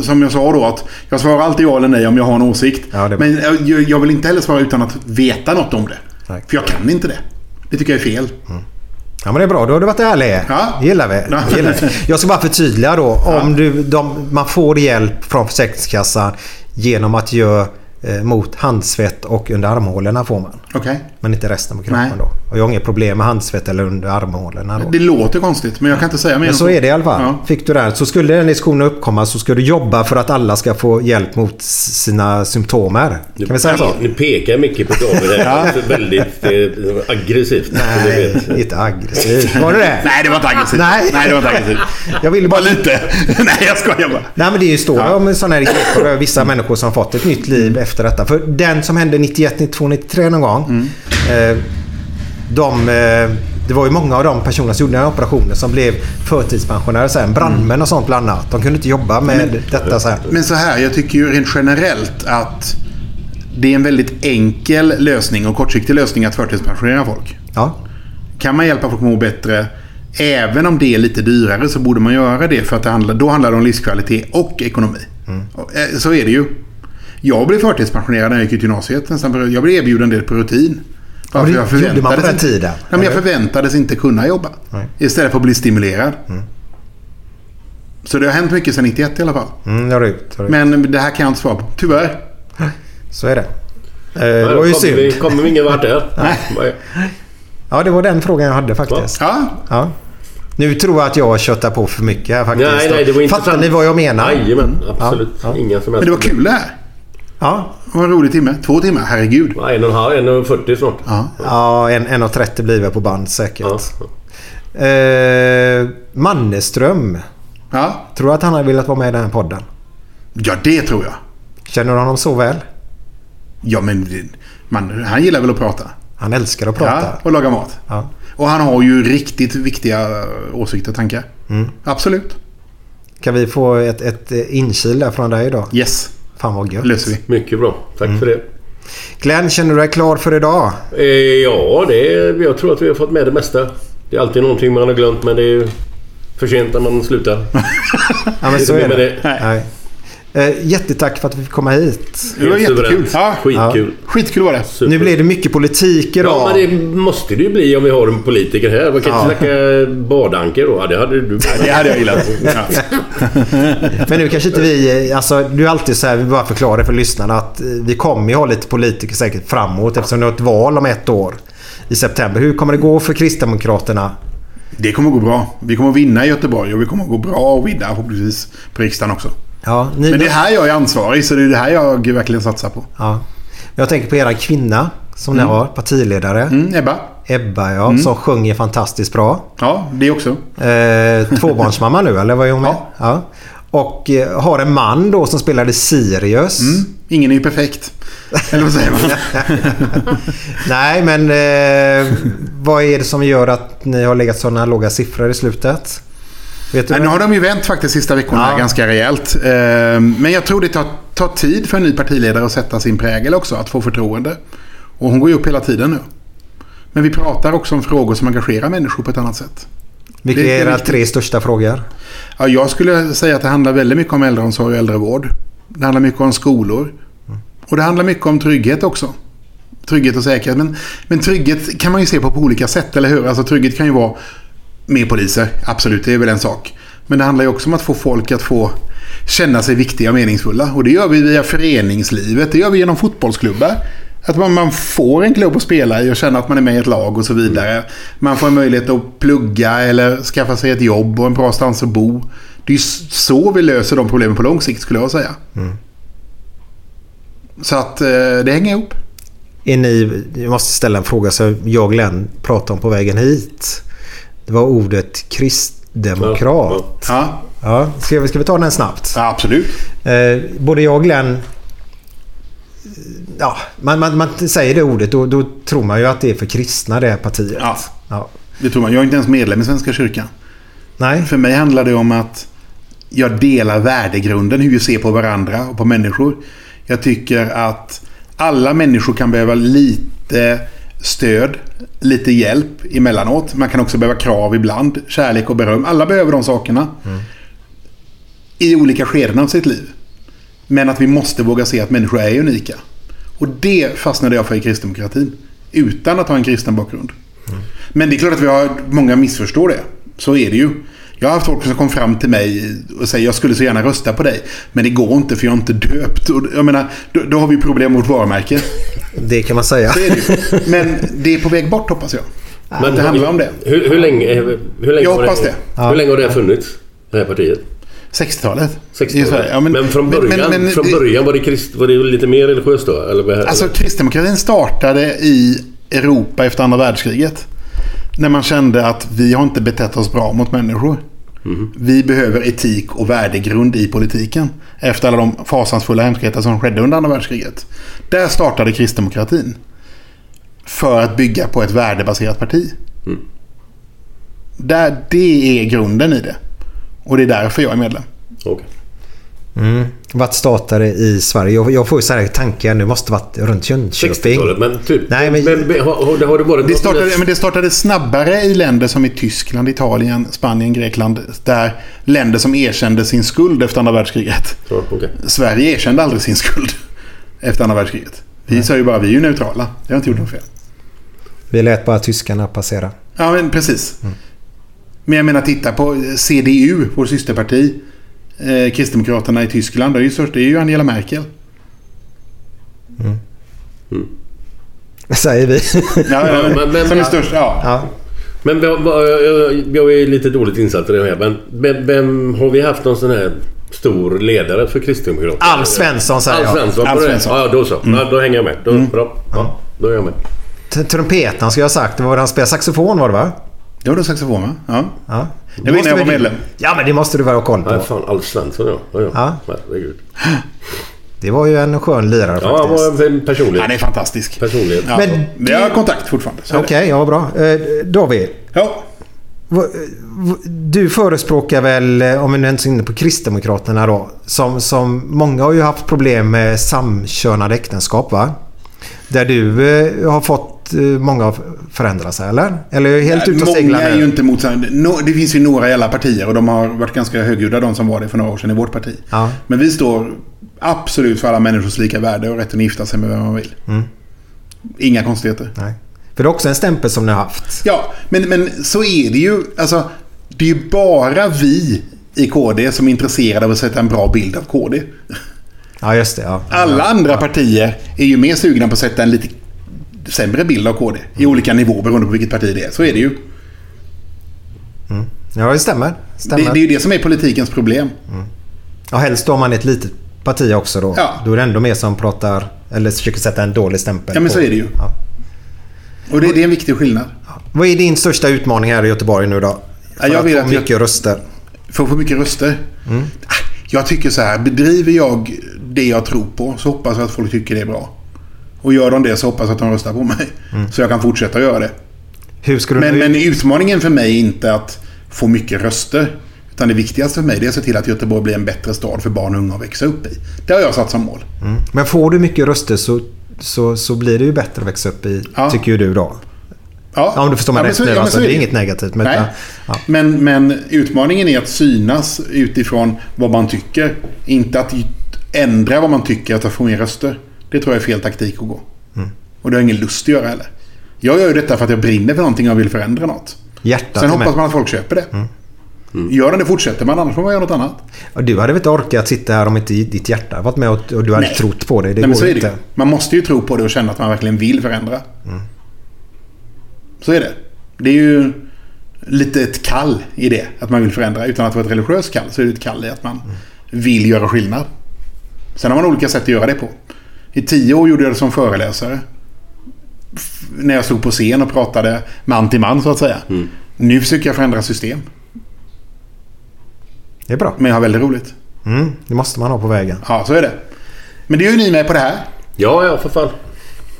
som jag sa då att jag svarar alltid ja eller nej om jag har en åsikt. Ja, det- Men jag, jag vill inte heller svara utan att veta något om det. Nej. För jag kan inte det. Det tycker jag är fel. Ja men det är bra, då har du varit ärlig. Ja. Gillar vi. Ja. Gillar vi. Jag ska bara förtydliga då. Om du, de, man får hjälp från Försäkringskassan genom att göra mot handsvett och under armhålorna får man. Okej. Men inte resten på kroppen Nej. då. Och jag har inget problem med handsvett eller under armhålorna då. Det låter konstigt, men jag kan inte säga mer Men så är det i alla fall. Ja. Fick du den så skulle den diskussionen uppkomma så ska du jobba för att alla ska få hjälp mot sina symptomer. Kan vi säga så? Nu pekar Micke på David här. *laughs* Väldigt eh, aggressivt. Nej, vet. inte aggressivt. Var det det? *laughs* Nej, det var inte aggressivt. Nej. Nej, det var inte aggressivt. *laughs* Jag ville bara Bara lite. Nej, jag skojar bara. Nej men det är ju står om sådana här vissa människor som fått ett nytt liv efter detta. För den som hände 91, 92, 93 någon gång. Eh, de, eh, det var ju många av de personer som gjorde den här operationen som blev förtidspensionärer sen. Brandmän och sånt bland annat. De kunde inte jobba med detta sen. Men så här, jag tycker ju rent generellt att det är en väldigt enkel lösning och kortsiktig lösning att förtidspensionera folk. Ja. Kan man hjälpa folk att må bättre, även om det är lite dyrare, så borde man göra det. För att det handlar, då handlar det om livskvalitet och ekonomi. Och, eh, Så är det ju. Jag blev förtidspensionerad när jag gick ut gymnasiet. nästan. Jag blev erbjuden det på rutin. Ja, Bara det jag gjorde man på förväntades den inte- tiden, Ja, men jag förväntades inte kunna jobba. Nej. Istället för att bli stimulerad. Så det har hänt mycket sedan 91 i alla fall. Mm, det har det gjort. Men det här kan jag inte svara på. Tyvärr. *laughs* Så är det. Eh, det var ju kommer, vi, synd. kommer vi ingen vart där? *laughs* Nej. Ja, det var den frågan jag hade faktiskt. Ja, Ja. Nu tror jag att jag köttar på för mycket här faktiskt. Nej, nej, det var intressant. Fattar ni vad jag menar? Jajamän, absolut. Ja, ja. Inga som helst men det var kul det här. Ja, Det var en rolig timme. Två timmar, herregud. Ja, en och en halv, en och 40 snart. Ja. ja en, 1.30 blir vi på band säkert. Ja. Eh, Manneström. Ja. Tror du att han hade velat vara med i den här podden? ja, det tror jag. Känner du honom så väl? Ja, men man, han gillar väl att prata. Han älskar att prata. Ja, och laga mat. Ja. Och han har ju riktigt viktiga åsikter och tankar. Mm. Absolut. Kan vi få ett, ett inkil där från dig idag? Yes, Fan vad gött. löser vi. Mycket bra. Tack Mm. för det. Glenn, känner du dig klar för idag? Eh, ja, det är, jag tror att vi har fått med det mesta. Det är alltid någonting man har glömt men det är ju för sent när man slutar. *laughs* Ja, men så är med det. det. Nej. Eh, jättetack för att vi fick komma hit. Det var jättekul. Ja. Skitkul. Skitkul var det. Super. Nu blir det mycket politik idag. Ja, men det måste det ju bli om vi har en politiker här. Man kan inte snacka badanker då. Ja, det hade du. Det hade jag gillat. *laughs* Ja. *laughs* Men nu kanske inte vi... Alltså, du är alltid så här, vi bara förklarar för lyssnarna att eh, vi kommer ju ha lite politiker säkert framåt eftersom det är ett val om ett år i september. Hur kommer det gå för Kristdemokraterna? Det kommer att gå bra. Vi kommer att vinna i Göteborg och vi kommer att gå bra och vinna förhoppningsvis på riksdagen också. Ja, ni, Men det är här jag är ansvarig så det är det här jag verkligen satsar på. ja. Jag tänker på era kvinna som ni har, partiledare. Mm, Ebba? Ebba ja, som sjunger fantastiskt bra. Ja, det också. Eh, *laughs* tvåbarnsmamma nu eller vad är hon med? Ja. Ja. Och eh, har en man då som spelade Sirius. Mm. Ingen är ju perfekt. Eller vad säger man? *laughs* Nej men eh, vad är det som gör att ni har legat sådana låga siffror i slutet? Vet du Nej, nu har de ju vänt faktiskt sista veckorna Ja. ganska rejält. Eh, Men jag tror det tar, tar tid för en ny partiledare att sätta sin prägel också, att få förtroende. Och hon går ju upp hela tiden nu. Men vi pratar också om frågor som engagerar människor på ett annat sätt. Vilka är era tre största frågor? Ja, jag skulle säga att det handlar väldigt mycket om äldreomsorg och äldrevård. Det handlar mycket om skolor. Och det handlar mycket om trygghet också. Trygghet och säkerhet. Men, men trygghet kan man ju se på på olika sätt, eller hur? Alltså trygghet kan ju vara mer poliser. Absolut, det är väl en sak. Men det handlar ju också om att få folk att få känna sig viktiga och meningsfulla. Och det gör vi via föreningslivet. Det gör vi genom fotbollsklubbar. Att man, man får en klubb att spela i och känna att man är med i ett lag och så vidare. Man får en möjlighet att plugga eller skaffa sig ett jobb och en bra stans att bo. Det är så vi löser de problemen på lång sikt skulle jag säga. Så att eh, det hänger ihop. Är ni, jag måste ställa en fråga som jag och Glenn pratade om på vägen hit. Det var ordet kristdemokrat. Ja, Ja, ska, vi, ska vi ta den snabbt? ja absolut. Eh, både jag och Glenn... Ja, man, man, man säger det ordet då, då tror man ju att det är för kristna det här partiet. Ja. Ja. Det tror man. Jag är inte ens medlem i Svenska kyrkan. Nej, För mig handlar det om att jag delar värdegrunden, hur vi ser på varandra och på människor. Jag tycker att alla människor kan behöva lite stöd, lite hjälp emellanåt. Man kan också behöva krav ibland, kärlek och beröm. Alla behöver de sakerna. I olika skeden av sitt liv. Men att vi måste våga se att människor är unika. Och det fastnade jag för i kristdemokratin. Utan att ha en kristen bakgrund. Men det är klart att vi har många missförstår det. Så är det ju. Jag har haft folk som kom fram till mig och säger jag skulle så gärna rösta på dig. Men det går inte för jag är inte döpt. Och jag menar, då, då har vi problem med vårt varumärke det kan man säga. Så är det ju. *laughs* Men det är på väg bort hoppas jag. Men det handlar om det. Hur, hur länge, hur, hur länge Jag har hoppas det. det. Hur länge har det funnits? Det här partiet? 60-talet. 60 I Sverige. Ja, men, från men- början, men- men från det- början var, det krist, var det lite mer religiöst då? Eller, Alltså eller? kristdemokratin startade i Europa efter andra världskriget. När man kände att vi har inte betett oss bra mot människor. Vi behöver etik och värdegrund i politiken. Efter alla de fasansfulla hemskheter som skedde under andra världskriget. Där startade kristdemokratin. För att bygga på ett värdebaserat parti. Där, det är grunden i det. Och det är därför jag är medlem. Okay. Mm. Vart startade i Sverige? Jag, jag får ju så här tankar. Nu måste varit runt Jönköping. 60-talet, men typ. Nej, men- men, men har, har, det- varit... Det startade, men det startade snabbare i länder som i Tyskland, Italien, Spanien, Grekland. Där länder som erkände sin skuld efter andra världskriget. Ja, okej. Sverige erkände aldrig sin skuld *laughs* efter andra världskriget. Vi sa ju bara vi är ju neutrala. Det har inte gjort något fel. Vi lät bara tyskarna passera. Ja, men precis. Men jag menar, titta på CDU, vår systerparti. Eh, Kristdemokraterna i Tyskland. Det är ju, störst, det är ju Angela Merkel. Säger vi. Ja, ja, men- men- som är störst. Ja. ja. Men jag, är lite dåligt insatt i det här. Men vem, vem har vi haft någon sån här stor ledare för Kristdemokraterna? Alf Svensson säger Alf jag. Svensson. Alf på det? Svensson. Ja, då så. Ja, då hänger jag med. Då, Bra. Ja, då är jag med. Trumpeten ska jag ha sagt. Det var han spelade saxofon var det va? Det var då saxofon va? Ja. Ja. Det var innan jag var medlem. Ja men det måste du väl ha koll på. Nej, fan. Alf Svensson ja. ja, ja. Ja. Herregud. Det var ju en skön lirare Ja, han faktiskt. var en personlighet. Han är fantastisk. Personlighet. Ja. Men Vi har kontakt fortfarande. Okej, ja bra. Eh, David. Ja. Du förespråkar väl, eh, om vi nu ens är inne på Kristdemokraterna då, som, som många har ju haft problem med samkönade äktenskap va? Där du eh, har fått eh, många att förändra sig eller? Eller är helt ute och seglar Många är ju inte mot no, Det finns ju några i alla partier och de har varit ganska högljudda de som var det för några år sedan i vårt parti. Ja. Men vi står absolut för alla människors lika värde och rätten att gifta sig med vem man vill. Mm. Inga konstigheter. Nej. För det är också en stämpel som ni har haft. Ja, men, men så är det ju. Alltså, det är ju bara vi i KD som är intresserade av att sätta en bra bild av KD. Ja just det. Ja. Alla andra partier är ju mer sugna på att sätta en lite sämre bild av KD. I olika nivåer beroende på vilket parti det är. Så är det ju. Ja det stämmer. Det, stämmer. det är ju det som är politikens problem. Ja, helst om man är ett litet parti också då. Ja. Då är det ändå mer som pratar eller försöker sätta en dålig stämpel Ja, men på. så är det ju. Ja. Och det, det är en viktig skillnad. Vad är din största utmaning här i Göteborg nu då? För jag att få att jag- mycket röster. För att få mycket röster. Ah, Jag tycker så här. Bedriver jag det jag tror på så hoppas jag att folk tycker det är bra. Och gör de det så hoppas jag att de röstar på mig. Så jag kan fortsätta göra det. Men, men utmaningen för mig är inte att få mycket röster. Utan det viktigaste för mig är att se till att Göteborg blir en bättre stad för barn och unga att växa upp i. Det har jag satt som mål. Men får du mycket röster så, så, så blir det ju bättre att växa upp i, Ja. tycker ju du då. Ja, Ja, om du förstår mig men rätt så- nu. ja, alltså, så det är det. inget negativt. Men, Nej. ja. Men, men utmaningen är att synas utifrån vad man tycker. Inte att ändra vad man tycker att få mer röster. Det tror jag är fel taktik att gå. Mm. Och det har jag ingen lust att göra heller. Jag gör ju detta för att jag brinner för någonting och vill förändra något. Hjärtat Sen hoppas man att folk köper det. Mm. Gör den det fortsätter man, annars får man göra något annat. Och du hade väl inte orkat sitta här om inte ditt hjärta varit med och, och du hade Nej. trott på det. Det Nej, men går så är det. Man måste ju tro på det och känna att man verkligen vill förändra. Så är det. Det är ju lite ett kall i det, att man vill förändra. Utan att vara ett religiöst kall så är det ett kall i att man vill göra skillnad. Sen har man olika sätt att göra det på. I tio år gjorde jag det som föreläsare. När jag stod på scen och pratade man till man så att säga. Nu försöker jag förändra system. Det är bra. Men jag har väldigt roligt. Mm, det måste man ha på vägen. Ja, så är det. Men det är ju ni med på det här. Ja, ja, för fan.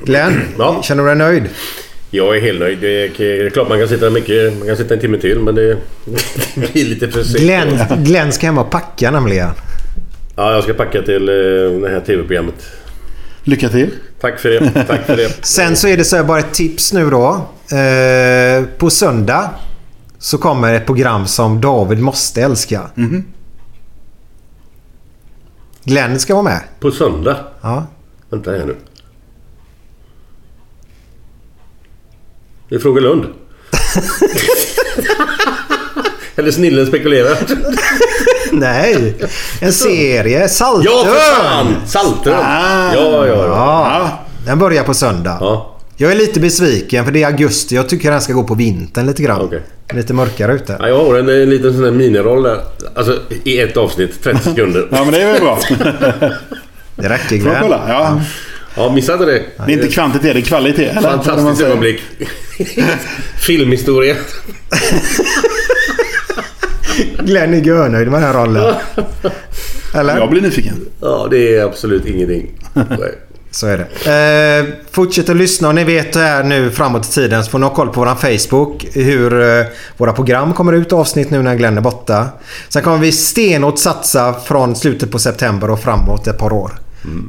Glenn, *clears throat* Ja. känner du dig nöjd? Jag är helt nöjd. Det är, det är klart man kan sitta mycket. Man kan sitta en timme till men det, *laughs* det blir lite för sent. Glenn, Glenn ska hem och packa nämligen. Ja, jag ska packa till eh, det här tv-programmet. Lycka till. Tack för det. Tack för det. *laughs* Sen så är det så här bara ett tips nu då. Eh, på söndag så kommer ett program som David måste älska. Glenn ska vara med. På söndag. Ja. Vänta här nu. Det är Frågelund. *laughs* Eller Snillen spekulerar. *laughs* Nej, en serie. Saltön! Ja, för fan! Saltön! Ah. Ja, ja, ja. Ja, den börjar på söndag. ja. Jag är lite besviken för det är augusti. Jag tycker den ska gå på vintern lite grann. Okej. Lite mörkare ute. Ja, jag har en, en liten sån där miniroll där. Alltså i ett avsnitt, 30 *laughs* sekunder. Ja, men det är väl bra. *laughs* Det räcker Glenn. kolla? Ja. Ja, missa inte det. Det är inte kvantitet, det är kvalitet. Fantastiskt ögonblick. Filmhistoria. Glenn är görnöjd med den här rollen. *laughs* Eller? Jag blir nyfiken. Ja, det är absolut ingenting. Nej. *laughs* Så är det. Eh, fortsätt att lyssna och ni vet här nu framåt i tiden så får ni ha koll på våran Facebook. Hur eh, våra program kommer ut avsnitt nu när Glenn är borta. Sen kommer vi stenhårt satsa från slutet på september och framåt ett par år.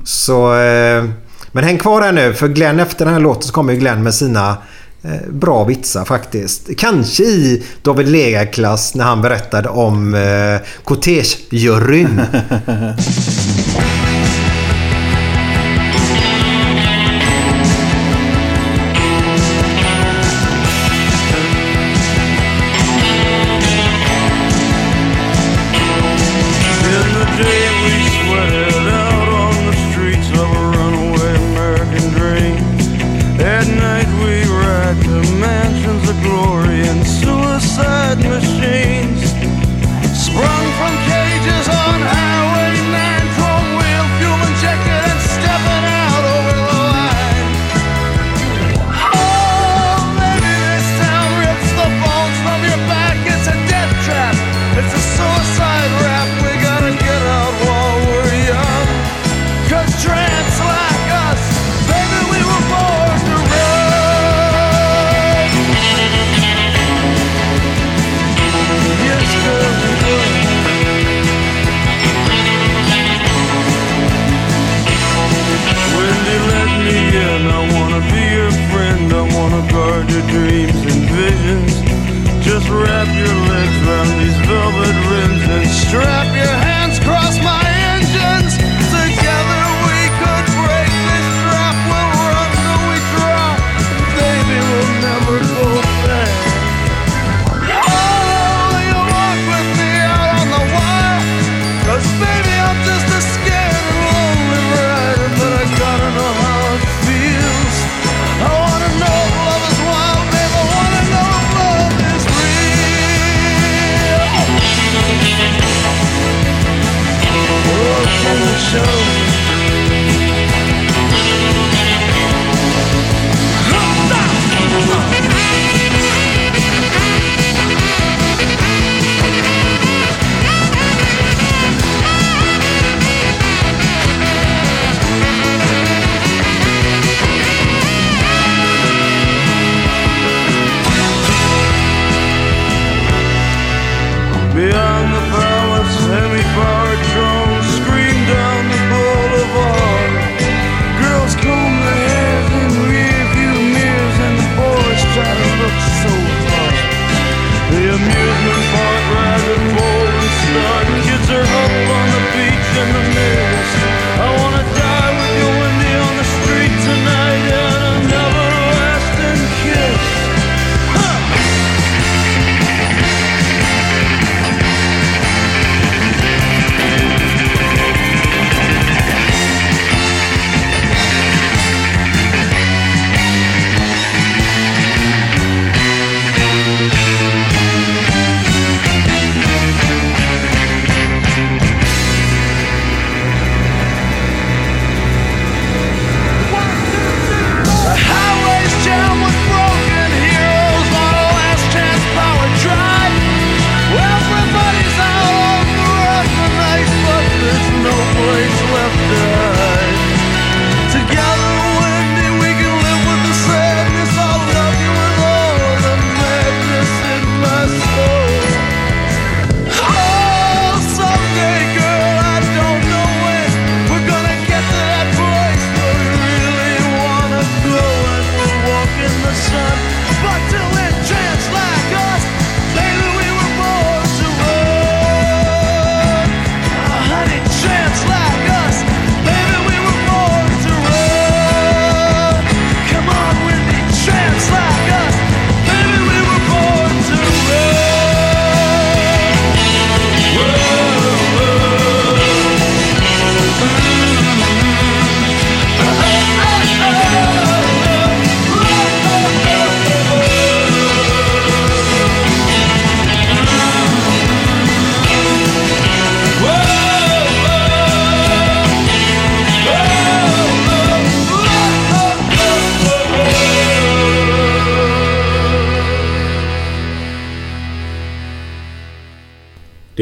Så, eh, men häng kvar här nu för Glenn efter den här låten så kommer ju Glenn med sina Eh, bra vitsar faktiskt. Kanske i David Lega-klass när han berättade om eh, kortegejuryn. *laughs*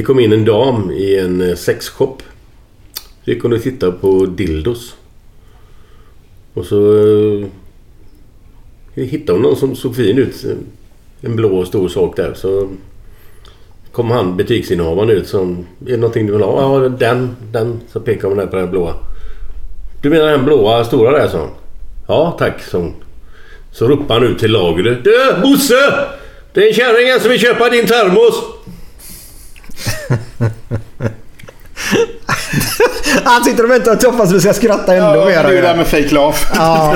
kom in en dam i en eh, sexshop. Så gick hon och tittade på dildos. Och så eh, hittade hon någon som såg fin ut. En blå stor sak där. Så kom han butiksinnehavaren ut som... Är det någonting du vill ha? Ja, den. Den. Så pekade hon där på den blåa. Du menar den blåa stora där, sa hon. Ja, tack, sa hon. Så ropade han ut till lagret. Du, Bosse! Det är en kärring här som vill köpa din termos. *laughs* Han sitter och väntar och hoppas vi ska skratta ändå Ja, mer. det är ju det här med fake laugh. Ja.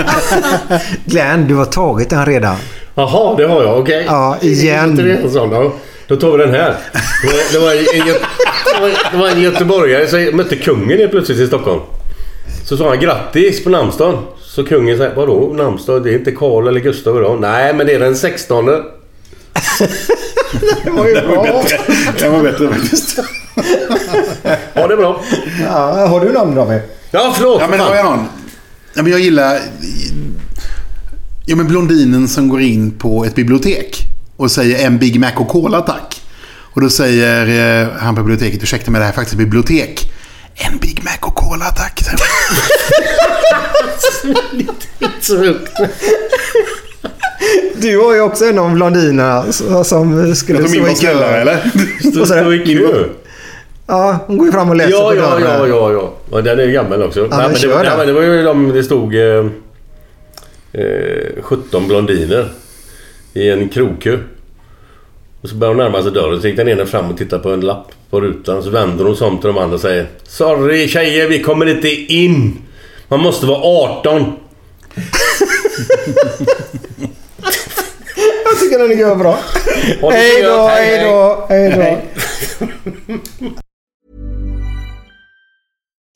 *laughs* Glenn, du har tagit den redan. Jaha, det har jag. Okej. Ja, igen. Det ja. Då tar vi den här. Det var, det en, det var, det en göteborgare som mötte kungen helt plötsligt i Stockholm. Så sa han grattis på namnsdagen. Så kungen sa vadå namnsdag? Det är inte Karl eller Gustav idag. Nej, men det är den 16. *laughs* Det var ju bra. Den var bättre faktiskt. Ja, det är bra. Ja, har du namn David? Ja, förlåt. Ja, men var jag någon. Ja, men jag gillar... Ja, men blondinen som går in på ett bibliotek och säger en Big Mac och Cola tack. Och då säger eh, han på biblioteket, ursäkta mig det här är faktiskt ett bibliotek. En Big Mac och Cola tack. *laughs* Du var ju också en av blondinerna som skulle Jag tog min var snällare eller? Du Och så- står i kö. Ja, hon går ju fram och läser Ja, på ja, dörren. ja, ja, ja. ja. Den är ju gammal också. nej, men det, var, nej, men det var ju de... Det stod... Eh, eh, 17 blondiner. I en krogkö. Och så började hon närma sig dörren. Så gick den ena fram och tittade på en lapp på rutan. Så vänder hon sig om till de andra och säger Sorry tjejer, vi kommer inte in. Man måste vara 18. *laughs* Jag tycker den är bra. Hej då, hej då, hej då. *laughs*